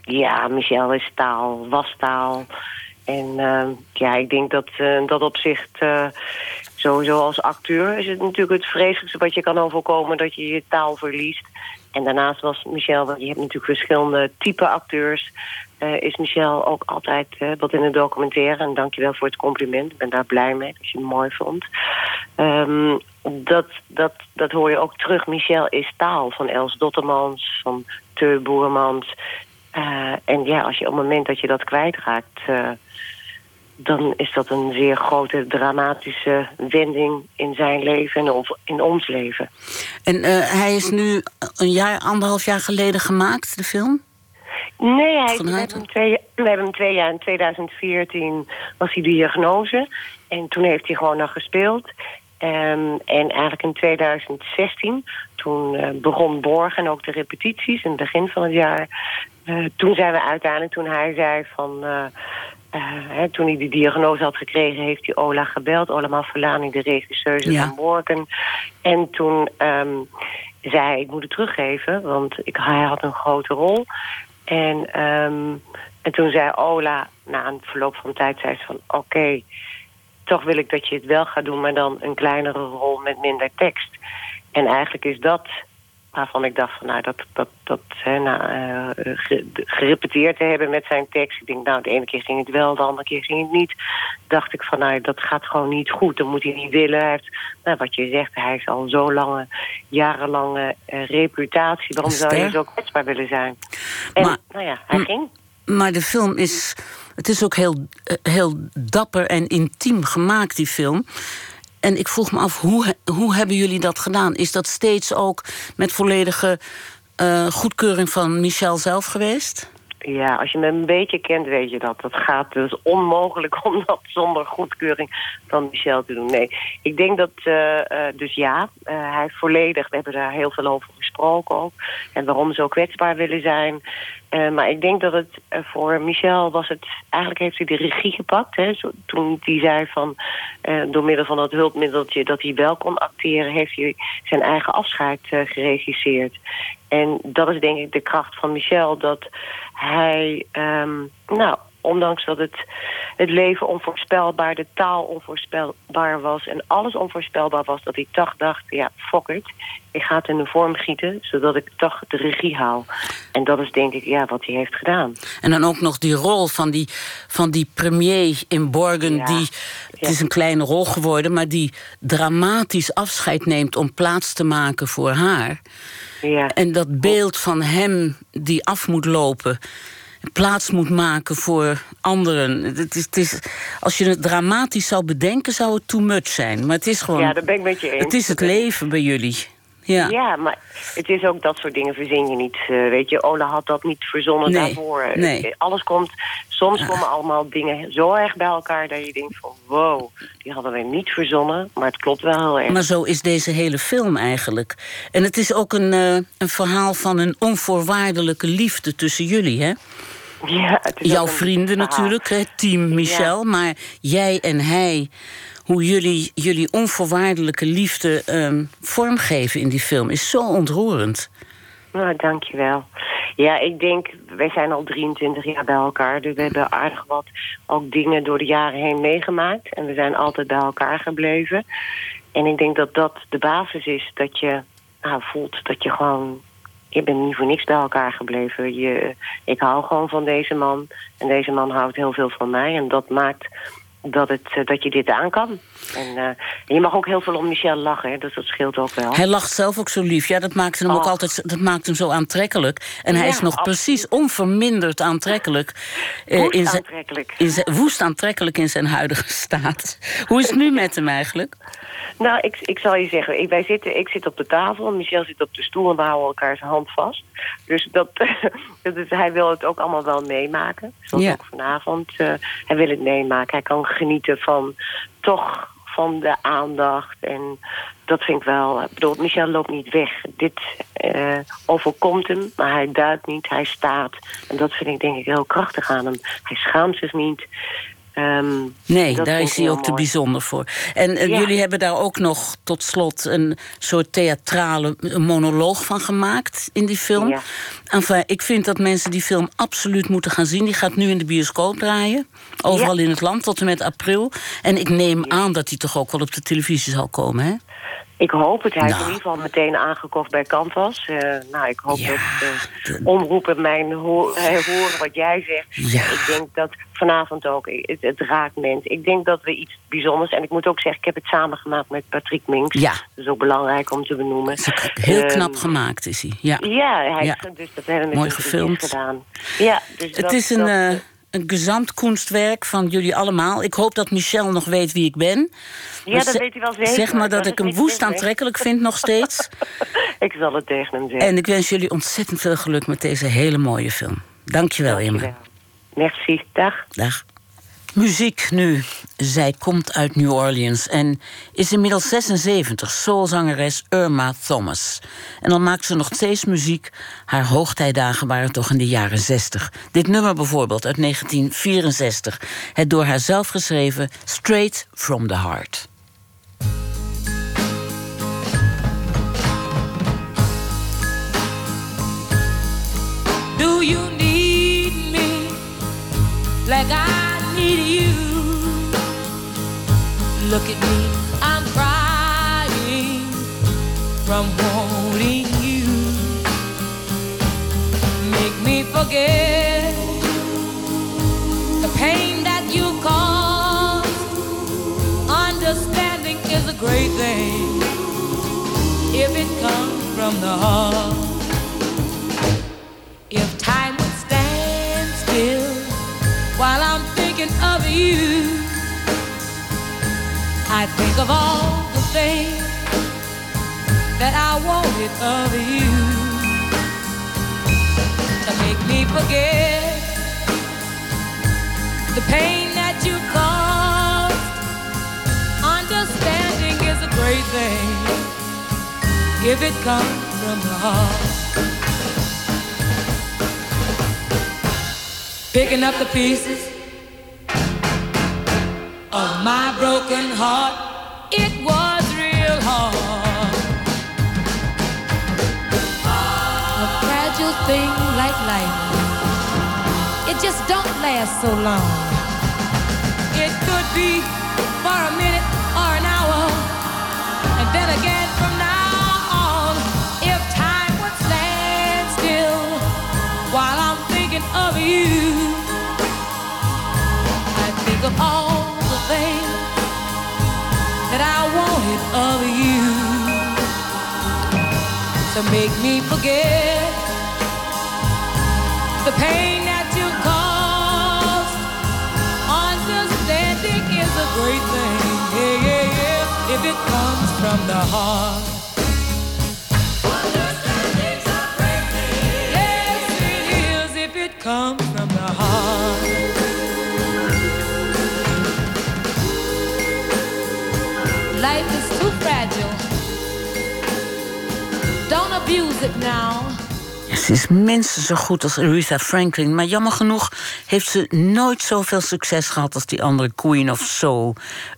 Ja, Michel is taal, was taal. En uh, ja, ik denk dat uh, dat opzicht... Sowieso als acteur is het natuurlijk het vreselijkste wat je kan overkomen... dat je je taal verliest. En daarnaast was Michel, want je hebt natuurlijk verschillende type acteurs... Uh, is Michel ook altijd uh, wat in de documentaire. En dankjewel voor het compliment. Ik ben daar blij mee, dat je het mooi vond. Um, dat, dat, dat hoor je ook terug. Michel is taal van Els Dottermans, van Teu Boermans... Eh, en ja, als je op het moment dat je dat kwijtraakt... dan is dat een zeer grote dramatische wending in zijn leven en in ons leven.
En eh, hij is nu een jaar, anderhalf jaar geleden gemaakt, de film?
Nee, hij, we, hebben hem twee, we hebben hem twee jaar. In 2014 was hij diagnose. En toen heeft hij gewoon nog gespeeld. Ehm, en eigenlijk in 2016, toen eh, begon Borg en ook de repetities in het begin van het jaar. Eh, toen zijn we uiteindelijk, toen hij zei van... hè, toen hij die diagnose had gekregen, heeft hij Ola gebeld. Ola Mafalani, de regisseuse
Ja.
van Morgan. En toen ehm, zei hij, ik moet het teruggeven, want ik, hij had een grote rol. En, ehm, en toen zei Ola, na een verloop van tijd, zei ze van... oké, toch wil ik dat je het wel gaat doen... maar dan een kleinere rol met minder tekst. En eigenlijk is dat waarvan ik dacht van... nou, dat, dat, dat hè, nou, eh, ge- gerepeteerd te hebben met zijn tekst. Ik denk, nou, de ene keer ging het wel, de andere keer ging het niet. Dacht ik van, nou, dat gaat gewoon niet goed. Dat moet hij niet willen. Hij heeft, nou, wat je zegt, hij heeft al zo lange, jarenlange eh, reputatie. Waarom zou je
Ster.
zo kwetsbaar willen zijn? En,
Maar-
nou ja, hij ging.
Maar de film is. Het is ook heel, eh, heel dapper en intiem gemaakt, die film. En ik vroeg me af, hoe, hoe hebben jullie dat gedaan? Is dat steeds ook met volledige eh, goedkeuring van Michel zelf geweest?
Ja, als je me een beetje kent, weet je dat. Dat gaat dus onmogelijk om dat zonder goedkeuring van Michel te doen. Nee, ik denk dat, eh, eh, dus ja, eh, hij volledig, we hebben daar heel veel over gesproken ook. En waarom zo kwetsbaar willen zijn. Maar ik denk dat het voor Michel was het, eigenlijk heeft hij de regie gepakt. Hè, zo, toen hij zei van, door middel van dat hulpmiddeltje dat hij wel kon acteren, heeft hij zijn eigen afscheid geregisseerd. En dat is denk ik de kracht van Michel, dat hij, ehm, nou, ondanks dat het, het leven onvoorspelbaar, de taal onvoorspelbaar was en alles onvoorspelbaar was, dat hij toch dacht, ja, fuck it, ik ga het in een vorm gieten, zodat ik toch de regie haal. En dat is denk ik, ja, wat hij heeft gedaan.
En dan ook nog die rol van die, van die premier in Borgen. Die, het is een kleine rol geworden, maar die dramatisch afscheid neemt om plaats te maken voor haar.
Ja.
En dat beeld van hem die af moet lopen. Plaats moet maken voor anderen. Het is, het is, als je het dramatisch zou bedenken, zou het too much zijn. Maar het is gewoon.
Ja, dat ben ik met je eens.
Het is het leven bij jullie. Ja.
Ja, maar het is ook dat soort dingen verzin je niet. eh, weet je, Ola had dat niet verzonnen
Nee,
daarvoor.
nee.
Eh, Alles komt, soms komen allemaal dingen zo erg bij elkaar dat je denkt van wow, die hadden we niet verzonnen, maar het klopt wel heel erg.
Maar zo is deze hele film eigenlijk. En het is ook een, eh, een verhaal van een onvoorwaardelijke liefde tussen jullie, hè?
Ja, het is
Jouw vrienden
verhaal.
natuurlijk, hè, team Michel. Maar jij en hij, hoe jullie jullie onvoorwaardelijke liefde ehm, vormgeven in die film, is zo ontroerend.
Nou, dankjewel. Ja, ik denk, wij zijn al 23 jaar bij elkaar. Dus we hebben aardig wat ook dingen door de jaren heen meegemaakt. En we zijn altijd bij elkaar gebleven. En ik denk dat dat de basis is dat je nou, voelt dat je gewoon... Je bent niet voor niks bij elkaar gebleven. Je, ik hou gewoon van deze man. En deze man houdt heel veel van mij. En dat maakt dat, het, eh, dat je dit aan kan. En, eh, en je mag ook heel veel om Michel lachen. Hè, dus dat scheelt ook wel.
Hij lacht zelf ook zo lief. Ja, dat maakt hem ook
Oh.
altijd dat maakt hem zo aantrekkelijk. En hij is nog precies onverminderd aantrekkelijk.
Woest
in zijn-
aantrekkelijk.
in zijn- woest aantrekkelijk in zijn huidige staat. Hoe is het nu met hem eigenlijk?
Nou, ik, ik zal je zeggen, ik, wij zitten, ik zit op de tafel, Michel zit op de stoel en we houden elkaar zijn hand vast. Dus dat, dus hij wil het ook allemaal wel meemaken. Zoals
Ja.
ook vanavond. eh, hij wil het meemaken. Hij kan genieten van toch van de aandacht. En dat vind ik wel. Ik bedoel, Michel loopt niet weg. Dit eh, overkomt hem, maar hij duikt niet, hij staat. En dat vind ik denk ik heel krachtig aan hem. Hij schaamt zich niet. Ehm,
Nee, daar is hij ook te bijzonder voor. En eh,
Ja.
jullie hebben daar ook nog tot slot een soort theatrale monoloog van gemaakt in die film.
Ja.
Enfin, ik vind dat mensen die film absoluut moeten gaan zien. Die gaat nu in de bioscoop draaien. Overal in het land tot en met april. En ik neem aan dat die toch ook wel op de televisie zal komen, hè?
Ik hoop het. Hij is
Nou.
in ieder geval meteen aangekocht bij Canvas. Eh, nou, ik hoop dat de omroepen mijn ho eh, horen wat jij zegt.
Ja.
Ik denk dat vanavond ook, het, het raakt mensen. Ik denk dat we iets bijzonders... En ik moet ook zeggen, ik heb het samengemaakt met Patrick Minks.
Ja.
Dat is ook belangrijk om te benoemen.
Heel
Ehm,
knap gemaakt is hij. Ja.
Ja, hij
Ja.
heeft dus dat hebben we
Mooi gefilmd.
gedaan. Ja, dus
Het
dat-
is een,
dat-
eh een gezamtkunstwerk van jullie allemaal. Ik hoop dat Michel nog weet wie ik ben.
Ja,
Maar
dat weet hij wel zeker.
Zeg maar dat ik hem woest aantrekkelijk vind nog steeds.
ik zal het tegen hem zeggen.
En ik wens jullie ontzettend veel geluk met deze hele mooie film. Dankjewel, Emma.
Merci, dag.
Dag. Muziek nu. Zij komt uit New Orleans en is inmiddels 76, soulzangeres Irma Thomas. En dan maakt ze nog steeds muziek. Haar hoogtijdagen waren toch in de jaren 60. Dit nummer bijvoorbeeld uit 1964. Het door haar zelf geschreven Straight from the Heart.
Do you need me like I you? Look at me, I'm crying from wanting you. Make me forget the pain that you caused. Understanding is a great thing if it comes from the heart. If time I think of all the things that I wanted of you to make me forget the pain that you caused. Understanding is a great thing if it comes from the heart. picking up the pieces of my broken heart. It was real hard. A fragile thing like life, it just don't last so long. It could be for a minute or an hour, and then again from now on, if time would stand still while I'm thinking of you. To make me forget the pain that you caused. Understanding is a great thing, yeah, yeah, yeah, if it comes from the heart.
Ze is minstens zo goed als Aretha Franklin, maar jammer genoeg heeft ze nooit zoveel succes gehad als die andere Queen of Soul.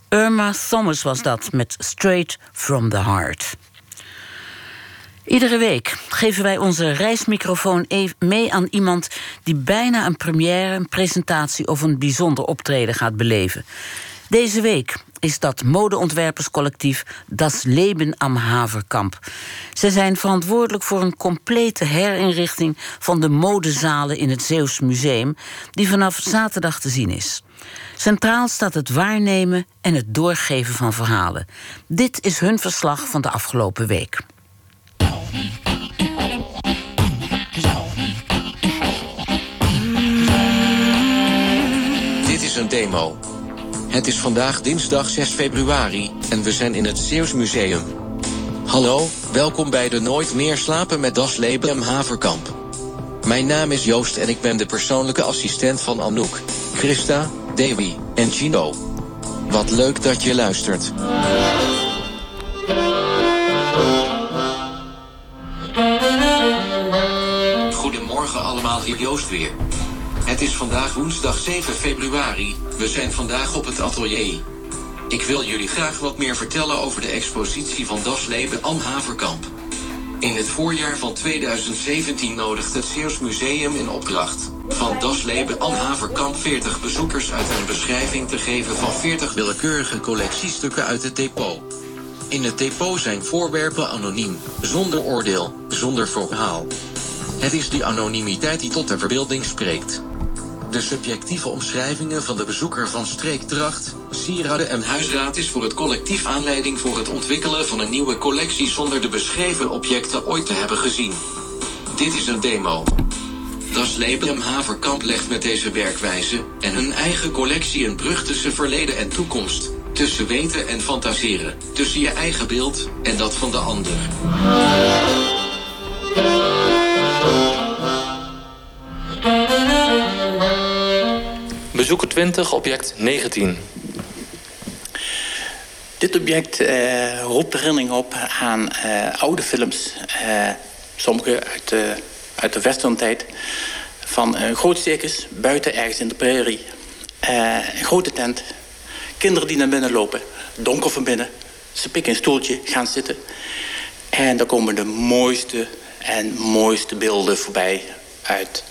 Irma Thomas was dat met Straight from the Heart. Iedere week geven wij onze reismicrofoon even mee aan iemand die bijna een première, een presentatie of een bijzonder optreden gaat beleven. Deze week is dat modeontwerperscollectief Das Leben am Haverkamp. Ze zijn verantwoordelijk voor een complete herinrichting van de modezalen in het Zeeuws Museum, die vanaf zaterdag te zien is. Centraal staat het waarnemen en het doorgeven van verhalen. Dit is hun verslag van de afgelopen week.
Dit is een demo. Het is vandaag dinsdag 6 februari en we zijn in het Zeeuws Museum. Hallo, welkom bij de Nooit meer slapen met Das Haverkamp. Mijn naam is Joost en ik ben de persoonlijke assistent van Anouk, Christa, Dewi en Gino. Wat leuk dat je luistert. Goedemorgen allemaal, hier Joost weer. Het is vandaag woensdag 7 februari. We zijn vandaag op het atelier. Ik wil jullie graag wat meer vertellen over de expositie van Das Leben am Haverkamp. In het voorjaar van 2017 nodigt het Zeeuws Museum in opdracht van Das Leben am Haverkamp 40 bezoekers uit een beschrijving te geven van 40 willekeurige collectiestukken uit het depot. In het depot zijn voorwerpen anoniem, zonder oordeel, zonder verhaal. Het is die anonimiteit die tot de verbeelding spreekt. De subjectieve omschrijvingen van de bezoeker van streekdracht, sieraden en huisraad is voor het collectief aanleiding voor het ontwikkelen van een nieuwe collectie zonder de beschreven objecten ooit te hebben gezien. Dit is een demo. Das Leben Haverkamp legt met deze werkwijze en hun eigen collectie een brug tussen verleden en toekomst. Tussen weten en fantaseren. Tussen je eigen beeld en dat van de ander.
Bezoeker 20, object 19.
Dit object eh, roept herinnering op aan eh, oude films. eh, sommige uit de, uit de westerntijd. Van een groot circus buiten ergens in de prairie. Een grote tent. Kinderen die naar binnen lopen. Donker van binnen. Ze pikken een stoeltje, gaan zitten. En dan komen de mooiste en mooiste beelden voorbij uit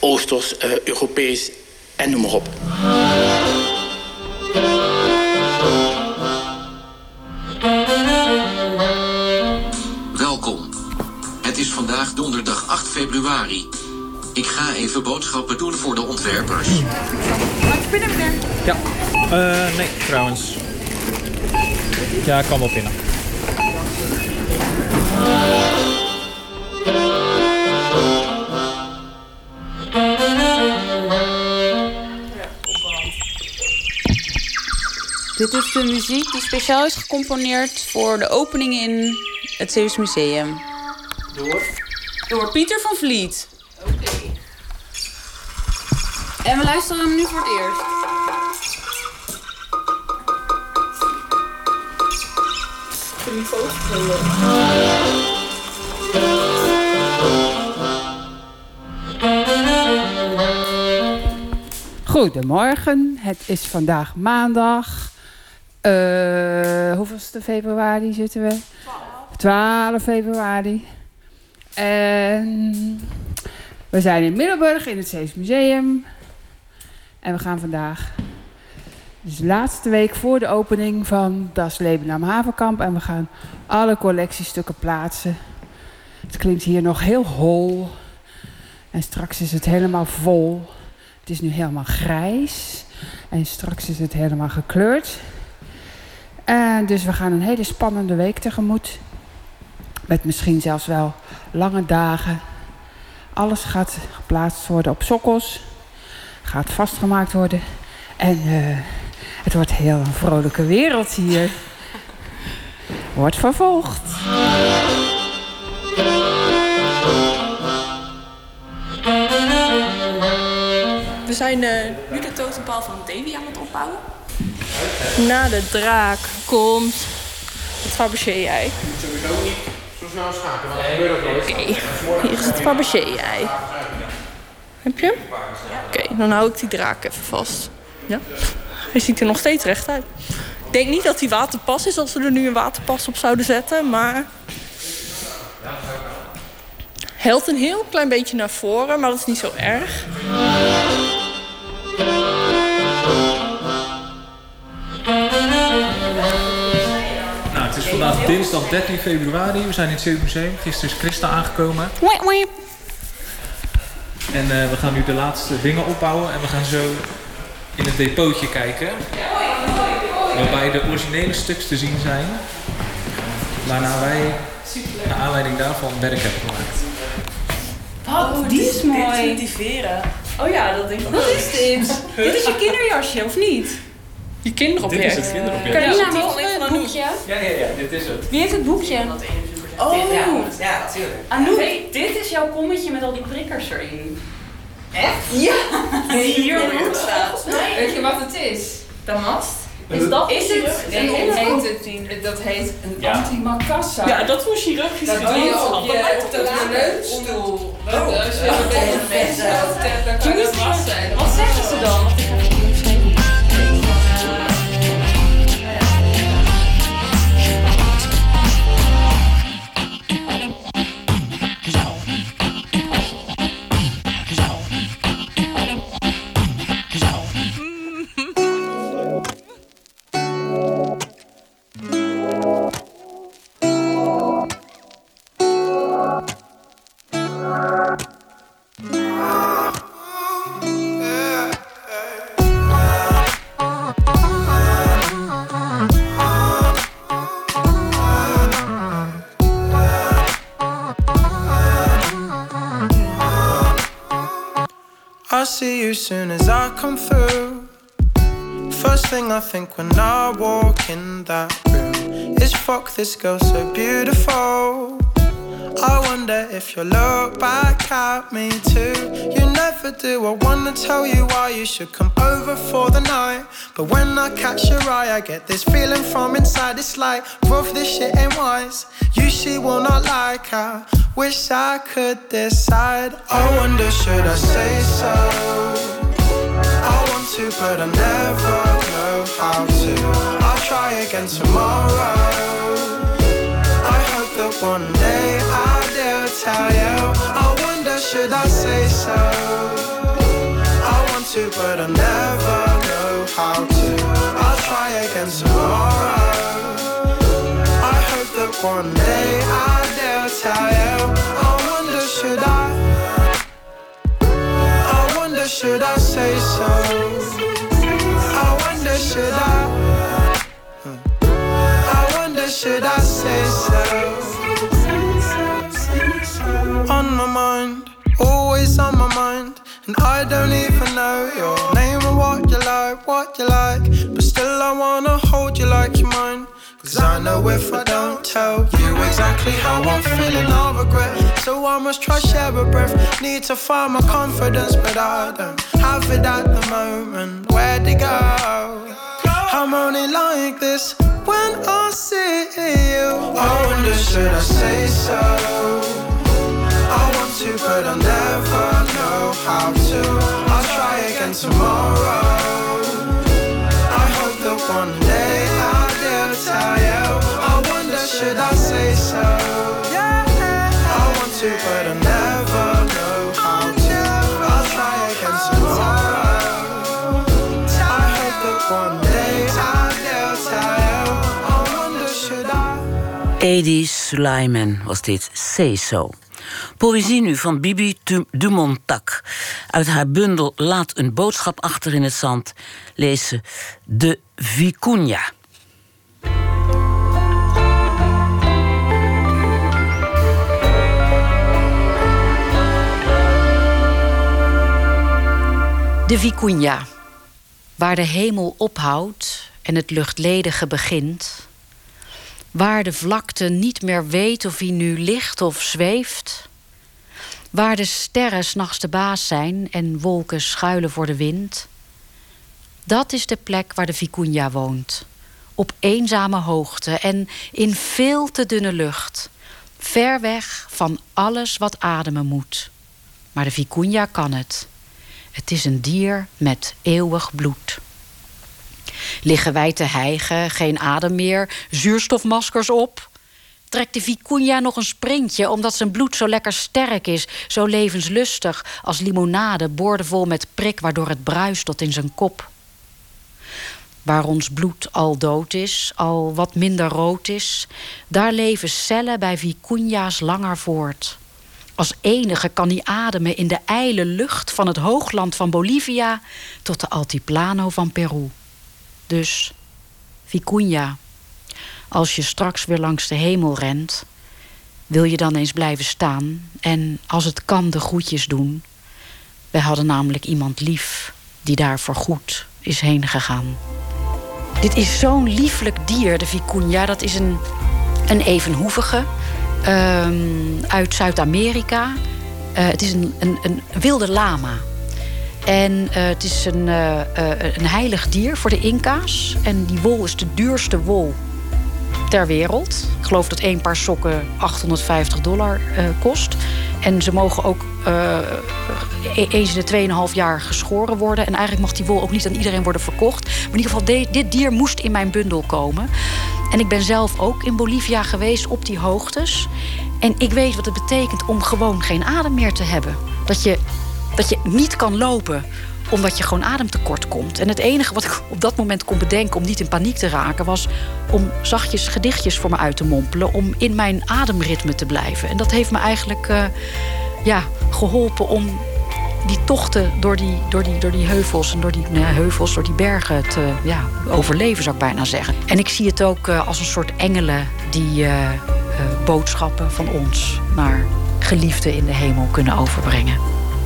Oosters, Europees en noem maar op.
Welkom. Het is vandaag donderdag 8 februari. Ik ga even boodschappen doen voor de ontwerpers.
Ja, eh nee, trouwens. Ja, ik kan wel pinnen.
Dit is de muziek die speciaal is gecomponeerd voor de opening in het Zeeuws Museum.
Door?
Door Pieter van Vliet. Oké. En we luisteren hem nu voor het eerst.
Goedemorgen, het is vandaag maandag. Eh hoeveelste februari zitten we? 12 februari. En we zijn in Middelburg in het Zees Museum. En we gaan vandaag, dus de laatste week voor de opening van Das Leben am Havenkamp. En we gaan alle collectiestukken plaatsen. Het klinkt hier nog heel hol. En straks is het helemaal vol. Het is nu helemaal grijs. En straks is het helemaal gekleurd. En dus we gaan een hele spannende week tegemoet. Met misschien zelfs wel lange dagen. Alles gaat geplaatst worden op sokkels. Gaat vastgemaakt worden. En eh, het wordt heel een vrolijke wereld hier. Wordt vervolgd.
We zijn eh, nu de totempaal van Davy aan het opbouwen. Na de draak komt het Fabergé-ei.
Sowieso niet zo snel schakelen, want dat gebeurt ook nooit.
Oké, hier is het Fabergé-ei. Heb je hem? Oké, dan hou ik die draak even vast. Ja? Hij ziet er nog steeds recht uit. Ik denk niet dat hij waterpas is als we er nu een waterpas op zouden zetten, maar... Helt een heel klein beetje naar voren, maar dat is niet zo erg.
Is vandaag dinsdag 13 februari. We zijn in het Zeeuws Museum. Gisteren is Christa aangekomen. En eh, we gaan nu de laatste dingen opbouwen. En we gaan zo in het depootje kijken. Waarbij de originele stuks te zien zijn. Waarna wij, naar aanleiding daarvan, werk hebben gemaakt.
Oh, die is mooi. Dit is die veren. Oh ja, dat denk ik. Wat is dit? dit is je kinderjasje, of niet? Je kinderobject.
Dit is het
nou nog een boekje?
Ja, ja, ja, dit is het.
Wie heeft het boekje? Oh,
Ja, natuurlijk.
Anouk.
dit is jouw kommetje met al die prikkers erin.
Echt? Ja.
Die hier rond staat.
Weet je wat het is? Damast?
Is dat
is het?
Nee, heet het, dat heet een
Ja.
antimacassar.
Ja, dat was chirurgisch
Dat
gedaan.
doe je op
Dat
je, op
op
de leunstoel.
Oh.
Als je een beetje vet hebt, dan kan je dat.
Wat zeggen ze dan?
Soon as I come through. First thing I think when I walk in that room is fuck this girl so beautiful. I wonder if you'll look back at me too. You never do. I wanna tell you why you should come over for the night. But when I catch your eye, I get this feeling from inside. It's like, rough, this shit ain't wise. You she will not like. I wish I could decide. I wonder, should I say so? I want to, but I never know how to. I'll try again tomorrow. I hope that one day I dare tell you. I wonder, should I say so? I want to, but I never know how to. I'll try again tomorrow. I hope that one day I dare tell you. I wonder, should I? Should I say so? I wonder, should I? I wonder, should I say so? On my mind, always on my mind. And I don't even know your name or what you like, what you like. But still, I wanna hold you like you're mine. Cause I know if I don't tell you exactly how I'm feeling, I'll regret. So I must try share a breath. Need to find my confidence, but I don't have it at the moment. Where'd it go? I'm only like this when I see you. I wonder, should I say so? I want to, but I'll never know how to. I'll try again tomorrow. I hope that one should I say so? I want to, but I never know how to. I'll try again tomorrow. I hope that one day I'll tell. I wonder, should I?
Edi Suleiman was dit Say So. Poëzie nu van Bibi Dumontak. Uit haar bundel Laat een boodschap achter in het zand ze De Vicuña.
De Vicuña, waar de hemel ophoudt en het luchtledige begint. Waar de vlakte niet meer weet of hij nu ligt of zweeft. Waar de sterren s'nachts de baas zijn en wolken schuilen voor de wind. Dat is de plek waar de Vicuña woont. Op eenzame hoogte en in veel te dunne lucht. Ver weg van alles wat ademen moet. Maar de Vicuña kan het. Het is een dier met eeuwig bloed. Liggen wij te hijgen, geen adem meer, zuurstofmaskers op? Trekt de vicuña nog een sprintje omdat zijn bloed zo lekker sterk is, zo levenslustig als limonade boordevol met prik waardoor het bruist tot in zijn kop? Waar ons bloed al dood is, al wat minder rood is, daar leven cellen bij vicuña's langer voort. Als enige kan hij ademen in de ijle lucht van het hoogland van Bolivia tot de altiplano van Peru. Dus, Vicuña, als je straks weer langs de hemel rent, wil je dan eens blijven staan en als het kan de groetjes doen. Wij hadden namelijk iemand lief die daar voorgoed is heen gegaan. Dit is zo'n lieflijk dier, de vicuña. Dat is een, een evenhoevige ehm, uit Zuid-Amerika. Eh, het is een, een, een wilde lama. En eh, het is een, eh, een heilig dier voor de Inca's. En die wol is de duurste wol ter wereld. Ik geloof dat één paar sokken 850 dollar kost. En ze mogen ook e- eens in de 2,5 jaar geschoren worden. En eigenlijk mag die wol ook niet aan iedereen worden verkocht. Maar in ieder geval, dit dier moest in mijn bundel komen. En ik ben zelf ook in Bolivia geweest op die hoogtes. En ik weet wat het betekent om gewoon geen adem meer te hebben. Dat je, dat je niet kan lopen omdat je gewoon ademtekort komt. En het enige wat ik op dat moment kon bedenken om niet in paniek te raken, was om zachtjes gedichtjes voor me uit te mompelen. Om in mijn ademritme te blijven. En dat heeft me eigenlijk eh, ja, geholpen om die tochten door die, door die, door die heuvels en door die nou heuvels, door die bergen te ja, overleven, zou ik bijna zeggen. En ik zie het ook eh, als een soort engelen die eh, eh, boodschappen van ons naar geliefden in de hemel kunnen overbrengen.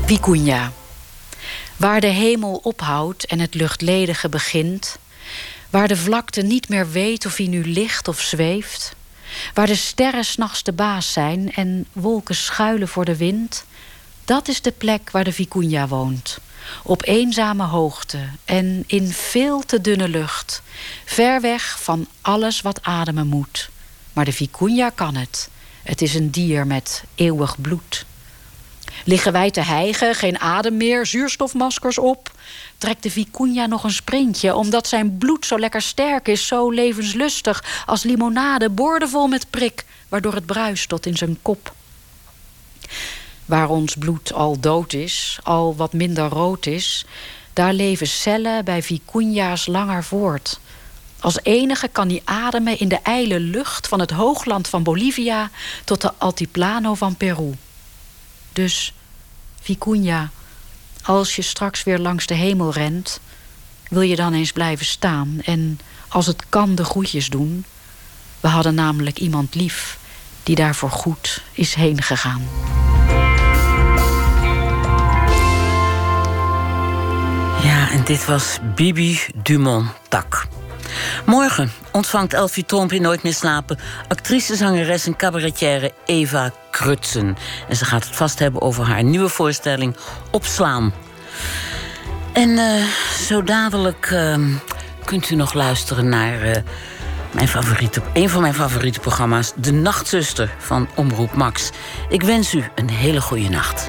Vicuña. Waar de hemel ophoudt en het luchtledige begint. Waar de vlakte niet meer weet of hij nu ligt of zweeft. Waar de sterren s'nachts de baas zijn en wolken schuilen voor de wind. Dat is de plek waar de vicuña woont. Op eenzame hoogte en in veel te dunne lucht. Ver weg van alles wat ademen moet. Maar de vicuña kan het. Het is een dier met eeuwig bloed. Liggen wij te hijgen, geen adem meer, zuurstofmaskers op? Trekt de vicuña nog een sprintje, omdat zijn bloed zo lekker sterk is, zo levenslustig als limonade, boordevol met prik, waardoor het bruist tot in zijn kop. Waar ons bloed al dood is, al wat minder rood is, daar leven cellen bij vicuña's langer voort. Als enige kan hij ademen in de ijle lucht van het hoogland van Bolivia tot de altiplano van Peru. Dus, Vicuña, als je straks weer langs de hemel rent, wil je dan eens blijven staan en als het kan de groetjes doen. We hadden namelijk iemand lief die daarvoor goed is heen gegaan.
En dit was Bibi Dumont Tak. Morgen ontvangt Elfie Tromp Nooit meer slapen... actrice, zangeres en cabaretière Eva Krutsen. En ze gaat het vast hebben over haar nieuwe voorstelling Opslaan. En eh, zo dadelijk uh, kunt u nog luisteren naar uh, mijn favoriete, een van mijn favoriete programma's... De Nachtzuster van Omroep Max. Ik wens u een hele goede nacht.